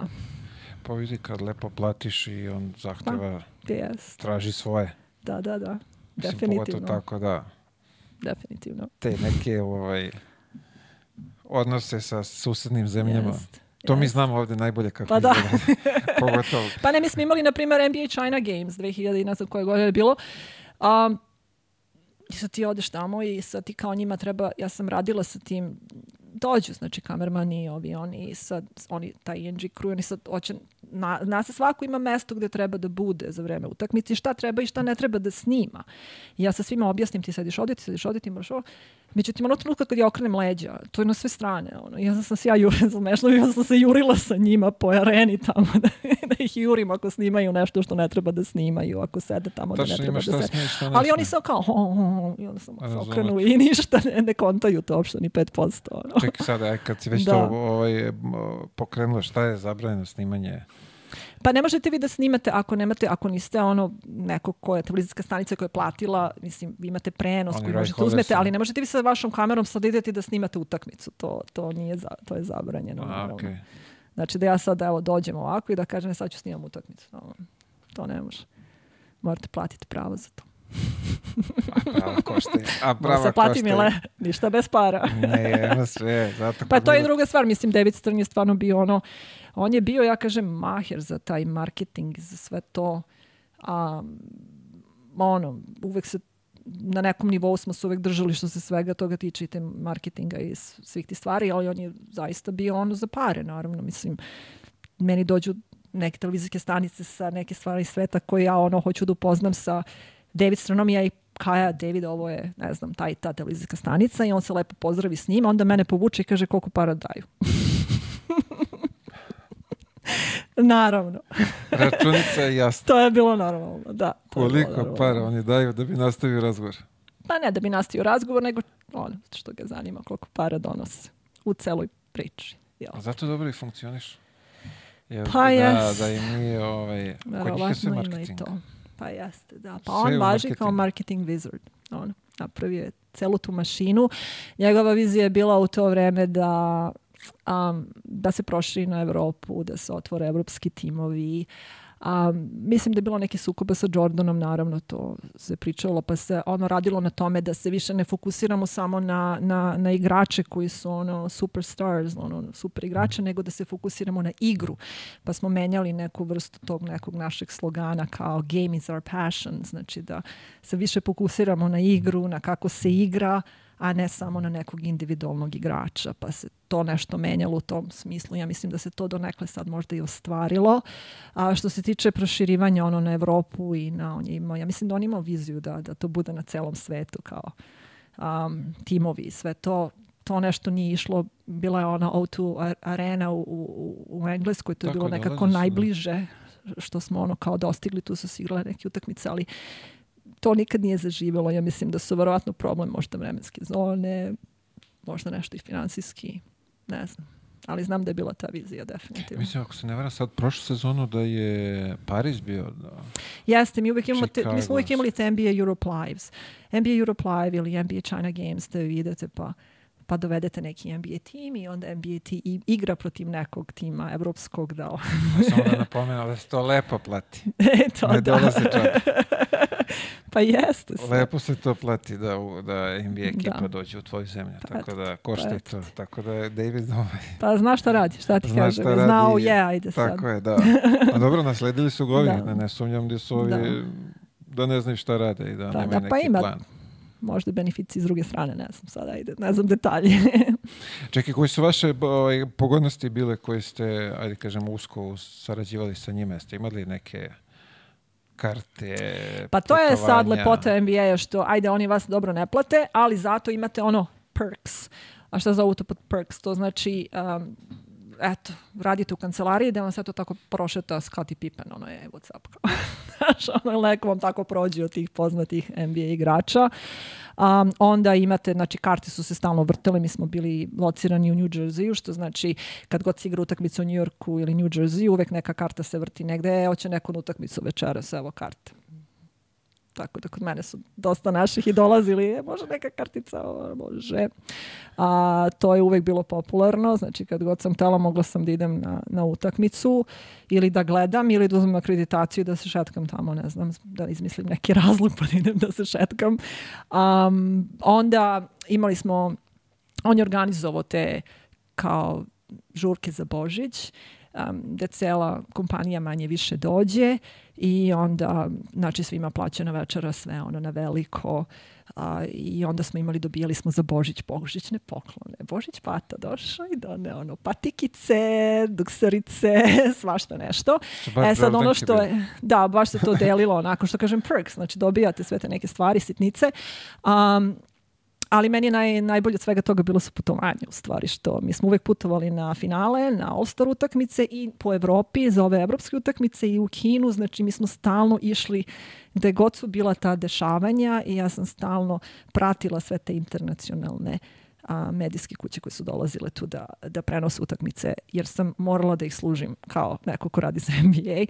Pa vidi kad lepo platiš i on zahteva, jest. traži svoje. Da, da, da. Mislim, Definitivno. Pogotovo tako da Definitivno. te neke ovaj, odnose sa susednim zemljama. Jest, To mi znamo ovdje najbolje kako Pa da. izgleda. Pogotovo. Pa ne, mi smo imali, na primjer, NBA China Games 2000 i ne znam koje godine je bilo. Um, I sad ti odeš tamo i sad ti kao njima treba, ja sam radila sa tim, dođu, znači kamermani, ovi oni, i sad oni, taj ING crew, oni sad hoće, na, zna se svako ima mesto gde treba da bude za vreme utakmice i šta treba i šta ne treba da snima. I ja sa svima objasnim, ti sediš ovdje, ti sediš ovdje, ti moraš ovo. Međutim, ono trenutka kad ja okrenem leđa, to je na sve strane. Ono. Ja sam se ja jurila, zamešla, ja sam se jurila sa njima po areni tamo, da, da ih jurim ako snimaju nešto što ne treba da snimaju, ako sede tamo da ne treba da šta se... smije, šta ne Ali oni su kao, ho, ho, ho, i onda sam se okrenuli i ništa ne, ne kontaju to uopšte ni 5%. Ono. Čekaj sada, aj, kad si već Da. to ovaj, pokrenula, šta je zabranjeno snimanje? Pa ne možete vi da snimate ako nemate, ako niste ono neko ko je televizijska stanica koja je platila, mislim, vi imate prenos Oni koji možete uzmete, ali ne možete vi sa vašom kamerom sad idete da snimate utakmicu. To, to nije, za, to je zabranjeno. A, naravno. okej. Znači da ja sad evo dođem ovako i da kažem "E, sad ću snimam utakmicu. No, to ne može. Morate platiti pravo za to. A prava košta. A prava se plati košta. mile, ništa bez para. Ne, na sve. Zato Pa to je druga stvar, mislim, David Stern je stvarno bio ono, on je bio, ja kažem, maher za taj marketing, za sve to. A, ono, uvek se na nekom nivou smo se uvek držali što se svega toga tiče i te marketinga i svih tih stvari, ali on je zaista bio ono za pare, naravno, mislim, meni dođu neke televizijske stanice sa neke stvari sveta koje ja ono hoću da upoznam sa David Stranom i ja i Kaja, David, ovo je, ne znam, ta i ta televizijska stanica i on se lepo pozdravi s njima, onda mene povuče i kaže koliko para daju. Naravno. Računica je jasna. To je bilo normalno, da. Koliko normalno. para oni daju da bi nastavio razgovor? Pa ne da bi nastavio razgovor, nego ono što ga zanima koliko para donose u celoj priči. Jel? A zato dobro i funkcioniš. Jer Pa da, jes. da im nije ovaj... Kod njih je sve Verovatno ima i marketing. to. Pa jeste, da. Pa Sve on važi kao marketing wizard. On napravio je celu tu mašinu. Njegova vizija je bila u to vreme da um, da se proširi na Evropu, da se otvore evropski timovi. Um, mislim da je bilo neki sukoba sa Jordanom, naravno to se pričalo, pa se ono radilo na tome da se više ne fokusiramo samo na, na, na igrače koji su ono superstars, ono super igrače, nego da se fokusiramo na igru. Pa smo menjali neku vrstu tog nekog našeg slogana kao game is our passion, znači da se više fokusiramo na igru, na kako se igra, a ne samo na nekog individualnog igrača, pa se to nešto menjalo u tom smislu. Ja mislim da se to donekle sad možda i ostvarilo. A što se tiče proširivanja ono na Evropu i na on je imao, ja mislim da on imao viziju da, da to bude na celom svetu kao um, timovi i sve to to nešto nije išlo, bila je ona O2 ar- arena u, u, u Engleskoj, to je Tako, bilo nekako da. najbliže što smo ono kao dostigli, tu su se igrale neke utakmice, ali to nikad nije zaživjelo. Ja mislim da su verovatno problem možda vremenske zone, možda nešto i finansijski, ne znam. Ali znam da je bila ta vizija definitivno. Mislim, ako se ne vara sad prošlu sezonu da je Paris bio... Da, Jeste, mi uvijek imamo, te, mi smo Chicago. uvijek imali te NBA Europe Lives. NBA Europe Live ili NBA China Games da vi idete pa pa dovedete neki NBA tim i onda NBA ti i- igra protiv nekog tima evropskog da samo da napomenu da se to lepo plati. to ne da. dolaze džabe. pa jeste sve. Lepo se to plati da, da NBA ekipa Da. dođe u tvoju zemlju. Pa Tako da košta pa to. Tako da je David ovaj, Pa znaš šta radi, šta ti Znaš kažem. Znao je, ajde sad. Tako je, da. A dobro, nasledili su ga ovi. Da. Ne, ne sumnjam da su ovi da. Da. ne znaju šta rade i da Da, nemaju da, pa neki ima- plan. Možda benefici s druge strane, ne znam sada, ajde, ne znam detalje. Čekaj, koji su vaše ovaj, pogodnosti bile koje ste, ajde kažem, usko sarađivali sa njima? Jeste imali neke karte, Pa to je sad putovanja? lepota NBA-a što, ajde, oni vas dobro ne plate, ali zato imate ono perks. A šta zovu to pod perks? To znači um, eto, radite u kancelariji da vam sve to tako prošeta Scottie Pippen, ono je, what's up, kao. Znaš, ono, neko vam tako prođe od tih poznatih NBA igrača. Um, onda imate, znači, karte su se stalno vrtele, mi smo bili locirani u New Jerseyu, što znači, kad god se igra utakmica u New Yorku ili New Jersey, uvek neka karta se vrti negde, e, hoće neku utakmicu večeras, evo karte tako da kod mene su dosta naših i dolazili, e, može neka kartica, o, može. A, to je uvek bilo popularno, znači kad god sam htela mogla sam da idem na, na utakmicu ili da gledam ili da uzmem akreditaciju da se šetkam tamo, ne znam, da izmislim neki razlog pa da idem da se šetkam. Um, onda imali smo, on je organizovao te kao žurke za Božić, um, da cela kompanija manje više dođe i onda, znači svima plaćena večera, sve ono na veliko a, i onda smo imali, dobijali smo za Božić božićne poklone. Božić pata došao i done ono patikice, dukserice, svašta nešto. E sad ono što je, da, baš se to delilo onako što kažem perks, znači dobijate sve te neke stvari, sitnice. Um, ali meni je naj, najbolje od svega toga bilo su putovanje u stvari, što mi smo uvek putovali na finale, na All-Star utakmice i po Evropi za ove evropske utakmice i u Kinu, znači mi smo stalno išli gde god su bila ta dešavanja i ja sam stalno pratila sve te internacionalne uh, a, medijske kuće koje su dolazile tu da, da prenose utakmice, jer sam morala da ih služim kao neko ko radi za NBA i,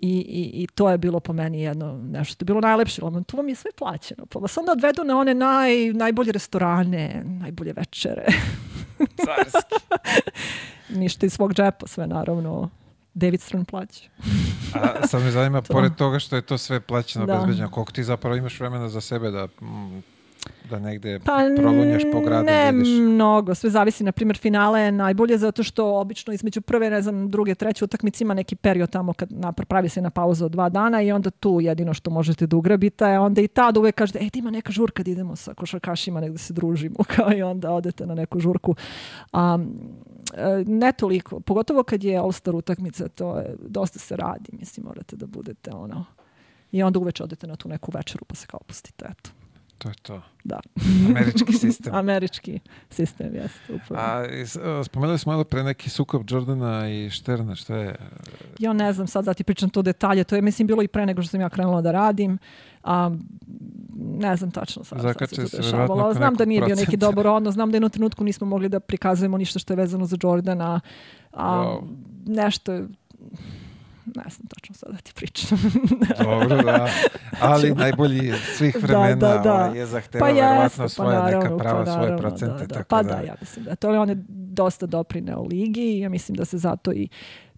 i, i to je bilo po meni jedno nešto što je bilo najlepše, ali tu vam je sve plaćeno, pa vas onda odvedu na one naj, najbolje restorane, najbolje večere. Carski. Ništa iz svog džepa, sve naravno David Stern plaća. A sad me zanima, to. pored toga što je to sve plaćeno, da. bezbeđeno, koliko ti zapravo imaš vremena za sebe da mm, da negde pa, prolunjaš po gradu? Ne vidiš? mnogo, sve zavisi. Na primjer, finale je najbolje zato što obično između prve, ne znam, druge, treće utakmice ima neki period tamo kad pravi se na pauzu od dva dana i onda tu jedino što možete da ugrabite, a onda i tad uvek kažete, e, ima neka žurka da idemo sa košarkašima negde se družimo, kao i onda odete na neku žurku. Um, ne toliko, pogotovo kad je All-Star utakmica, to je, dosta se radi, mislim, morate da budete ono, i onda uveče odete na tu neku večeru pa se kao pustite, eto. To je to. Da. Američki sistem. Američki sistem, jeste. Upravo. A spomenuli smo malo pre neki sukob Jordana i Šterna, šta je? Ja ne znam, sad da ti pričam to detalje, to je mislim bilo i pre nego što sam ja krenula da radim. A, ne znam tačno sad Zakače šta se tu dešavalo. Znam da nije bio neki dobar odnos, znam da jednu trenutku nismo mogli da prikazujemo ništa što je vezano za Jordana. A, wow. Nešto ne znam tačno sad da ti pričam. Dobro, da. Ali najbolji svih da, vremena da, da, da. je zahteva pa verovatno pa svoje naravno, neka prava, pa svoje procente. Da, da. Tako pa da, ja mislim da to je on je dosta doprineo ligi i ja mislim da se zato i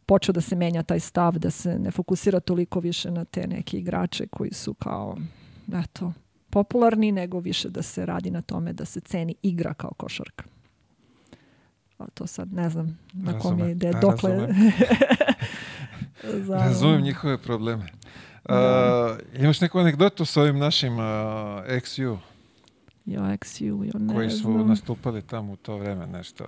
počeo da se menja taj stav, da se ne fokusira toliko više na te neke igrače koji su kao, eto, popularni, nego više da se radi na tome da se ceni igra kao košarka. A to sad ne znam na kom je ide, dokle... Za... Razumem njihove probleme. Da. Uh, imaš neku anegdotu s ovim našim uh, XU? Jo, XU, jo ne Koji su znam. nastupali tamo u to vreme, nešto.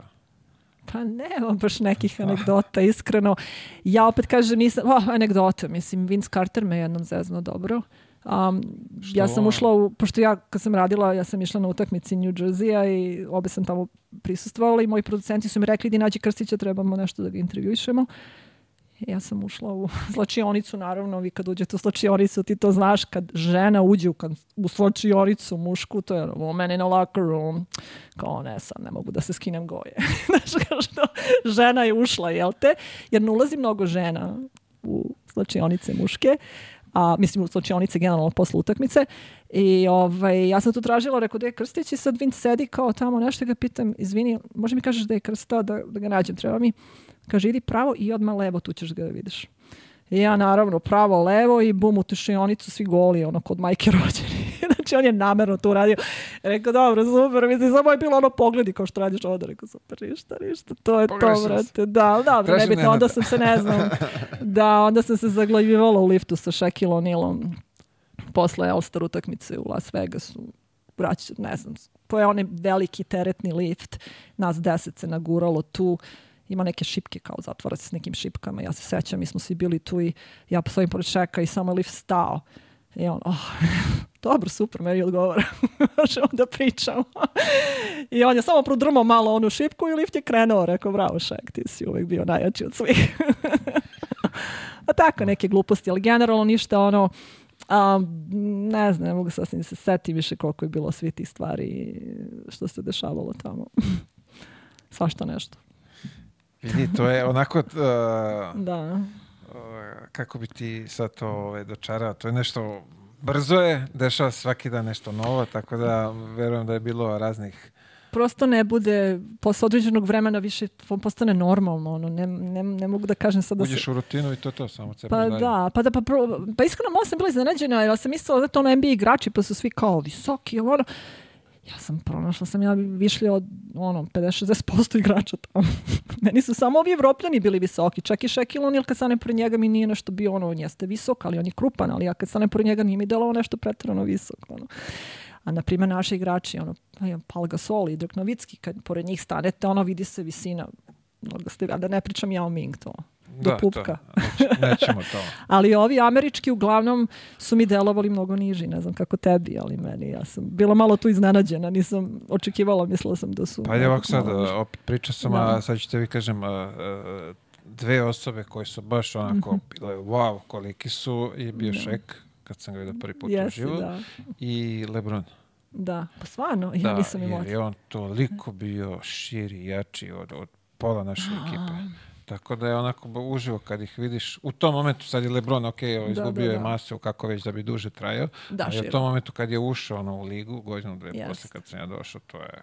Pa nema baš nekih anegdota, iskreno. Ja opet kažem, nisam, oh, anegdota, mislim, Vince Carter me jednom zezno dobro. Um, ja sam ušla u, pošto ja kad sam radila, ja sam išla na utakmici New Jersey-a i obe sam tamo prisustvovala i moji producenti su mi rekli da nađi Krstića, trebamo nešto da ga intervjušemo. Ja sam ušla u slačionicu, naravno, vi kad uđete u slačionicu, ti to znaš, kad žena uđe u, u slačionicu mušku, to je woman in a locker room, kao ne, sad ne mogu da se skinem goje. znaš, kao što žena je ušla, jel te? Jer ne ulazi mnogo žena u slačionice muške, a mislim u slačionice generalno posle utakmice i ovaj, ja sam tu tražila, rekao da je Krstić i sad Vince sedi kao tamo nešto ga pitam, izvini, može mi kažeš da je Krsta, da, da ga nađem, treba mi Kaže, idi pravo i odmah levo, tu ćeš ga da vidiš. I ja naravno pravo, levo i bum u tušionicu svi goli, ono kod majke rođeni. znači on je namerno to uradio. Rekao, dobro, super, mislim, samo je bilo ono pogledi kao što radiš ovdje. Rekao, super, ništa, ništa, to je Pogrešno to, brate. Da, dobro, nebitno, onda sam se, ne znam, da, onda sam se zaglavivala u liftu sa Shaquille O'Nealom posle All-Star utakmice u Las Vegasu. Vraća, ne znam, to je onaj veliki teretni lift, nas deset se naguralo tu ima neke šipke kao zatvara se s nekim šipkama. Ja se sećam, mi smo svi bili tu i ja stojim pored šeka i samo lift stao. I on, oh, dobro, super, meni odgovara. Možemo da pričamo. I on je samo prodrmao malo onu šipku i lift je krenuo. Rekao, bravo Šek, ti si uvijek bio najjači od svih. A tako, neke gluposti, ali generalno ništa ono, a, ne znam, ne mogu sasvim se seti više koliko je bilo svi tih stvari što se dešavalo tamo. Svašta nešto. Vidi, to je onako... Uh, Da. uh, kako bi ti sad to ovaj, dočarao? To je nešto... Brzo je, dešava svaki dan nešto novo, tako da verujem da je bilo raznih... Prosto ne bude, posle određenog vremena više postane normalno. Ono, ne, ne, ne mogu da kažem sad da se... Uđeš u rutinu i to to, samo cepaš Pa dalje. da, pa da, pa, pro- pa iskreno malo sam bila iznenađena, ja sam mislila da to ono NBA igrači, pa su svi kao visoki, ono. Ja sam pronašla sam ja višli od ono 50-60% igrača tamo. Meni su samo ovi evropljani bili visoki, čak i Shaquille O'Neal kad stane pored njega mi nije nešto bio ono, on jeste visok, ali on je krupan, ali ja kad stane pored njega nije mi delovao nešto pretjerano visok. Ono. A na primjer naši igrači, ono, pa Paul Gasol i Dirk Novicki, kad pored njih stanete, ono vidi se visina. Mnogo ste, da ne pričam Yao Ming to. Do Da, pupka. To, neće- nećemo to. Ali ovi američki uglavnom su mi delovali mnogo niži, ne znam kako tebi, ali meni, ja sam bila malo tu iznenađena, nisam očekivala, mislila sam da su... Pa je ovako sad, niži. opet pričao sam, Da. a sad ću tebi kažem, a, a, dve osobe koje su baš onako bile, wow, koliki su, i bio. Da. Šek, kad sam ga vidio prvi put Jeste, uživo, da, i Lebron. da, pa stvarno, ja Da, nisam imala. jer je on toliko bio širi, jači od, od pola naše ekipe. Tako da je onako uživo kad ih vidiš. U tom momentu, sad je Lebron, ok, Da, izgubio da, je da. masu, kako već da bi duže trajao. Da, ali u tom momentu kad je ušao ono, u ligu, godinu, dve, Jest. posle kad sam ja došao, to je,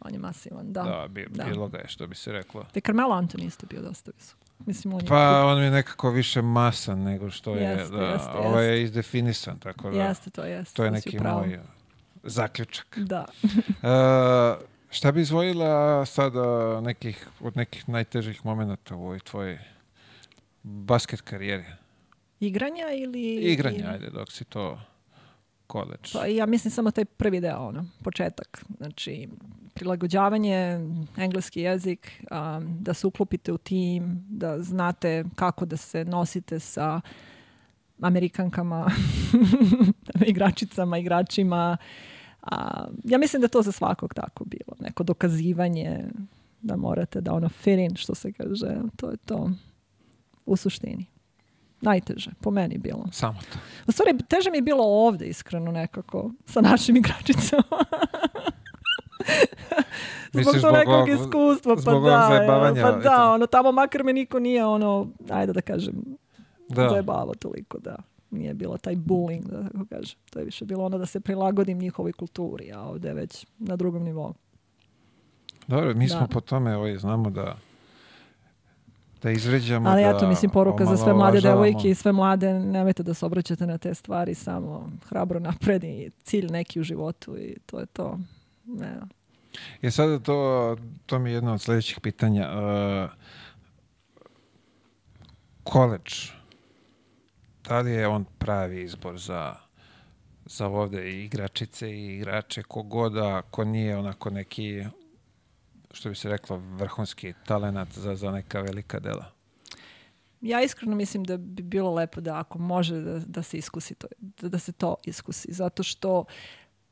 On je masivan, da. da, bi, da. bilo ga je, što bi se reklo. Te Carmelo Anthony isto bio dosta visok. Mislim, on je... Pa on je nekako više masan nego što je, Jeste, da, jeste, ovo je izdefinisan, tako da Jeste, to jeste. to je neki moj zaključak. Da. E, šta bi izvojila sada nekih, od nekih najtežih momenata u ovoj tvojoj basket karijeri? Igranja ili... Igranje, ili- ajde, dok si to koleđ. Pa ja mislim samo taj prvi deo, ono, početak. Znači, prilagođavanje, engleski jezik, a, da se uklopite u tim, da znate kako da se nosite sa Amerikankama, igračicama, igračima. A, ja mislim da to za svakog tako bilo. Neko dokazivanje da morate da ono fit in, što se kaže. To je to u suštini. Najteže, po meni bilo. Samo to. U stvari, teže mi je bilo ovde, iskreno, nekako, sa našim igračicama. zbog Misliš tog nekog iskustva, pa da, zajebavanja pa da, ono, tamo makar me niko nije, ono, ajde da kažem, Da. zajebavao toliko, da. Nije bilo taj bullying, da tako kažem. To je više bilo ono da se prilagodim njihovoj kulturi, a ovde već na drugom nivou. Dobro, mi smo Da. po tome, ovaj, znamo da da izvređamo, Ali da eto, mislim, poruka za sve mlade devojke i sve mlade, nemojte da se obraćate na te stvari, samo hrabro napred i cilj neki u životu i to je to. Ne. Je sada to, to mi je jedno od sljedećih pitanja. Uh, Koleđ, da li je on pravi izbor za, za ovde i igračice i igrače, kogoda, ko nije onako neki, što bi se reklo, vrhunski talenat za, za neka velika dela? Ja iskreno mislim da bi bilo lepo da ako može da, da se iskusi to, da, da se to iskusi, zato što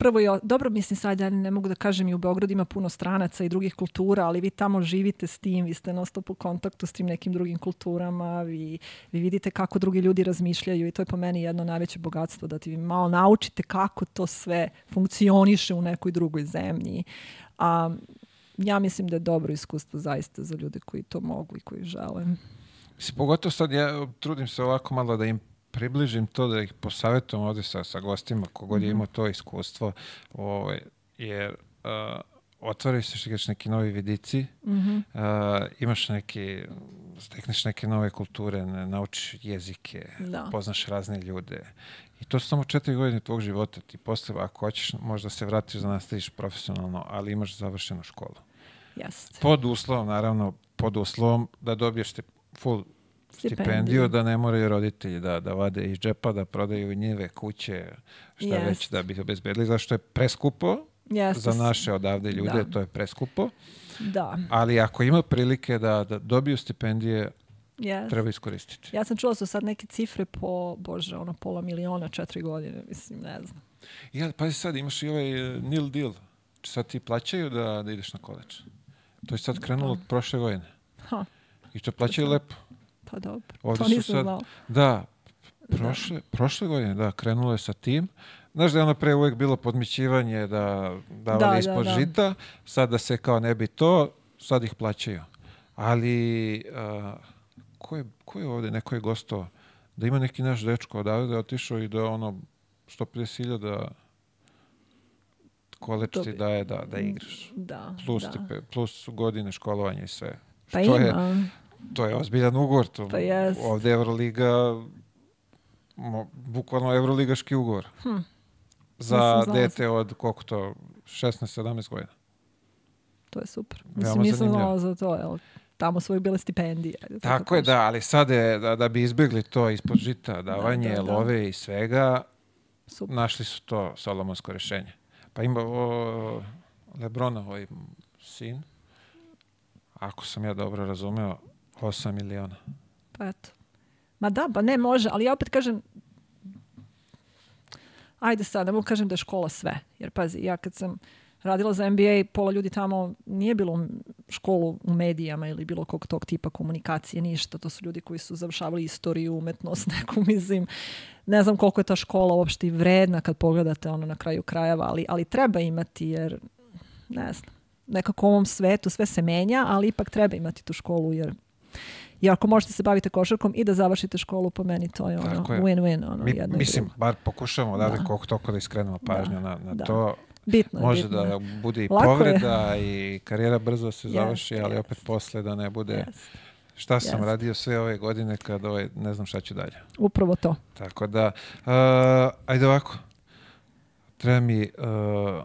prvo je, dobro mislim sad, ja ne mogu da kažem i u Beogradu ima puno stranaca i drugih kultura, ali vi tamo živite s tim, vi ste non stop u kontaktu s tim nekim drugim kulturama, vi, vi vidite kako drugi ljudi razmišljaju i to je po meni jedno najveće bogatstvo, da ti vi malo naučite kako to sve funkcioniše u nekoj drugoj zemlji. A, ja mislim da je dobro iskustvo zaista za ljude koji to mogu i koji žele. Mislim, pogotovo sad ja trudim se ovako malo da im približim to, da ih posavjetujem ovdje sa, sa gostima, kogod je imao to iskustvo, ovaj, jer uh, otvaraju se što kažeš, neki novi vidici, Mhm. uh, imaš neki, stekneš neke nove kulture, ne, naučiš jezike, Da. poznaš razne ljude. I to su samo četiri godine tvog života. Ti posle, ako hoćeš, možda se vratiš da nastaviš profesionalno, ali imaš završenu školu. Jeste. Pod uslovom, naravno, pod uslovom da dobiješ te full stipendiju, Stipendiju. da ne moraju roditelji da, da vade iz džepa, da prodaju njive, kuće, šta Jest. već da bi obezbedili, zašto je preskupo Jeste. za naše odavde ljude, Da. to je preskupo. Da. Ali ako ima prilike da, da dobiju stipendije, Yes. treba iskoristiti. Ja sam čula su sad neke cifre po, bože, ono pola miliona, četiri godine, mislim, ne znam. Ja, pazi sad, imaš i ovaj uh, nil deal. Sad ti plaćaju da, da ideš na koleđ. To je sad krenulo od prošle godine. Ha, I to plaćaju lepo. Pa dobro. Ovdje to nisam sad- znala. Da, prošle, prošle godine, da, krenulo je sa tim. Znaš da je ono pre uvek bilo podmićivanje da davali Da, ispod da, da. žita, sad da se kao ne bi to, sad ih plaćaju. Ali, a, ko, je, ko je ovde, neko je gostovao, da ima neki naš dečko odavde da je otišao i da ono 150.000 koleč ti daje da, da igraš. Da, Plus, da. tipe, plus godine školovanja i sve. Pa Što je, ima. To je ozbiljan ugovor. To, Pa jest. Ovde Euroliga, mo, bukvalno Euroligaški ugovor. Hm. Za dete od koliko to, 16-17 godina. To je super. Veoma Mislim, nisam znala za to, jel? Tamo su uvijek bile stipendije. ajde Tako je, da, ali sad je, da, da bi izbjegli to ispod žita, davanje da, da. love i svega, Super. našli su to solomonsko rješenje. Pa ima o, Lebronov sin, ako sam ja dobro razumeo, 8 miliona. Pa eto. Ma da, pa ne može, ali ja opet kažem, ajde sad, ne mogu kažem da je škola sve. Jer pazi, ja kad sam radila za NBA, pola ljudi tamo nije bilo školu u medijama ili bilo kog tog tipa komunikacije, ništa. To su ljudi koji su završavali istoriju, umetnost, neku, mislim, ne znam koliko je ta škola uopšte vredna kad pogledate ono na kraju krajeva, ali, ali treba imati jer, ne znam, nekako u ovom svetu sve se menja, ali ipak treba imati tu školu jer i ako možete se baviti košarkom i da završite školu, po meni to je ono je. win-win. Ono, Mi, jedno mislim, drugo. bar pokušamo odavde Da. koliko toliko da iskrenemo pažnju na, na da. to. Bitno je, Može bitno je. da bude i Lako je. povreda i karijera brzo se Jest, završi, ali jest. opet posle da ne bude Jest. šta sam Jest. radio sve ove godine kad ovaj, ne znam šta ću dalje. Upravo to. Tako da, uh, ajde ovako. Treba mi uh,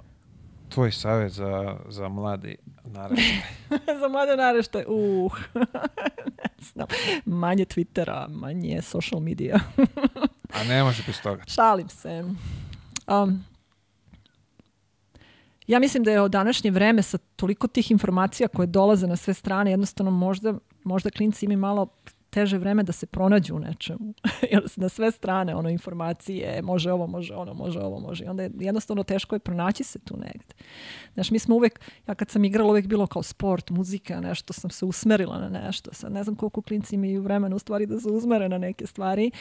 tvoj savjet za, za mladi naraštaj. Za mlade narešte, uh, ne znam, manje Twittera, manje social media. A ne može bez toga. Šalim se. Um, ja mislim da je od današnje vreme sa toliko tih informacija koje dolaze na sve strane, jednostavno možda, možda klinci imaju malo teže vreme da se pronađu u nečemu. Na sve strane ono informacije, može ovo, može ono, može ovo, može. I onda je jednostavno teško je pronaći se tu negde. Znaš, mi smo uvek, ja kad sam igrala uvek bilo kao sport, muzika, nešto, sam se usmerila na nešto. Sad ne znam koliko klinci imaju vremena u stvari da se uzmere na neke stvari.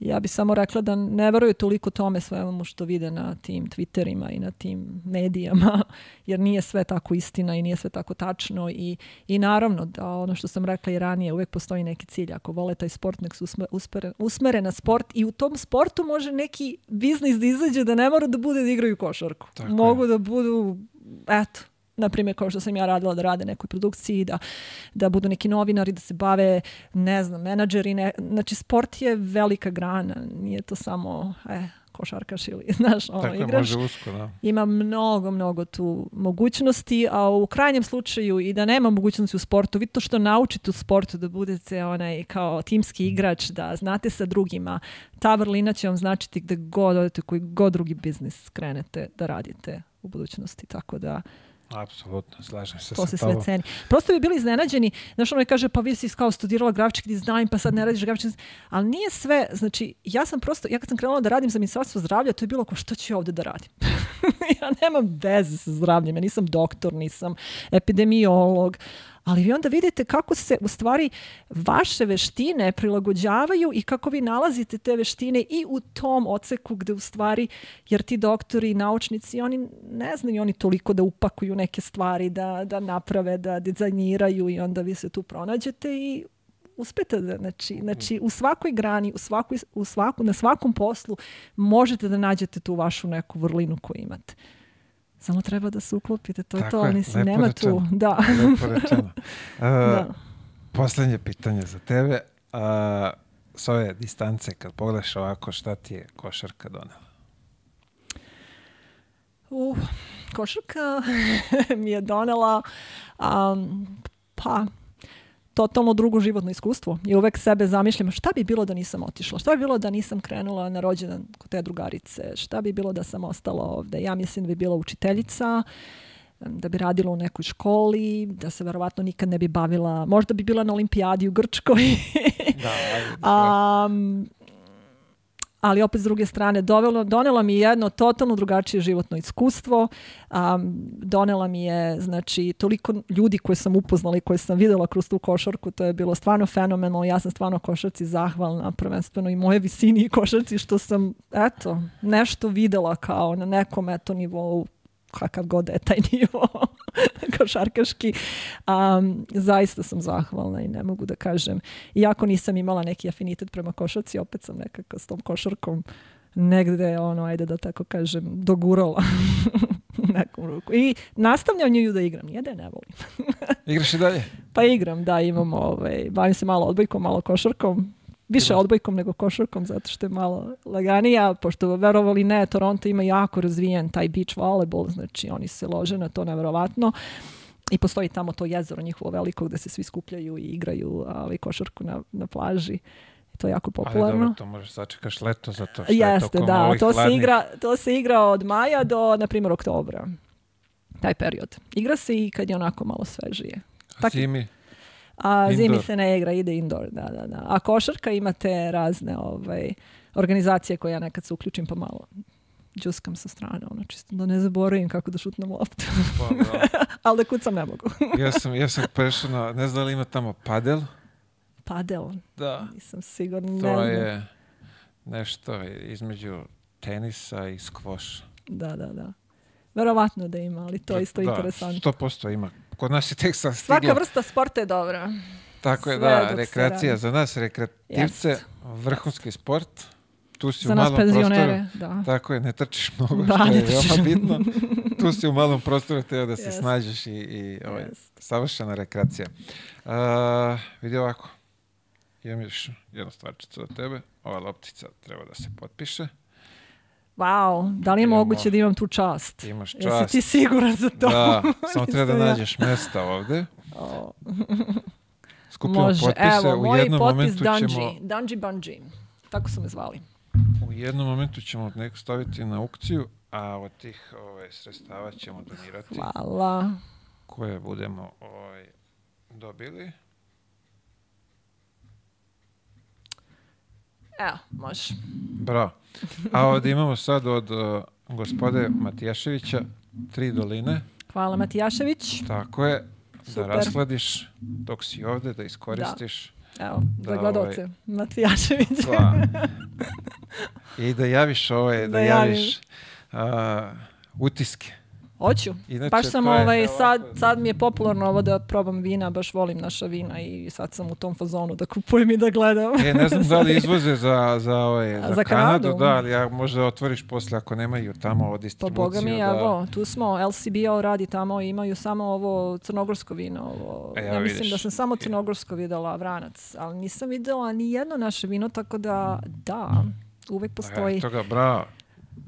Ja bi samo rekla da ne veruju toliko tome svemu što vide na tim Twitterima i na tim medijama, jer nije sve tako istina i nije sve tako tačno i, i naravno da ono što sam rekla i ranije, uvek postoji neki cilj. Ako vole taj sport, nek se usme- uspere- usmere na sport i u tom sportu može neki biznis da izađe da ne mora da bude da igraju košarku. Tako je. Mogu da budu, eto, na primjer kao što sam ja radila da rade nekoj produkciji, da, da budu neki novinari, da se bave, ne znam, menadžeri. Ne, znači, sport je velika grana, nije to samo e, košarkaš ili, znaš, ono, Tako igraš. može usko, da. Ima mnogo, mnogo tu mogućnosti, a u krajnjem slučaju i da nema mogućnosti u sportu, vi to što naučite u sportu da budete onaj kao timski igrač, da znate sa drugima, ta vrlina će vam značiti gde god odete, koji god drugi biznis krenete da radite u budućnosti, tako da Apsolutno, slažem se to se sve ceni. Prosto bi bili iznenađeni, znaš ono je kaže pa vi si kao studirala grafički dizajn pa sad ne radiš grafički dizajn, ali nije sve, znači ja sam prosto, ja kad sam krenula da radim za ministarstvo zdravlja, to je bilo kao što ću ja ovde da radim? ja nemam veze sa zdravljem, ja nisam doktor, nisam epidemiolog, ali vi onda vidite kako se u stvari vaše veštine prilagođavaju i kako vi nalazite te veštine i u tom oceku gde u stvari, jer ti doktori i naučnici, oni ne znaju oni toliko da upakuju neke stvari, da, da naprave, da dizajniraju i onda vi se tu pronađete i uspete da, znači, znači u svakoj grani, u svakoj, u svaku, na svakom poslu možete da nađete tu vašu neku vrlinu koju imate. Samo treba da se uklopite, to je Tako to, je, mislim, lepo nema rečeno. tu, da. Lepo rečeno. Uh, da. Poslednje pitanje za tebe. Uh, s ove distance, kad pogledaš ovako, šta ti je košarka donela? Uh, košarka mi je donela um, pa totalno drugo životno iskustvo. I uvek sebe zamišljam šta bi bilo da nisam otišla, šta bi bilo da nisam krenula na rođendan kod te drugarice, šta bi bilo da sam ostala ovde. Ja mislim da bi bila učiteljica, da bi radila u nekoj školi, da se verovatno nikad ne bi bavila, možda bi bila na olimpijadi u Grčkoj. Da, ajde, Um, ali opet s druge strane dovelo, donela mi je jedno totalno drugačije životno iskustvo. Um, donela mi je znači toliko ljudi koje sam upoznala i koje sam videla kroz tu košarku, to je bilo stvarno fenomenalno. Ja sam stvarno košarci zahvalna, prvenstveno i moje visini i košarci što sam eto nešto videla kao na nekom eto nivou kakav god da je taj nivo košarkaški. Um, zaista sam zahvalna i ne mogu da kažem. Iako nisam imala neki afinitet prema košarci, opet sam nekako s tom košarkom negde, ono, ajde da tako kažem, dogurala u nekom ruku. I nastavljam nju da igram, nije da je ne volim. Igraš i dalje? Pa igram, da, imam, ovaj, bavim se malo odbojkom, malo košarkom. Više Ima. odbojkom nego košarkom, zato što je malo laganija, pošto verovali ne, Toronto ima jako razvijen taj beach volleyball, znači oni se lože na to neverovatno. I postoji tamo to jezero njihovo veliko gde se svi skupljaju i igraju ali, košarku na, na plaži. To je jako Ali popularno. dobro, to možeš sačekaš leto zato što je Jeste, tokom da. To se, igra, to se igra od maja do, na primjer, oktobra. Taj period. Igra se i kad je onako malo svežije. A Zimi, A zimi se ne igra, ide indoor, da, da, da. A košarka imate razne ovaj, organizacije koje ja nekad se uključim pa malo džuskam sa strane, ono čisto da ne zaboravim kako da šutnem loptu. pa, da. Ali da kucam ne mogu. ja sam, ja sam prešao na, ne znam da li ima tamo padel. Padel, Da. nisam sigurna, ne To znam. je nešto između tenisa i skvoša. Da, da, da. Verovatno da ima, ali to je isto da, interesantno. 100% ima. Kod nas je tek sad Svaka stiglo. vrsta sporta je dobra. Tako je, sve da, rekreacija za nas, rekreativce, Jest. vrhunski sport. Tu si Za u malom prostoru. da. Tako je, ne trčiš mnogo, Da, što je trčiš. veoma bitno. Tu si u malom prostoru, teo da se Jest. snađeš i, i ovaj, Jest. savršena rekreacija. Uh, vidi ovako, imam još jednu stvarčicu od tebe. Ova loptica treba da se potpiše. Wow, da li je Idemo. moguće da imam tu čast? Imaš Jesi čast. ti siguran za to? Da, samo treba da ja. nađeš mesta ovde. O, Skupljamo Može, potpise. evo, u moj jednom potpis momentu Dungy, ćemo Dungy Bungy. Tako su me zvali. U jednom momentu ćemo neko staviti na aukciju, a od tih ovaj, sredstava ćemo donirati Hvala. koje budemo ovaj, dobili. Evo, može. Bravo. A ovdje imamo sad od uh, gospode Matijaševića tri doline. Hvala Matijašević. Tako je. Da Super. rasladiš dok si ovdje, da iskoristiš. Evo, Da, za gledoce. Matijašević. Pa, I da javiš ovaj, da, Da javim. javiš a, utiske. Hoću. Inače, baš sam je ovaj, sad, sad mi je popularno ovo da probam vina, baš volim naša vina i sad sam u tom fazonu da kupujem i da gledam. E, ne znam da li izvoze za, za, ovaj, za, za Kanadu, Kanadu? da, ali ja možda otvoriš posle ako nemaju tamo od Pa distribuciju. boga mi, da... evo, tu smo, LCBO radi tamo, imaju samo ovo crnogorsko vino. Ovo. E, evo ja mislim vidiš. da sam samo crnogorsko videla vranac, ali nisam videla ni jedno naše vino, tako da, da, uvek postoji. Eto ga, bravo.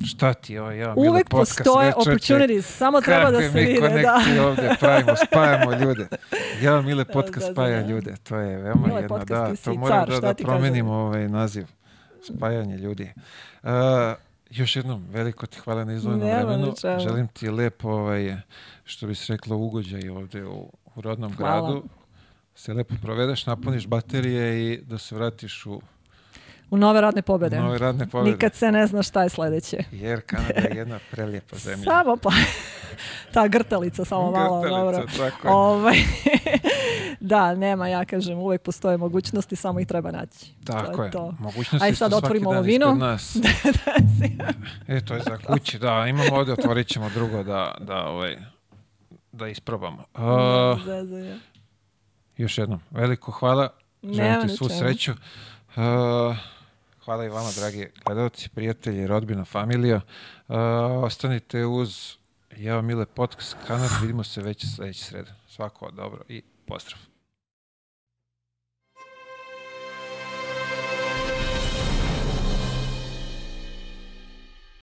Šta ti ovo, ja, Uvek postoje čoveče. opportunities, samo treba da se mi vide. Da. ovdje pravimo, spajamo ljude. Ja, Mile podcast da, spaja da. ljude, to je veoma Mile jedno, podcast, da, to moram car, da, da promenimo ovaj naziv, spajanje ljudi. Uh, još jednom, veliko ti hvala na izvojenom Nema vremenu. na čemu. Želim ti lepo, ovaj, što bi se reklo, ugođaj ovdje u, u rodnom Hvala. gradu. Se lepo provedeš, napuniš baterije i da se vratiš u U nove radne pobede. nove radne pobjede. Nikad se ne zna šta je sledeće. Jer Kanada je jedna prelijepa zemlja. Samo pa, ta grtalica samo malo, Grtalica, dobro. tako je. Ovaj, da, nema, ja kažem, uvek postoje mogućnosti, samo ih treba naći. Tako to je. je to. Mogućnosti su sad otvorimo ovo vino. nas. e, to je za kući, da. Imamo ovdje, otvorit ćemo drugo da, da, ovaj, da isprobamo. A, Zezanje. još jednom, veliko hvala. Želim ti svu sreću. A, hvala i vama, dragi gledalci, prijatelji, rodbina, familija. A, ostanite uz Ja Mile Podcast kanal. Vidimo se već sljedeće srede. Svako dobro i pozdrav.